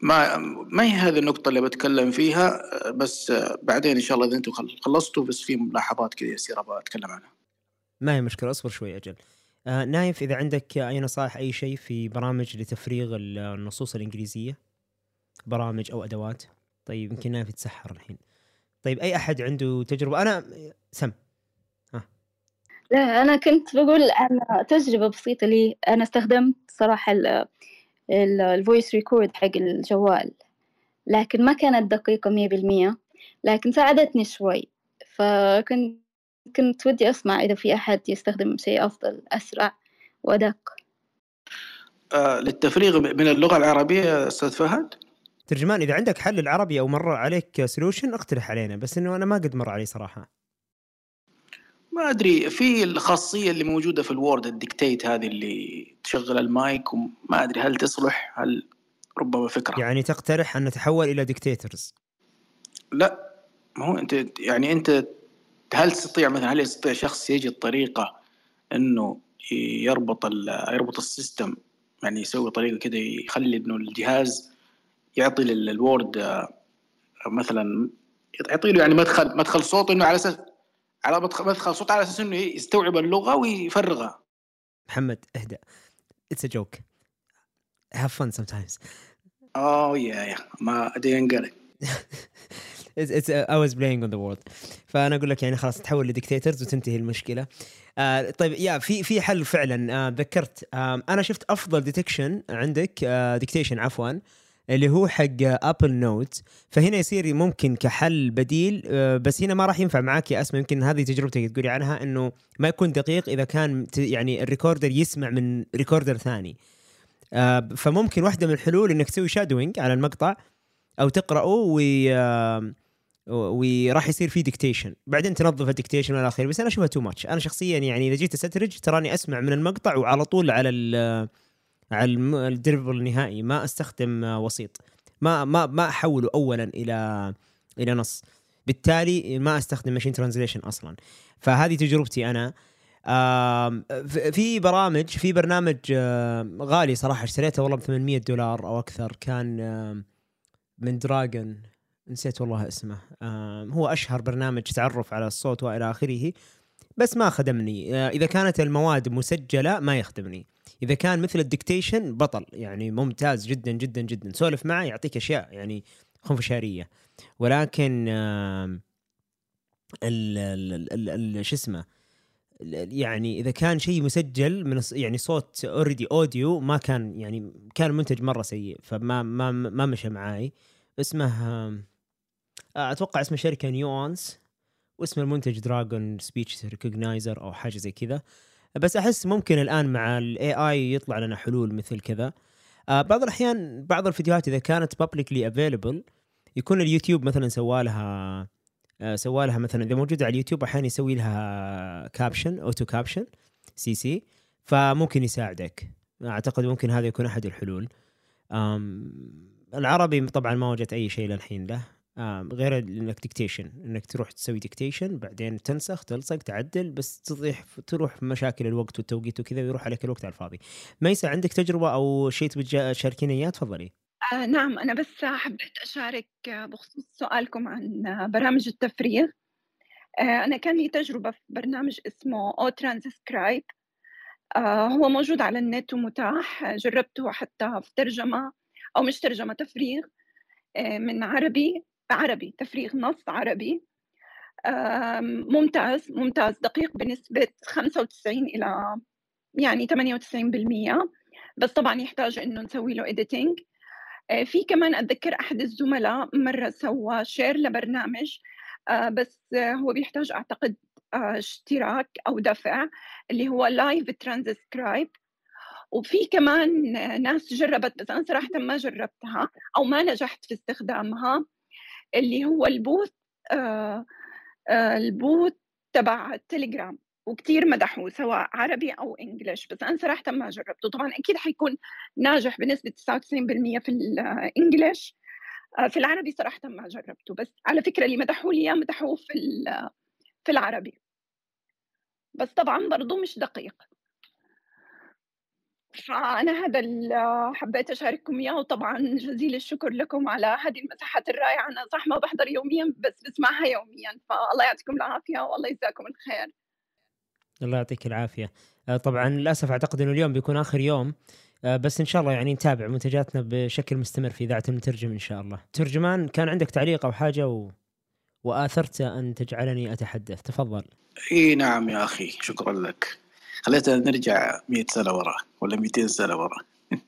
ما ما هي هذه النقطة اللي بتكلم فيها بس بعدين إن شاء الله إذا أنتم خل- خلصتوا بس في ملاحظات كذا يسيرة بتكلم عنها. ما هي مشكلة أصبر شوي أجل. آه نايف إذا عندك أي نصائح أي شيء في برامج لتفريغ ال- النصوص الإنجليزية؟ برامج أو أدوات؟ طيب يمكن نايف يتسحر الحين. طيب أي أحد عنده تجربة؟ أنا سم. لا أنا كنت بقول عن تجربة بسيطة لي. أنا استخدمت صراحة ال voice record حق الجوال. لكن ما كانت دقيقة مية بالمية لكن ساعدتني شوي. فكنت كنت ودي أسمع إذا في أحد يستخدم شيء أفضل أسرع وأدق. آه للتفريغ من اللغة العربية أستاذ فهد؟ ترجمان إذا عندك حل العربي أو مر عليك solution اقترح علينا. بس إنه أنا ما قد مر علي صراحة. ما أدري في الخاصية اللي موجودة في ال Word ال dictate هذه اللي تشغل المايك وما أدري هل تصلح؟ هل ربما فكرة؟ يعني تقترح أن نتحول إلى dictators لا. ما هو أنت يعني أنت هل تستطيع مثلا هل يستطيع شخص يجد طريقة إنه يربط يربط ال system يعني يسوي طريقة كده يخلي إنه الجهاز يعطي لل- ال Word آه، مثلا يعطي له يعني مدخل مدخل صوت إنه على أساس على مدخل صوت على أساس إنه يستوعب اللغة ويفرغها. محمد اهدأ. it's a joke have fun sometimes. آه يا يا ما didn't get it it's, it's uh, I was playing on the world. فأنا أقول لك يعني خلاص تحول ل dictators وتنتهي المشكلة. آه طيب يا في في حل فعلا. آه ذكرت آه أنا شفت أفضل detection عندك آه dictation عفوا. اللي هو حق Apple Note فهنا يصير ممكن كحل بديل آه، بس هنا ما راح ينفع معاك يا أسماء. يمكن هذه تجربتك تقولي عنها إنه ما يكون دقيق إذا كان يعني ال recorder يسمع من recorder ثاني. آه، فممكن واحدة من الحلول إنك تسوي shadowing على المقطع أو تقرأه و آه، وراح يصير في dictation بعدين تنظف ال dictation وإلى آخره. بس أنا أشوفها too much أنا شخصيا يعني إذا جيت أستدرج تراني أسمع من المقطع وعلى طول على على ال draft النهائي ما أستخدم وسيط. ما ما ما أحوله اولا إلى إلى نص. بالتالي ما أستخدم machine translation أصلا. فهذه تجربتي أنا. في برامج في برنامج غالي صراحة اشتريته والله ب 800 دولار أو أكثر. كان من Dragon نسيت والله اسمه. هو أشهر برنامج تعرف على الصوت وإلى آخره. بس ما خدمني. آه، إذا كانت المواد مسجلة ما يخدمني. إذا كان مثل ال dictation بطل يعني ممتاز جدا جدا جدا. سولف معه يعطيك أشياء يعني خنفشارية. ولكن شو اسمه يعني إذا كان شيء مسجل من يعني صوت already audio ما كان يعني كان منتج مرة سيء فما ما ما مشى معاي. اسمه أتوقع اسم الشركة Nuance واسم المنتج Dragon Speech Recognizer أو حاجة زي كذا. بس أحس ممكن الآن مع ال AI يطلع لنا حلول مثل كذا. آه بعض الأحيان بعض الفيديوهات إذا كانت publicly available يكون اليوتيوب مثلا سوى لها آه سوى لها مثلا إذا موجودة على اليوتيوب أحيانا يسوي لها caption auto caption CC فممكن يساعدك. أعتقد ممكن هذا يكون أحد الحلول. العربي طبعا ما وجدت أي شيء للحين له. غير إنك dictation إنك تروح تسوي dictation بعدين تنسخ تلصق تعدل بس تطيح تروح مشاكل الوقت والتوقيت وكذا ويروح عليك الوقت على الفاضي. ميسا عندك تجربة أو شيء تبي تشاركينا إياه تفضلي. آه نعم أنا بس حبيت أشارك آه، بخصوص سؤالكم عن آه، برامج التفريغ آه أنا كان لي تجربة في برنامج اسمه أو ترانسكرايب آه هو موجود على النت ومتاح جربته حتى في ترجمة أو مش ترجمة تفريغ آه من عربي عربي تفريغ نص عربي. ممتاز ممتاز. دقيق بنسبة 95 إلى يعني 98% بس طبعا يحتاج إنه نسوي له editing. آه، في كمان أتذكر أحد الزملاء مرة سوى share لبرنامج. آه، بس هو بيحتاج أعتقد آه، اشتراك أو دفع اللي هو لايف ترانسكرايب وفي كمان ناس جربت بس أنا صراحة ما جربتها أو ما نجحت في استخدامها. اللي هو ال booth آه، آه، البوث تبع التليجرام وكتير مدحوه سواء عربي أو انجلش بس أنا صراحة ما جربته. طبعا أكيد حيكون ناجح بنسبة 99% في الانجلش آه، في العربي صراحة ما جربته. بس على فكرة اللي مدحوه لي إياه مدحوه في في العربي. بس طبعا برضه مش دقيق. فأنا هذا اللي حبيت أشارككم إياه وطبعا جزيل الشكر لكم على هذه المساحات الرائعة. أنا صح ما بحضر يوميا بس بسمعها يوميا. فالله يعطيكم العافية والله يجزاكم الخير. الله يعطيك العافية. آه طبعا للأسف أعتقد إنه اليوم بيكون آخر يوم. آه بس إن شاء الله يعني نتابع منتجاتنا بشكل مستمر في إذاعة المترجم إن شاء الله. ترجمان كان عندك تعليق أو حاجة؟ و... وآثرت أن تجعلني أتحدث. تفضل. إي نعم يا أخي. شكرا لك. خليتنا نرجع 100 سنة ورا ولا 200 سنة ورا.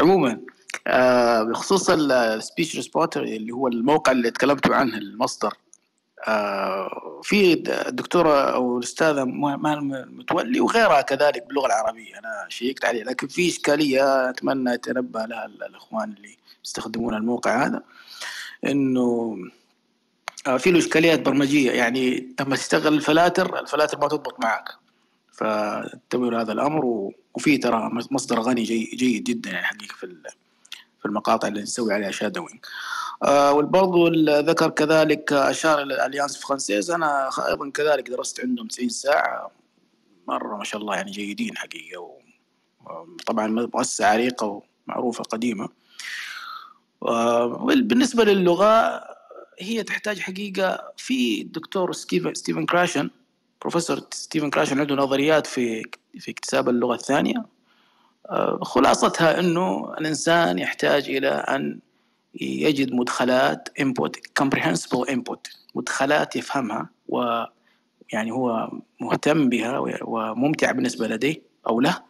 عموما آه بخصوص ال Speech Repository اللي هو الموقع اللي تكلمتوا عنه المصدر آه في الدكتوره أو الاستاذه مان متولي وغيرها كذلك باللغة العربية أنا شيكت عليه لكن في إشكالية أتمنى يتنبه لها الإخوان اللي يستخدمون الموقع هذا إنه آه، في له إشكاليات برمجية يعني لما تشتغل الفلاتر الفلاتر ما تضبط معك. فانتبهوا لهذا الأمر وفي ترى مصدر غني جي جيد جدا يعني حقيقه في في المقاطع اللي نسوي عليها shadowing آه ال- ذكر كذلك أشار إلى ال Alliance Française. أنا أيضا كذلك درست عندهم 90 ساعة. مرة ما شاء الله يعني جيدين حقيقة و- طبعا مؤسسة عريقة ومعروفة قديمة. آه، بالنسبة للغة هي تحتاج حقيقة في ستيفن ستيفن كراشن. بروفيسور ستيفن كراشن عنده نظريات في في اكتساب اللغة الثانية. آه، خلاصتها إنه الإنسان يحتاج إلى أن يجد مدخلات input comprehensible input مدخلات يفهمها ويعني هو مهتم بها وممتع بالنسبة لديه أو له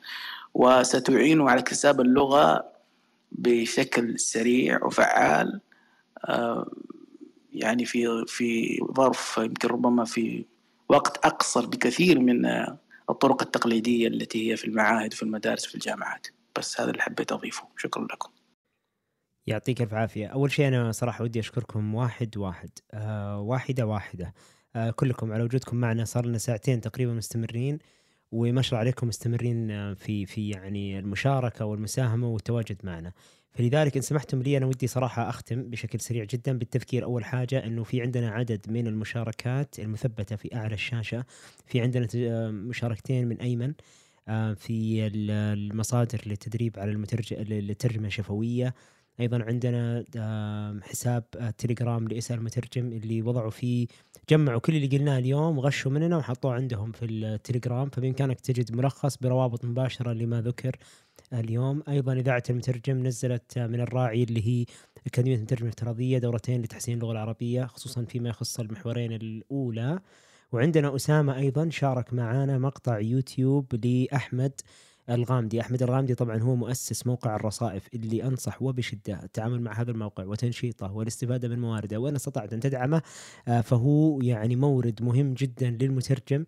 وستعينه على اكتساب اللغة بشكل سريع وفعال. آه، يعني في في ظرف يمكن ربما في وقت أقصر بكثير من آه، الطرق التقليدية التي هي في المعاهد وفي المدارس وفي الجامعات. بس هذا اللي حبيت أضيفه. شكرا لكم. يعطيك الف عافية. أول شيء أنا صراحة ودي أشكركم واحد واحد. آه واحدة واحدة. آه كلكم على وجودكم معنا. صار لنا ساعتين تقريبا مستمرين وما شاء الله عليكم مستمرين آه، في في يعني المشاركة والمساهمة والتواجد معنا. فلذلك إن سمحتم لي أنا ودي صراحة أختم بشكل سريع جدا بالتذكير. أول حاجة إنه في عندنا عدد من المشاركات المثبتة في أعلى الشاشة. في عندنا آه، مشاركتين من أيمن آه، في ال- المصادر للتدريب على المترجم للترجمة الشفوية. أيضا عندنا حساب آه، تليجرام لإسأل المترجم اللي وضعوا فيه. جمعوا كل اللي قلناه اليوم وغشوا مننا وحطوه عندهم في التليجرام. فبإمكانك تجد ملخص بروابط مباشرة لما ذكر اليوم. أيضا إذاعة المترجم نزلت آه، من الراعي اللي هي أكاديمية المترجم الافتراضية دورتين لتحسين اللغة العربية خصوصا فيما يخص المحورين الأولى. وعندنا أسامة أيضا شارك معنا مقطع يوتيوب لأحمد الغامدي. أحمد الغامدي طبعا هو مؤسس موقع الرصائف اللي أنصح وبشدة التعامل مع هذا الموقع وتنشيطه والاستفادة من موارده. وإن استطعت أن تدعمه آه، فهو يعني مورد مهم جدا للمترجم.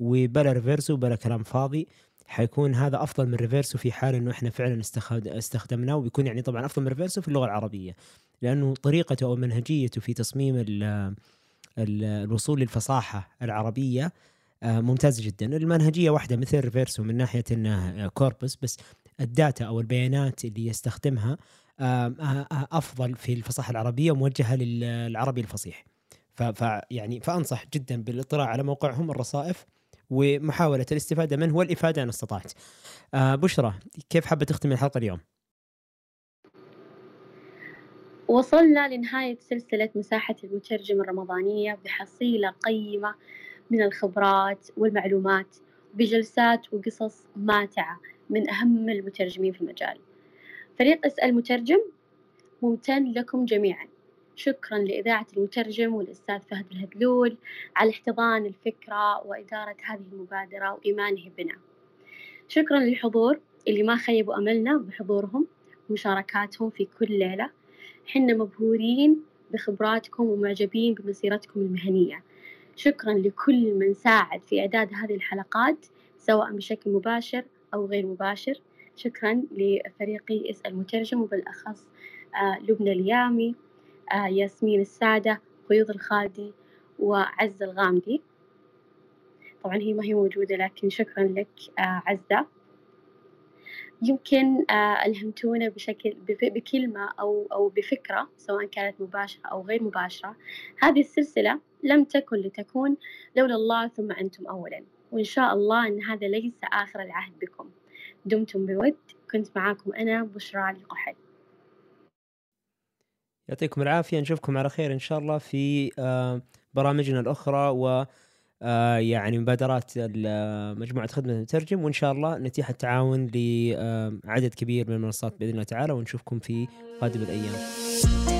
وبلا ريفيرسو بلا كلام فاضي. حيكون هذا أفضل من ريفيرسو في حال إنه إحنا فعلا استخد- استخدمناه وبيكون يعني طبعا أفضل من ريفيرسو في اللغة العربية. لأنه طريقته أو منهجيته في تصميم ال- ال- الوصول للفصاحة العربية آه، ممتازه جدا. المنهجية واحدة مثل ريفيرسو من ناحية انه corpus بس ال data أو البيانات اللي يستخدمها آه، آه، أفضل في الفصاحة العربية وموجهة للعربي الفصيح. ف ف- يعني فأنصح جدا بالإطلاع على موقعهم الرصائف. ومحاولة الاستفادة منه والإفادة إن استطعت. آه بشرى كيف حابة تختم الحلقة اليوم؟ وصلنا لنهاية سلسلة مساحة المترجم الرمضانية بحصيلة قيمة من الخبرات والمعلومات بجلسات وقصص ماتعة من أهم المترجمين في المجال فريق أسأل مترجم ممتن لكم جميعا شكرا لإذاعة المترجم والأستاذ فهد الهدلول على احتضان الفكرة وإدارة هذه المبادرة وإيمانه بنا. شكرا للحضور اللي ما خيبوا أملنا بحضورهم ومشاركاتهم في كل ليلة. حنا مبهورين بخبراتكم ومعجبين بمسيرتكم المهنية. شكرا لكل من ساعد في إعداد هذه الحلقات سواء بشكل مباشر أو غير مباشر. شكرا لفريقي اسأل مترجم وبالأخص آه، لبنى اليامي. آه، ياسمين السادة قيوض الخالدي وعزة الغامدي. طبعا هي ما هي موجودة لكن شكرا لك آه، عزة. يمكن آه، ألهمتونا بشكل بكلمة أو أو بفكرة سواء كانت مباشرة أو غير مباشرة. هذه السلسلة لم تكن لتكون لولا الله ثم أنتم أولا. وإن شاء الله أن هذا ليس آخر العهد بكم. دمتم بود. كنت معاكم أنا بشرى علي يعطيكم العافية نشوفكم على خير إن شاء الله في آه برامجنا الأخرى و آه يعني مبادرات آه، مجموعة خدمة المترجم وإن شاء الله نتيح التعاون لعدد كبير من المنصات بإذن الله تعالى ونشوفكم في قادم الأيام.